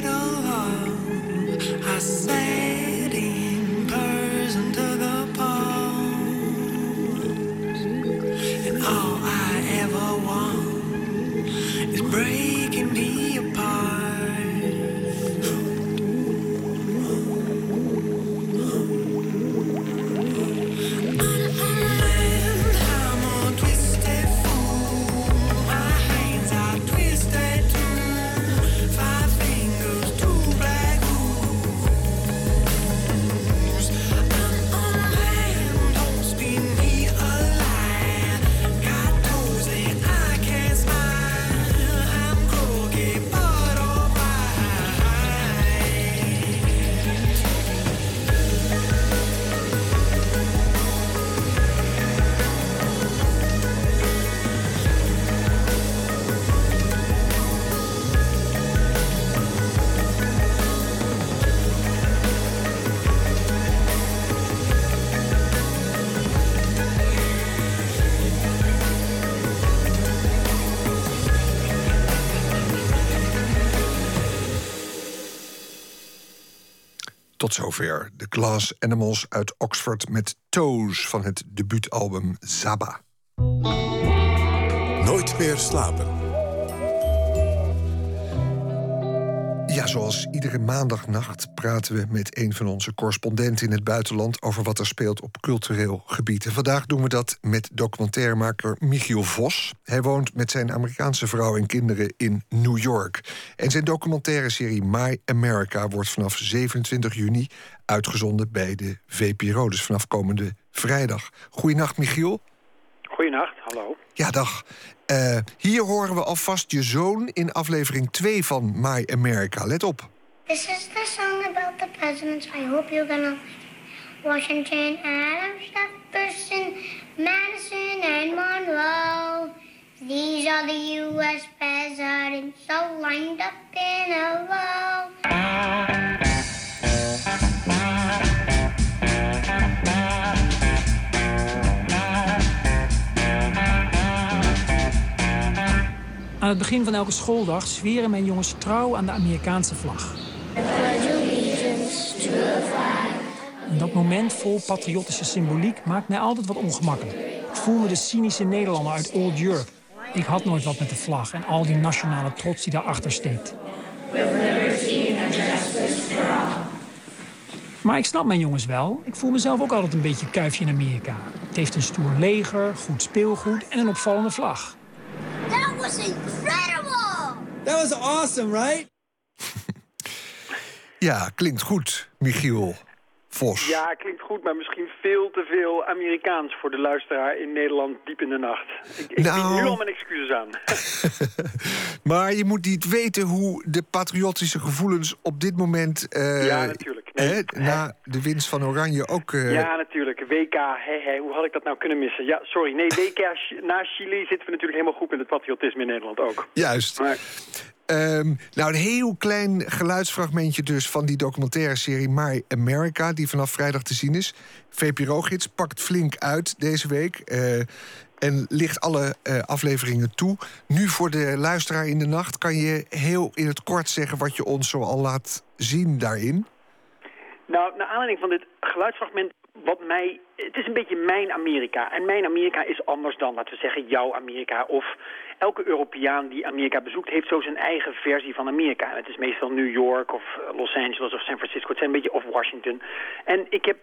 S4: Tot zover de Glass Animals uit Oxford met Toes van het debuutalbum Zaba.
S2: Nooit meer slapen.
S4: Ja, zoals iedere maandagnacht praten we met een van onze correspondenten in het buitenland over wat er speelt op cultureel gebied. En vandaag doen we dat met documentairemaker Michiel Vos. Hij woont met zijn Amerikaanse vrouw en kinderen in New York. En zijn documentaire serie My America wordt vanaf 27 juni uitgezonden bij de VPRO, dus vanaf komende vrijdag. Goedenacht, Michiel.
S18: Goedenacht, hallo.
S4: Ja, dag. Eh, hier horen we alvast je zoon in aflevering 2 van My America. Let op.
S19: This is the song about the presidents. I hope you're gonna like. Washington, Adams, Jefferson, Madison, and Monroe. These are the U.S. presidents, all lined up in a row.
S20: Aan het begin van elke schooldag zweren mijn jongens trouw aan de Amerikaanse vlag. En dat moment vol patriotische symboliek maakt mij altijd wat ongemakkelijk. Ik voel me de cynische Nederlander uit Old Europe. Ik had nooit wat met de vlag en al die nationale trots die daarachter steekt. Maar ik snap mijn jongens wel. Ik voel mezelf ook altijd een beetje kuifje in Amerika. Het heeft een stoer leger, goed speelgoed en een opvallende vlag.
S19: That was incredible!
S21: That was awesome, right?
S4: Ja, klinkt goed, Michiel Vos.
S18: Ja, klinkt goed, maar misschien veel te veel Amerikaans voor de luisteraar in Nederland diep in de nacht. Ik, ik
S4: Nou.
S18: bied nu al mijn excuses aan. *laughs* *laughs*
S4: Maar je moet niet weten hoe de patriotische gevoelens op dit moment... eh,
S18: Ja, natuurlijk. Nee.
S4: hè, na de winst van Oranje ook... eh,
S18: Ja, natuurlijk. WK, hoe had ik dat nou kunnen missen? Ja, sorry. Nee, WK na Chili zitten we natuurlijk helemaal goed met het patriotisme in Nederland ook.
S4: Juist.
S18: Maar
S4: Ehm, nou, een heel klein geluidsfragmentje dus van die documentaire serie My America... die vanaf vrijdag te zien is. VPRO-gids pakt flink uit deze week... eh, en ligt alle eh, afleveringen toe. Nu voor de luisteraar in de nacht... kan je heel in het kort zeggen wat je ons zo al laat zien daarin.
S18: Nou, naar aanleiding van dit geluidsfragment, wat mij... Het is een beetje mijn Amerika. En mijn Amerika is anders dan, laten we zeggen, jouw Amerika. Of elke Europeaan die Amerika bezoekt, heeft zo zijn eigen versie van Amerika. Het is meestal New York of Los Angeles of San Francisco. Het zijn een beetje of Washington. En ik heb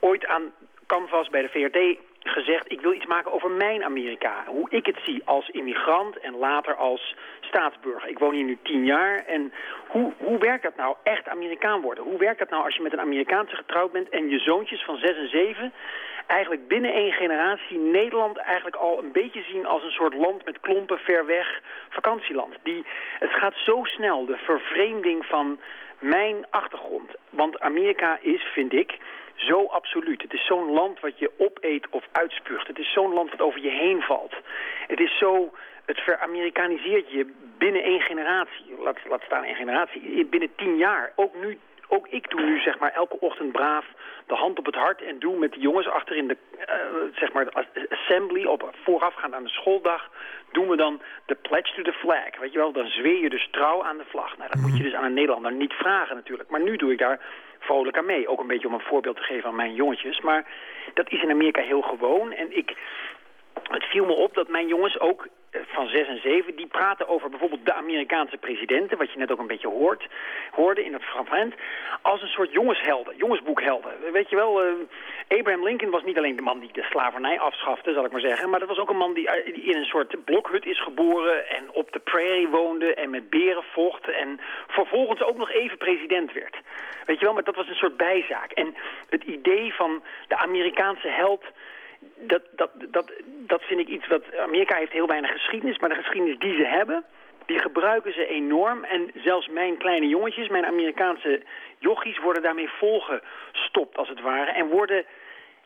S18: ooit aan Canvas bij de VRT gezegd... ik wil iets maken over mijn Amerika. Hoe ik het zie als immigrant en later als staatsburger. Ik woon hier nu tien jaar. En hoe, hoe werkt dat nou, echt Amerikaan worden? Hoe werkt dat nou als je met een Amerikaanse getrouwd bent... en je zoontjes van zes en zeven eigenlijk binnen één generatie Nederland eigenlijk al een beetje zien als een soort land met klompen ver weg vakantieland. Die, het gaat zo snel, de vervreemding van mijn achtergrond. Want Amerika is, vind ik, zo absoluut. Het is zo'n land wat je opeet of uitspuugt. Het is zo'n land wat over je heen valt. Het is zo, het veramerikaniseert je binnen één generatie. Laat, laat staan één generatie. Binnen tien jaar. Ook nu ook ik doe nu zeg maar elke ochtend braaf de hand op het hart en doe met de jongens achter in de eh, zeg maar de assembly op voorafgaand aan de schooldag doen we dan de pledge to the flag. Weet je wel, dan zweer je dus trouw aan de vlag. Nou, dat moet je dus aan een Nederlander niet vragen natuurlijk. Maar nu doe ik daar vrolijk aan mee. Ook een beetje om een voorbeeld te geven aan mijn jongetjes. Maar dat is in Amerika heel gewoon. En ik, het viel me op dat mijn jongens ook van 6 en 7, die praten over bijvoorbeeld de Amerikaanse presidenten, wat je net ook een beetje hoort, hoorde in het fragment, als een soort jongenshelden, jongensboekhelden. Weet je wel, uh, Abraham Lincoln was niet alleen de man die de slavernij afschafte, zal ik maar zeggen, maar dat was ook een man die, eh, die in een soort blokhut is geboren en op de prairie woonde en met beren vocht en vervolgens ook nog even president werd. Weet je wel, maar dat was een soort bijzaak. En het idee van de Amerikaanse held dat, dat, dat, dat vind ik iets wat... Amerika heeft heel weinig geschiedenis, maar de geschiedenis die ze hebben... die gebruiken ze enorm. En zelfs mijn kleine jongetjes, mijn Amerikaanse jochies... worden daarmee volgestopt, als het ware. En worden...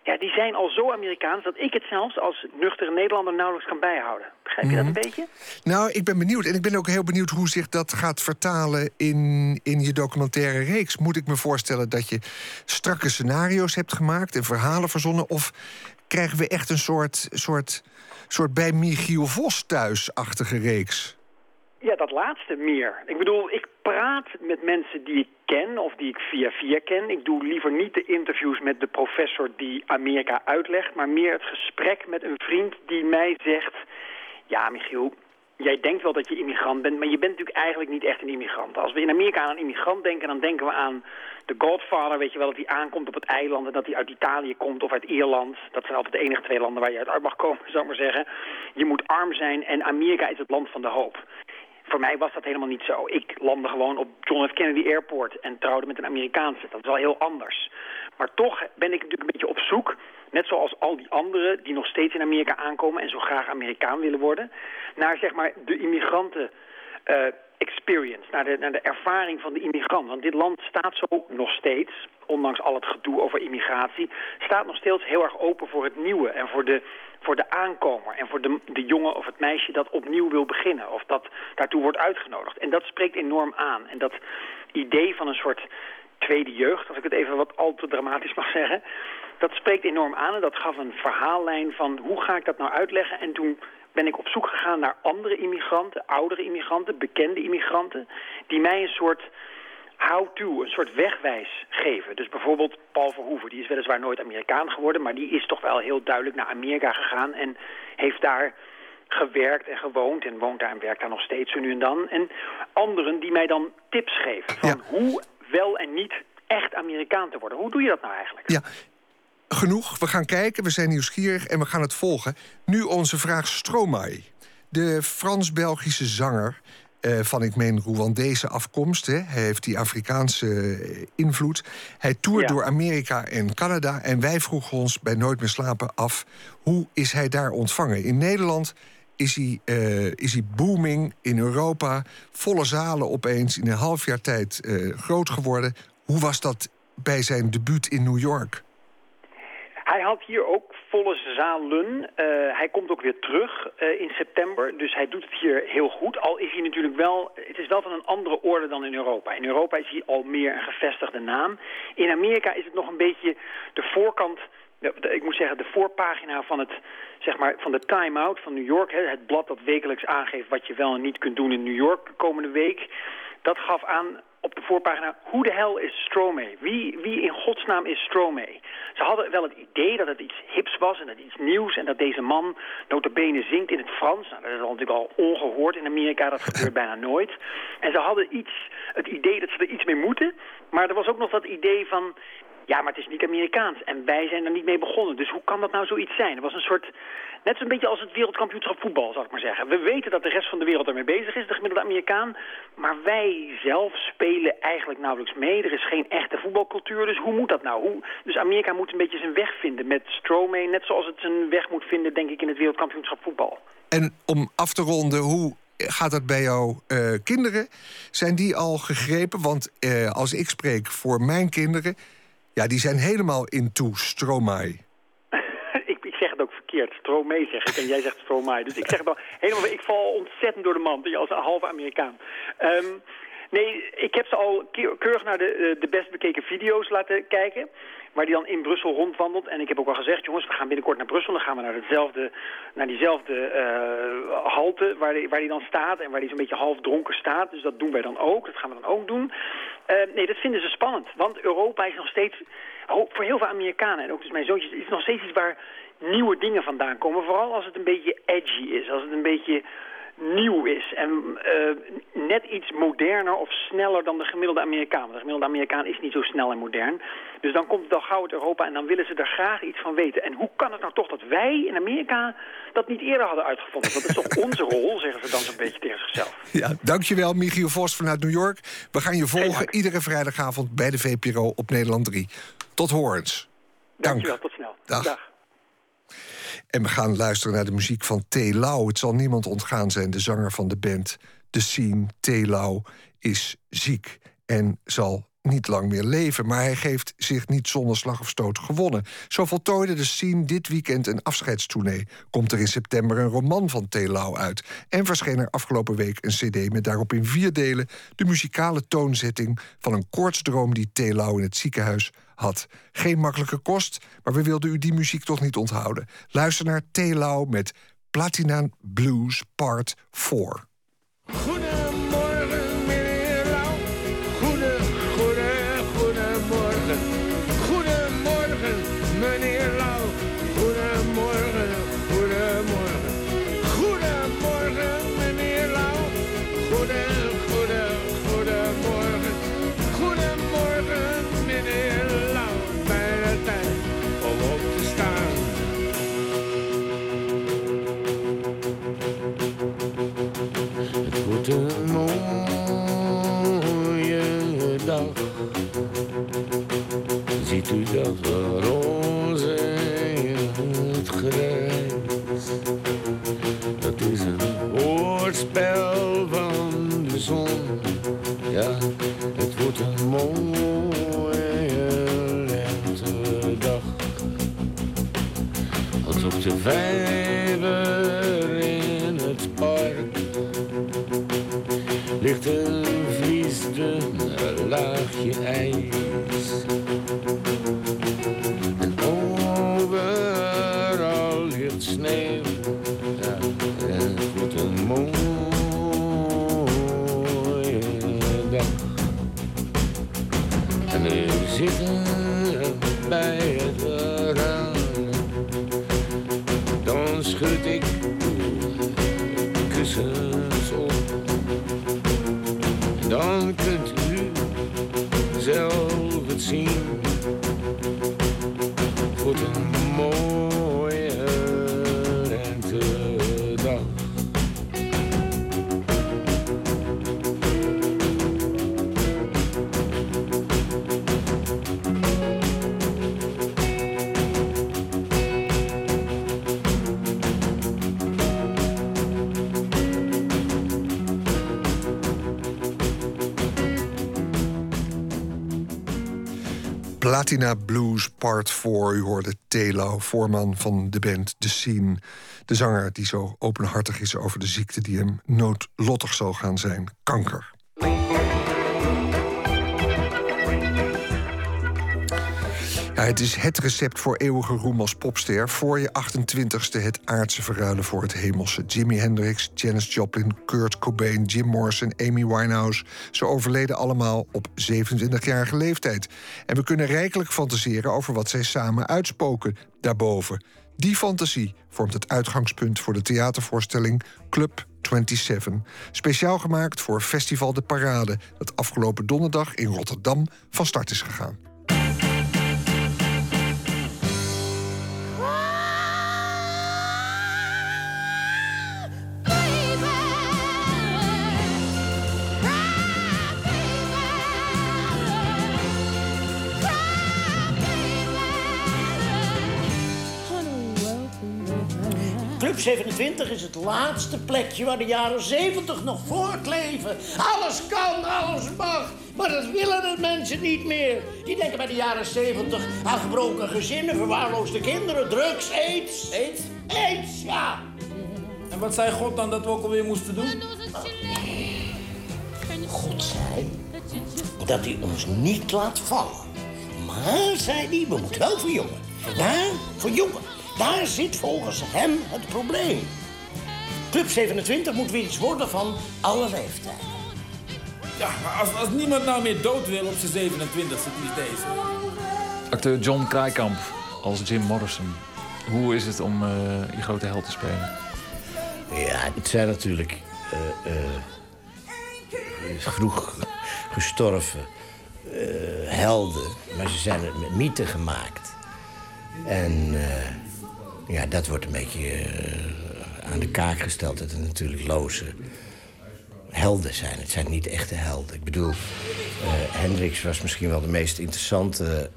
S18: Ja, die zijn al zo Amerikaans dat ik het zelfs als nuchtere Nederlander nauwelijks kan bijhouden. Begrijp je dat een
S4: Mhm.
S18: beetje?
S4: Nou, ik ben benieuwd. En ik ben ook heel benieuwd hoe zich dat gaat vertalen in, in je documentaire reeks. Moet ik me voorstellen dat je strakke scenario's hebt gemaakt en verhalen verzonnen? Of krijgen we echt een soort, soort, soort bij Michiel Vos thuis-achtige reeks?
S18: Ja, dat laatste meer. Ik bedoel, ik praat met mensen die ik ken of die ik via via ken. Ik doe liever niet de interviews met de professor die Amerika uitlegt... maar meer het gesprek met een vriend die mij zegt... ja, Michiel, jij denkt wel dat je immigrant bent... maar je bent natuurlijk eigenlijk niet echt een immigrant. Als we in Amerika aan een immigrant denken, dan denken we aan de Godfather... weet je wel, dat hij aankomt op het eiland en dat hij uit Italië komt of uit Ierland. Dat zijn altijd de enige twee landen waar je uit mag komen, zou ik maar zeggen. Je moet arm zijn en Amerika is het land van de hoop. Voor mij was dat helemaal niet zo. Ik landde gewoon op John F. Kennedy Airport en trouwde met een Amerikaanse. Dat is wel heel anders. Maar toch ben ik natuurlijk een beetje op zoek, net zoals al die anderen die nog steeds in Amerika aankomen en zo graag Amerikaan willen worden, naar zeg maar de immigranten eh, experience, naar de, naar de ervaring van de immigrant. Want dit land staat zo nog steeds, ondanks al het gedoe over immigratie, staat nog steeds heel erg open voor het nieuwe en voor de, voor de aankomer en voor de, de jongen of het meisje dat opnieuw wil beginnen of dat daartoe wordt uitgenodigd. En dat spreekt enorm aan. En dat idee van een soort tweede jeugd, als ik het even wat al te dramatisch mag zeggen, dat spreekt enorm aan en dat gaf een verhaallijn van hoe ga ik dat nou uitleggen. En toen ben ik op zoek gegaan naar andere immigranten, oudere immigranten, bekende immigranten, die mij een soort how-to, een soort wegwijs geven. Dus bijvoorbeeld Paul Verhoeven, die is weliswaar nooit Amerikaan geworden, maar die is toch wel heel duidelijk naar Amerika gegaan en heeft daar gewerkt en gewoond en woont daar en werkt daar nog steeds zo nu en dan. En anderen die mij dan tips geven van hoe wel en niet echt Amerikaan te worden. Hoe doe je dat nou eigenlijk?
S4: Ja, genoeg. We gaan kijken, we zijn nieuwsgierig en we gaan het volgen. Nu onze vraag Stromae. De Frans-Belgische zanger eh, van, ik meen, Rwandese afkomst. Hè. Hij heeft die Afrikaanse eh, invloed. Hij toert door Amerika en Canada. En wij vroegen ons bij Nooit meer slapen af... hoe is hij daar ontvangen? In Nederland is hij, eh, is hij booming. In Europa volle zalen opeens. In een half jaar tijd eh, groot geworden. Hoe was dat bij zijn debuut in New York?
S18: Hij had hier ook volle zalen. Eh, hij komt ook weer terug in september. Dus hij doet het hier heel goed. Al is hij natuurlijk wel... Het is wel van een andere orde dan in Europa. In Europa is hij al meer een gevestigde naam. In Amerika is het nog een beetje de voorkant... ik moet zeggen, de voorpagina van, het, zeg maar, van de Time Out van New York. Hè, het blad dat wekelijks aangeeft wat je wel en niet kunt doen in New York de komende week. Dat gaf aan op de voorpagina, hoe de hel is Stromae? Wie, wie in godsnaam is Stromae? Ze hadden wel het idee dat het iets hips was en dat iets nieuws... en dat deze man notabene zingt in het Frans. Nou, dat is al natuurlijk al ongehoord in Amerika, dat gebeurt *laughs* bijna nooit. En ze hadden iets, het idee dat ze er iets mee moeten... maar er was ook nog dat idee van... Ja, maar het is niet Amerikaans en wij zijn er niet mee begonnen. Dus hoe kan dat nou zoiets zijn? Het was een soort, net zo'n beetje als het wereldkampioenschap voetbal, zal ik maar zeggen. We weten dat de rest van de wereld ermee bezig is, de gemiddelde Amerikaan. Maar wij zelf spelen eigenlijk nauwelijks mee. Er is geen echte voetbalcultuur, dus hoe moet dat nou? Hoe, dus Amerika moet een beetje zijn weg vinden met Stromae. Net zoals het zijn weg moet vinden, denk ik, in het wereldkampioenschap voetbal.
S4: En om af te ronden, hoe gaat dat bij jouw eh, kinderen? Zijn die al gegrepen? Want eh, als ik spreek voor mijn kinderen... ja, die zijn helemaal into Stromae. *laughs*
S18: ik, ik zeg het ook verkeerd. Stromae zeg ik en jij zegt Stromae. Dus ik zeg het al helemaal... Ik val ontzettend door de mand als halve Amerikaan. Ehm, Nee, ik heb ze al ke- keurig naar de, eh, de best bekeken video's laten kijken. Waar die dan in Brussel rondwandelt. En ik heb ook al gezegd, jongens, we gaan binnenkort naar Brussel. Dan gaan we naar, hetzelfde, naar diezelfde eh, halte waar die, waar dan staat. En waar die zo'n beetje half dronken staat. Dus dat doen wij dan ook. Dat gaan we dan ook doen. Eh, nee, dat vinden ze spannend. Want Europa is nog steeds, voor heel veel Amerikanen en ook dus mijn zoontjes, is nog steeds iets waar nieuwe dingen vandaan komen. Vooral als het een beetje edgy is. Als het een beetje nieuw is. En eh, net iets moderner of sneller dan de gemiddelde Amerikaan. Want de gemiddelde Amerikaan is niet zo snel en modern. Dus dan komt het al gauw uit Europa en dan willen ze er graag iets van weten. En hoe kan het nou toch dat wij in Amerika dat niet eerder hadden uitgevonden? Want dat is toch *laughs* onze rol, zeggen ze dan zo'n beetje tegen zichzelf.
S4: Ja, dankjewel Michiel Vos vanuit New York. We gaan je volgen iedere vrijdagavond bij de VPRO op Nederland 3. Tot horens. Dank.
S18: Dankjewel, tot snel.
S4: Dag. En we gaan luisteren naar de muziek van T. Lau. Het zal niemand ontgaan zijn, de zanger van de band The Scene. T. Lau is ziek en zal niet lang meer leven. Maar hij geeft zich niet zonder slag of stoot gewonnen. Zo voltooide de Scene dit weekend een afscheidstournee. Komt er in september een roman van T. Lau uit. En verscheen er afgelopen week een cd met daarop in vier delen... de muzikale toonzetting van een koortsdroom die T. Lau in het ziekenhuis had. Geen makkelijke kost, maar we wilden u die muziek toch niet onthouden. Luister naar T. Lau met Platina Blues Part 4.
S22: Laagje ijs. En overal ligt sneeuw. En het wordt een mooie dag. En we zitten bij het raam. Dan schud ik kussens op. Dan kunt zien. Het
S4: Platina Blues Part 4. U hoorde Telo, voorman van de band The Scene. De zanger die zo openhartig is over de ziekte die hem noodlottig zal gaan zijn: kanker. Het is het recept voor eeuwige roem als popster. Voor je 28ste het aardse verruilen voor het hemelse. Jimi Hendrix, Janis Joplin, Kurt Cobain, Jim Morrison, Amy Winehouse. Ze overleden allemaal op 27-jarige leeftijd. En we kunnen rijkelijk fantaseren over wat zij samen uitspoken daarboven. Die fantasie vormt het uitgangspunt voor de theatervoorstelling Club 27. Speciaal gemaakt voor Festival de Parade... dat afgelopen donderdag in Rotterdam van start is gegaan.
S23: Club 27 is het laatste plekje waar de jaren 70 nog voortleven. Alles kan, alles mag. Maar dat willen de mensen niet meer. Die denken bij de jaren 70 aan gebroken gezinnen, verwaarloosde kinderen, drugs, aids.
S24: Aids?
S23: Aids, ja.
S24: En wat zei God dan dat we ook alweer moesten doen?
S23: God zei dat hij ons niet laat vallen. Maar, zei hij, we moeten wel voor jongen. Daar, voor jongen. Daar zit volgens hem het probleem. Club 27 moet weer iets worden van alle leeftijden.
S22: Ja, maar als, als niemand nou meer dood wil op zijn 27 e is deze.
S25: Acteur John Kraaikamp als Jim Morrison. Hoe is het om uh, je grote held te spelen?
S23: Ja, het zijn natuurlijk uh, uh, vroeg gestorven helden. Maar ze zijn met mythe gemaakt. En ja, dat wordt een beetje aan de kaak gesteld. Dat het natuurlijk loze helden zijn. Het zijn niet echte helden. Ik bedoel, Hendrix was misschien wel de meest interessante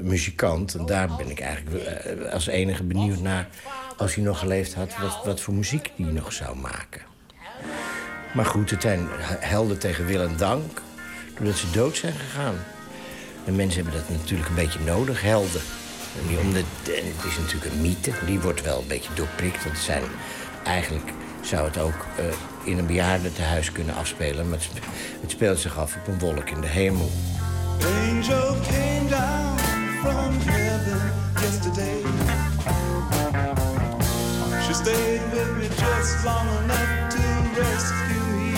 S23: muzikant. En daar ben ik eigenlijk als enige benieuwd naar... als hij nog geleefd had, wat, wat voor muziek hij nog zou maken. Maar goed, het zijn helden tegen wil en dank... doordat ze dood zijn gegaan. En mensen hebben dat natuurlijk een beetje nodig, helden. Het is natuurlijk een mythe, die wordt wel een beetje doorprikt. Want zijn, eigenlijk zou het ook uh, in een bejaardentehuis kunnen afspelen... maar het, het speelt zich af op een wolk in de hemel.
S17: Angel came down from heaven yesterday. She stayed with me just long enough to rescue me.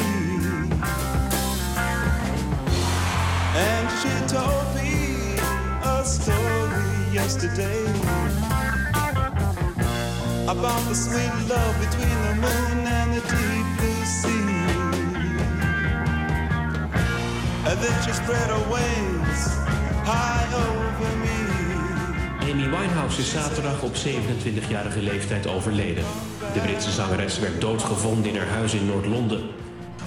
S17: And she told me a story yesterday about the sweet love between the moon and the deep blue sea. And then she spread her wings high over me.
S26: Amy Winehouse is zaterdag op 27-jarige leeftijd overleden. De Britse zangeres werd doodgevonden in haar huis in Noord-Londen.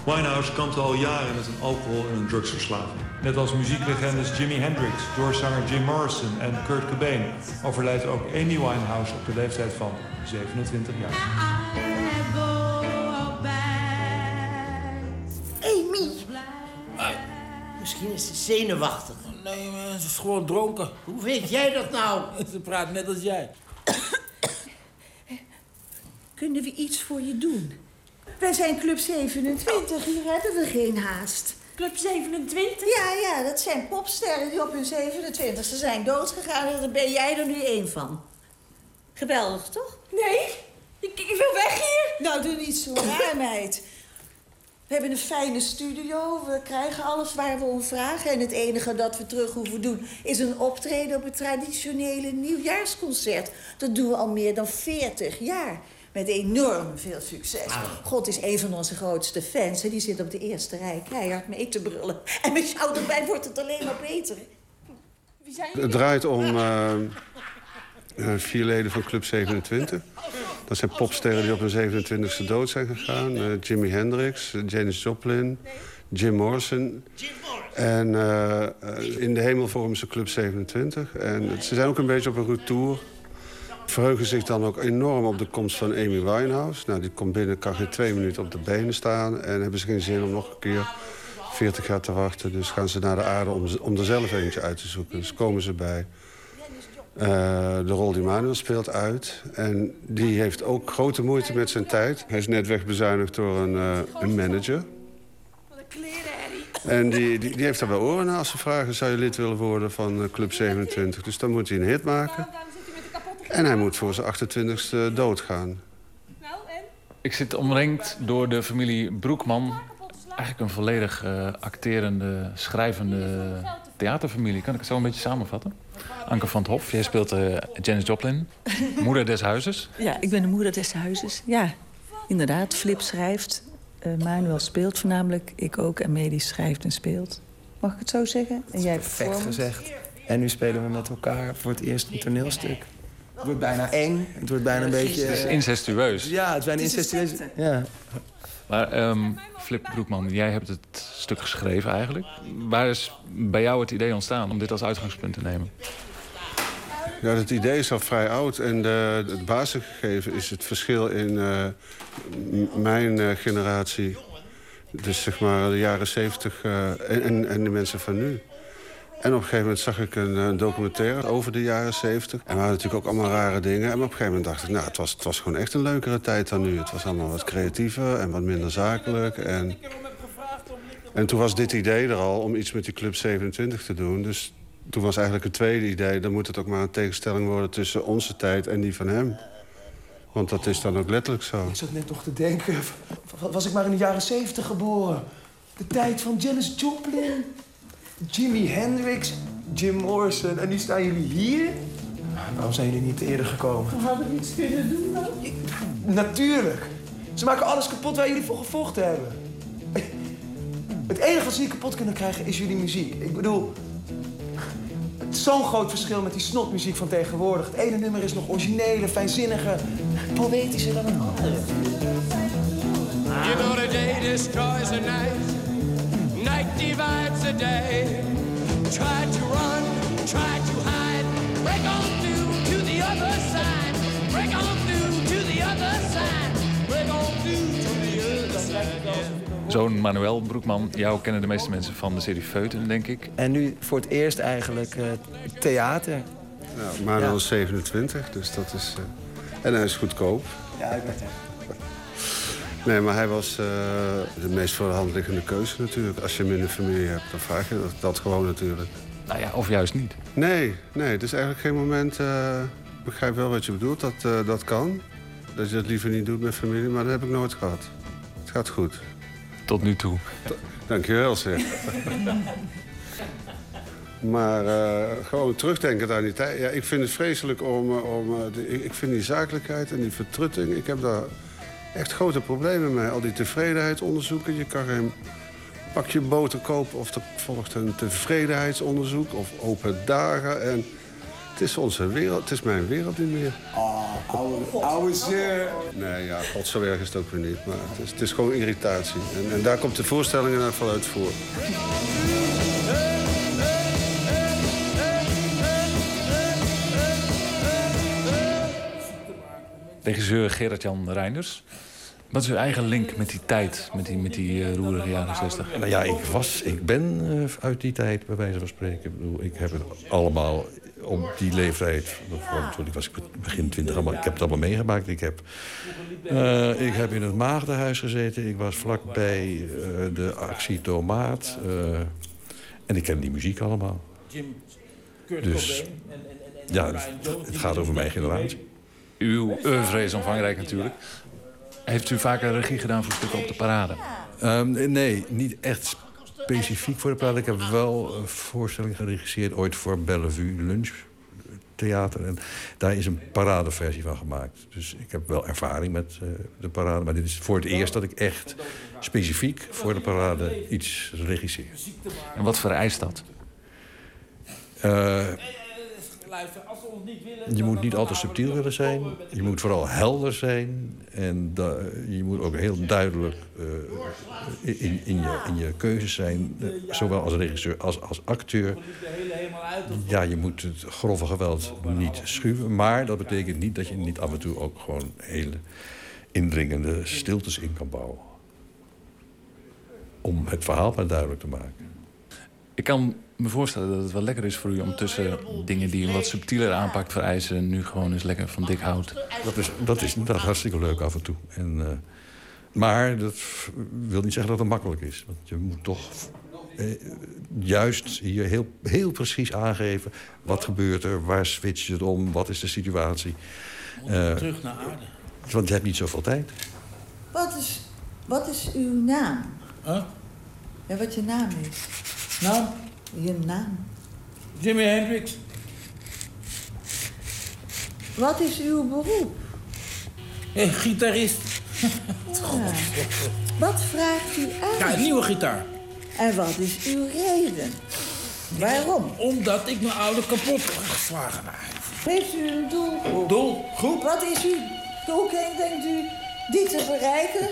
S24: Winehouse kampte al jaren met een alcohol- en een drugsverslaving.
S27: Net als muzieklegendes Jimi Hendrix, doorzanger Jim Morrison en Kurt Cobain... overlijdt ook Amy Winehouse op de leeftijd van 27 jaar.
S23: Amy! Misschien is ze zenuwachtig.
S22: Nee, man, ze is gewoon dronken.
S23: Hoe weet jij dat nou? *laughs*
S22: Ze praat net als jij. *coughs*
S28: Kunnen we iets voor je doen? Wij zijn Club 27, hier hebben we geen haast.
S29: Club 27?
S28: Ja, ja, dat zijn popsterren die op hun 27e zijn doodgegaan. En daar ben jij er nu één van. Geweldig, toch?
S29: Nee, ik, ik wil weg hier.
S28: Nou, doe niet zo raar, meid. We hebben een fijne studio. We krijgen alles waar we om vragen. En het enige dat we terug hoeven doen... is een optreden op het traditionele nieuwjaarsconcert. Dat doen we al meer dan 40 jaar. Met enorm veel succes. God is een van onze grootste fans. En die zit op de eerste rij keihard mee te brullen. *laughs* En met jou erbij wordt het alleen maar beter.
S29: Wie zijn
S30: Het draait om uh, uh, vier leden van Club 27. Dat zijn popsterren die op hun 27e dood zijn gegaan. Uh, Jimi Hendrix, Janis Joplin, Jim Morrison. En in de hemel vormen ze Club 27. En ze zijn ook een beetje op een retour verheugen zich dan ook enorm op de komst van Amy Winehouse. Nou, die komt binnen, kan geen twee minuten op de benen staan... en hebben ze geen zin om nog een keer 40 jaar te wachten. Dus gaan ze naar de aarde om, om er zelf eentje uit te zoeken. Dus komen ze bij uh, de rol die Manuel speelt uit. En die heeft ook grote moeite met zijn tijd. Hij is net wegbezuinigd door een, uh, een manager. En die, die, die heeft daar wel oren als ze vragen... zou je lid willen worden van Club 27? Dus dan moet hij een hit maken... En hij moet voor zijn 28e doodgaan.
S25: Ik zit omringd door de familie Broekman. Eigenlijk een volledig uh, acterende, schrijvende theaterfamilie. Kan ik het zo een beetje samenvatten? Anke van het Hof, jij speelt uh, Janis Joplin. *laughs* moeder des huizes.
S31: Ja, ik ben de moeder des huizes. Ja, inderdaad. Flip schrijft. Uh, Manuel speelt voornamelijk. Ik ook. En Medi schrijft en speelt. Mag ik het zo zeggen? En jij
S32: Perfect gezegd. En nu spelen we met elkaar voor het eerst een toneelstuk. Het wordt bijna eng. Het wordt bijna een beetje...
S25: Het is incestueus.
S32: Ja, het bijna incestueus. Ja.
S25: Maar um, Flip Broekman, jij hebt het stuk geschreven eigenlijk. Waar is bij jou het idee ontstaan om dit als uitgangspunt te nemen?
S30: Ja, het idee is al vrij oud. En de, het basisgegeven is het verschil in uh, mijn uh, generatie. Dus zeg maar de jaren zeventig uh, en, en de mensen van nu. En op een gegeven moment zag ik een, een documentaire over de jaren 70. En we hadden natuurlijk ook allemaal rare dingen. En op een gegeven moment dacht ik, nou, het was, het was gewoon echt een leukere tijd dan nu. Het was allemaal wat creatiever en wat minder zakelijk. En En toen was dit idee er al om iets met die Club 27 te doen. Dus toen was eigenlijk het tweede idee... dan moet het ook maar een tegenstelling worden tussen onze tijd en die van hem. Want dat is dan ook letterlijk zo.
S32: Ik zat net nog te denken, was ik maar in de jaren zeventig geboren. De tijd van Janis Joplin, Jimi Hendrix, Jim Morrison. En nu staan jullie hier? Waarom zijn jullie niet eerder gekomen?
S29: We hadden iets kunnen doen dan.
S32: Natuurlijk. Ze maken alles kapot waar jullie voor gevochten hebben. Het enige wat ze niet kapot kunnen krijgen is jullie muziek. Ik bedoel, het is zo'n groot verschil met die snotmuziek van tegenwoordig. Het ene nummer is nog originele, fijnzinnige, poëtischer dan een andere.
S22: You know the day destroys the night, night divides the day. Try to run, try to hide, break on through to the other side, break on through to the other side, break on through to the other side.
S25: Zoon Manuel Broekman, jou kennen de meeste mensen van de serie Feuten, denk ik.
S32: En nu voor het eerst eigenlijk eh, theater.
S30: Ja, Manuel is 27, dus dat is... eh, en hij is goedkoop.
S32: Ja, ik weet het.
S30: Nee, maar hij was eh, de meest voor de hand liggende keuze natuurlijk. Als je hem in de familie hebt, dan vraag je dat, dat gewoon natuurlijk.
S25: Nou ja, of juist niet.
S30: Nee, nee, het is eigenlijk geen moment... eh, ik begrijp wel wat je bedoelt, dat, eh, dat kan. Dat je dat liever niet doet met familie, maar dat heb ik nooit gehad. Het gaat goed.
S25: Tot nu toe.
S30: Dankjewel, zeg. Maar gewoon terugdenken aan die tijd. Ja, ik vind het vreselijk om... om de- ik vind die zakelijkheid en die vertrutting... Ik heb daar echt grote problemen mee. Al die tevredenheidsonderzoeken. Je kan geen pakje boter kopen of er volgt een tevredenheidsonderzoek... of open dagen. En het is onze wereld. Het is mijn wereld niet meer.
S32: Oh, oude, oude zeer.
S30: Nee, ja, god, zo erg is het ook weer niet. Maar het is, het is gewoon irritatie. En, en daar komt de voorstelling in ieder geval uit
S25: Regisseur Gerard-Jan Reinders. Wat is uw eigen link met die tijd, met die, met die eh, roerige jaren 60?
S33: Nou ja, ik, was, ik ben eh, uit die tijd, bij wijze van spreken. Ik, bedoel, ik heb het allemaal op die leeftijd, toen ik was begin twintig, allemaal, ik heb het allemaal meegemaakt. Ik heb, eh, ik heb in het maagdenhuis gezeten. Ik was vlakbij eh, de actie Tomaat. eh, en ik ken die muziek allemaal. Dus
S34: Cobain en, en, en, en
S33: ja, het, het gaat over mijn generatie.
S25: Uw oeuvre is omvangrijk natuurlijk. Heeft u vaker regie gedaan voor stukken op de parade?
S33: Ehm, nee, niet echt specifiek voor de parade. Ik heb wel een voorstelling geregisseerd ooit voor Bellevue Lunch Theater. En daar is een paradeversie van gemaakt. Dus ik heb wel ervaring met eh, de parade. Maar dit is voor het eerst dat ik echt specifiek voor de parade iets regisseer.
S25: En wat vereist dat?
S33: Eh,
S34: Luister, als ze ons niet willen...
S33: je moet niet al te subtiel willen zijn. Je moet vooral helder zijn. En da- je moet ook heel duidelijk eh, in, in, je, in je keuzes zijn. eh, zowel als regisseur als als acteur. Ja, je moet het grove geweld niet schuwen. Maar dat betekent niet dat je niet af en toe ook gewoon hele indringende stiltes in kan bouwen. Om het verhaal maar duidelijk te maken.
S25: Ik kan me voorstellen dat het wel lekker is voor u om tussen dingen die een wat subtieler aanpak vereisen... nu gewoon eens lekker van dik hout.
S33: Dat is, dat is, dat is hartstikke leuk af en toe. En, eh, maar dat wil niet zeggen dat het makkelijk is. Want je moet toch eh, juist hier heel, heel precies aangeven... wat gebeurt er, waar switcht het om, wat is de situatie. Eh,
S34: Terug naar aarde.
S33: want je hebt niet zoveel tijd.
S28: Wat is, wat is uw naam?
S34: Huh?
S28: Ja, wat je naam is.
S34: Naam?
S28: Je naam.
S34: Jimi Hendrix.
S28: Wat is uw beroep?
S34: Hey, gitarist.
S28: Ja. Wat vraagt u aan?
S34: Ja, een nieuwe gitaar.
S28: En wat is uw reden? Waarom?
S34: Omdat ik mijn oude kapot geslagen heb.
S28: Heeft u een doel?
S34: Doel? Goed.
S28: Wat is uw doel? Denkt u die te bereiken?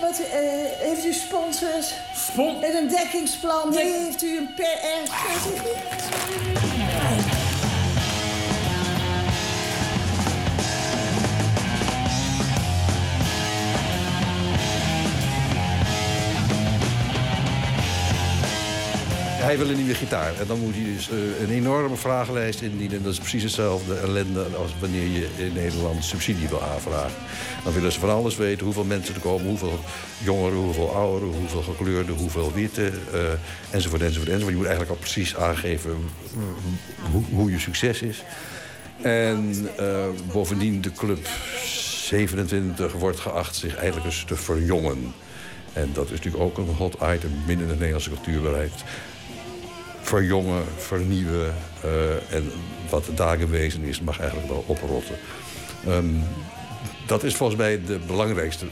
S28: Wat, eh, heeft u sponsors?
S34: Spon
S28: en een dekkingsplan? Heeft u een PR-strategie?
S33: Hij wil een nieuwe gitaar. En dan moet hij dus eh, een enorme vragenlijst indienen. Dat is precies hetzelfde ellende als wanneer je in Nederland subsidie wil aanvragen. Dan willen ze van alles weten. Hoeveel mensen er komen, hoeveel jongeren, hoeveel ouderen... hoeveel gekleurden, hoeveel witte, eh, enzovoort, enzovoort, enzovoort. Je moet eigenlijk al precies aangeven hoe, hoe je succes is. En eh, bovendien de club 27 wordt geacht zich eigenlijk eens te verjongen. En dat is natuurlijk ook een hot item binnen het Nederlandse cultuurbeleid. Verjongen, vernieuwen eh, en wat daar gewezen is mag eigenlijk wel oprotten. Ehm, dat is volgens mij de belangrijkste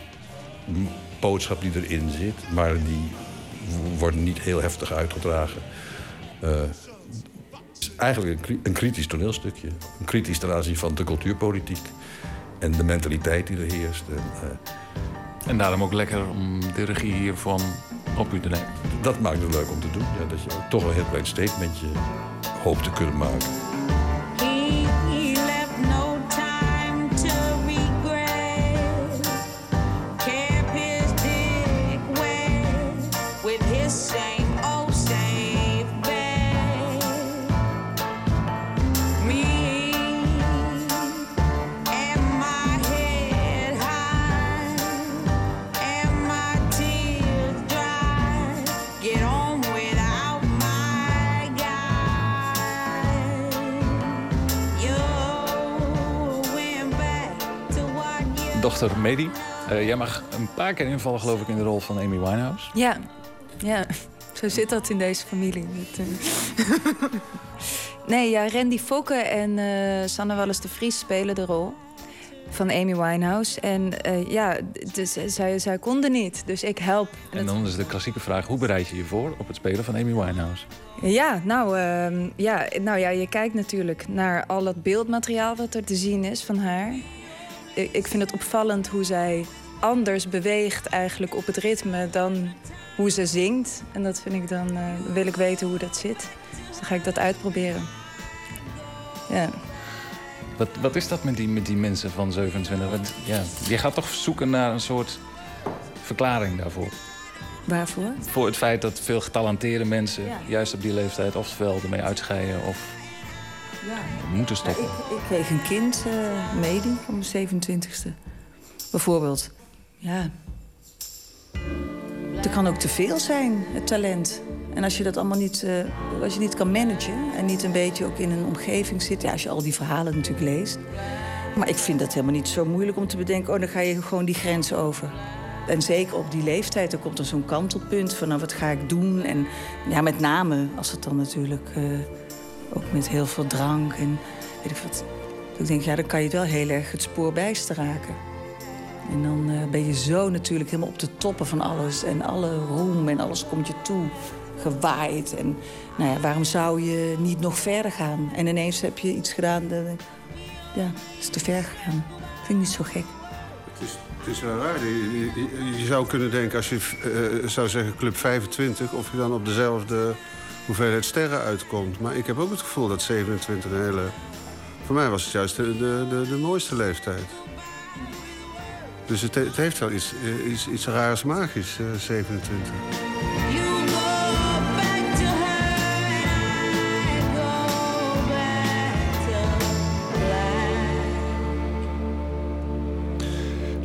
S33: boodschap die erin zit. Maar die wordt niet heel heftig uitgedragen. Uh, het is eigenlijk een, een kritisch toneelstukje. Een kritisch ten aanzien van de cultuurpolitiek. En de mentaliteit die er heerst. En, uh,
S25: En daarom ook lekker om de regie hiervan op u te nemen.
S33: dat maakt het leuk om te doen. Ja, dat je toch een heel klein statementje hoopt te kunnen maken.
S25: Dochter Medi, eh, jij mag een paar keer invallen geloof ik in de rol van Amy Winehouse.
S31: Ja, ja. Zo zit dat in deze familie. Dat, eh. nee, ja, Randy Fokke en eh Sanne Wallis de Vries spelen de rol van Amy Winehouse. En ja, dus, zij, zij konden niet, dus ik help.
S25: En dan is de klassieke vraag, hoe bereid je je voor op het spelen van Amy Winehouse?
S31: Ja, nou, ehm, ja, nou ja, je kijkt natuurlijk naar al het beeldmateriaal wat er te zien is van haar. Ik, ik vind het opvallend hoe zij anders beweegt eigenlijk op het ritme dan hoe ze zingt. En dat vind ik dan, eh, wil ik weten hoe dat zit. Dus dan ga ik dat uitproberen. Ja.
S25: Wat, wat is dat met die, met die mensen van 27? Want, ja, je gaat toch zoeken naar een soort verklaring daarvoor.
S31: Waarvoor?
S25: Voor het feit dat veel getalenteerde mensen
S31: Ja.
S25: juist op die leeftijd ofwel ermee uitscheiden of moeten stoppen.
S31: ik, ik kreeg een kind, Medi, op mijn 27e. Bijvoorbeeld. Ja. Er kan ook te veel zijn, het talent. En als je dat allemaal niet, eh, als je niet kan managen... en niet een beetje ook in een omgeving zit... Ja, als je al die verhalen natuurlijk leest. Maar ik vind dat helemaal niet zo moeilijk om te bedenken... oh, dan ga je gewoon die grens over. En zeker op die leeftijd, dan komt er zo'n kantelpunt van... nou, wat ga ik doen? En ja, met name als het dan natuurlijk... eh, ook met heel veel drank en weet ik wat. Ik denk, ja, dan kan je wel heel erg het spoor bijster raken. En dan eh, ben je zo natuurlijk helemaal op de toppen van alles. En alle roem en alles komt je toe. Gewaaid. En nou ja, waarom zou je niet nog verder gaan? En ineens heb je iets gedaan. Dat, ja, dat is te ver gegaan. Vind ik niet zo gek.
S30: Het is, het is wel raar. Je, je- je zou kunnen denken, als je eh, zou zeggen club 25... of je dan op dezelfde hoeveelheid sterren uitkomt. Maar ik heb ook het gevoel dat 27 een hele... Voor mij was het juist de, de, de, mooiste leeftijd. Dus het, he- het heeft wel iets, eh, iets, iets raars magisch, eh, 27.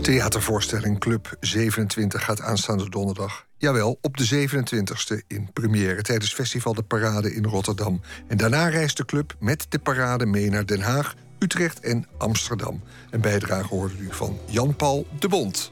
S4: Theatervoorstelling Club 27 gaat aanstaande donderdag. Jawel, op de 27e in première tijdens Festival de Parade in Rotterdam. En daarna reist de club met de parade mee naar Den Haag, Utrecht en Amsterdam. Een bijdrage hoorde u van Jan-Paul de Bond.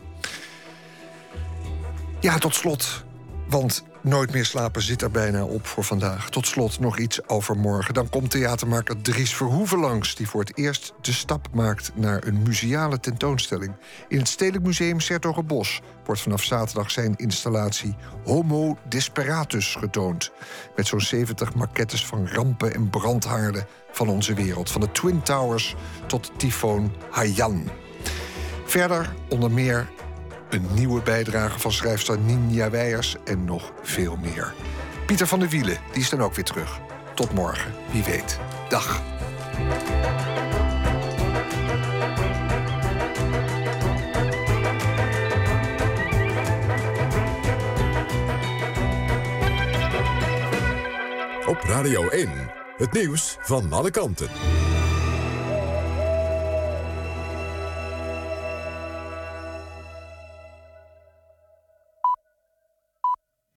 S4: Ja, tot slot. Want Nooit meer slapen zit er bijna op voor vandaag. Tot slot nog iets over morgen. Dan komt theatermaker Dries Verhoeven langs... die voor het eerst de stap maakt naar een museale tentoonstelling. In het Stedelijk Museum Sertogenbos wordt vanaf zaterdag zijn installatie... Homo Desperatus getoond. Met zo'n 70 maquettes van rampen en brandhaarden van onze wereld. Van de Twin Towers tot tyfoon Haiyan. Verder onder meer een nieuwe bijdrage van schrijfster Ninja Weijers en nog veel meer. Pieter van der Wielen, die is dan ook weer terug. Tot morgen, wie weet. Dag.
S2: Op Radio 1, het nieuws van alle kanten.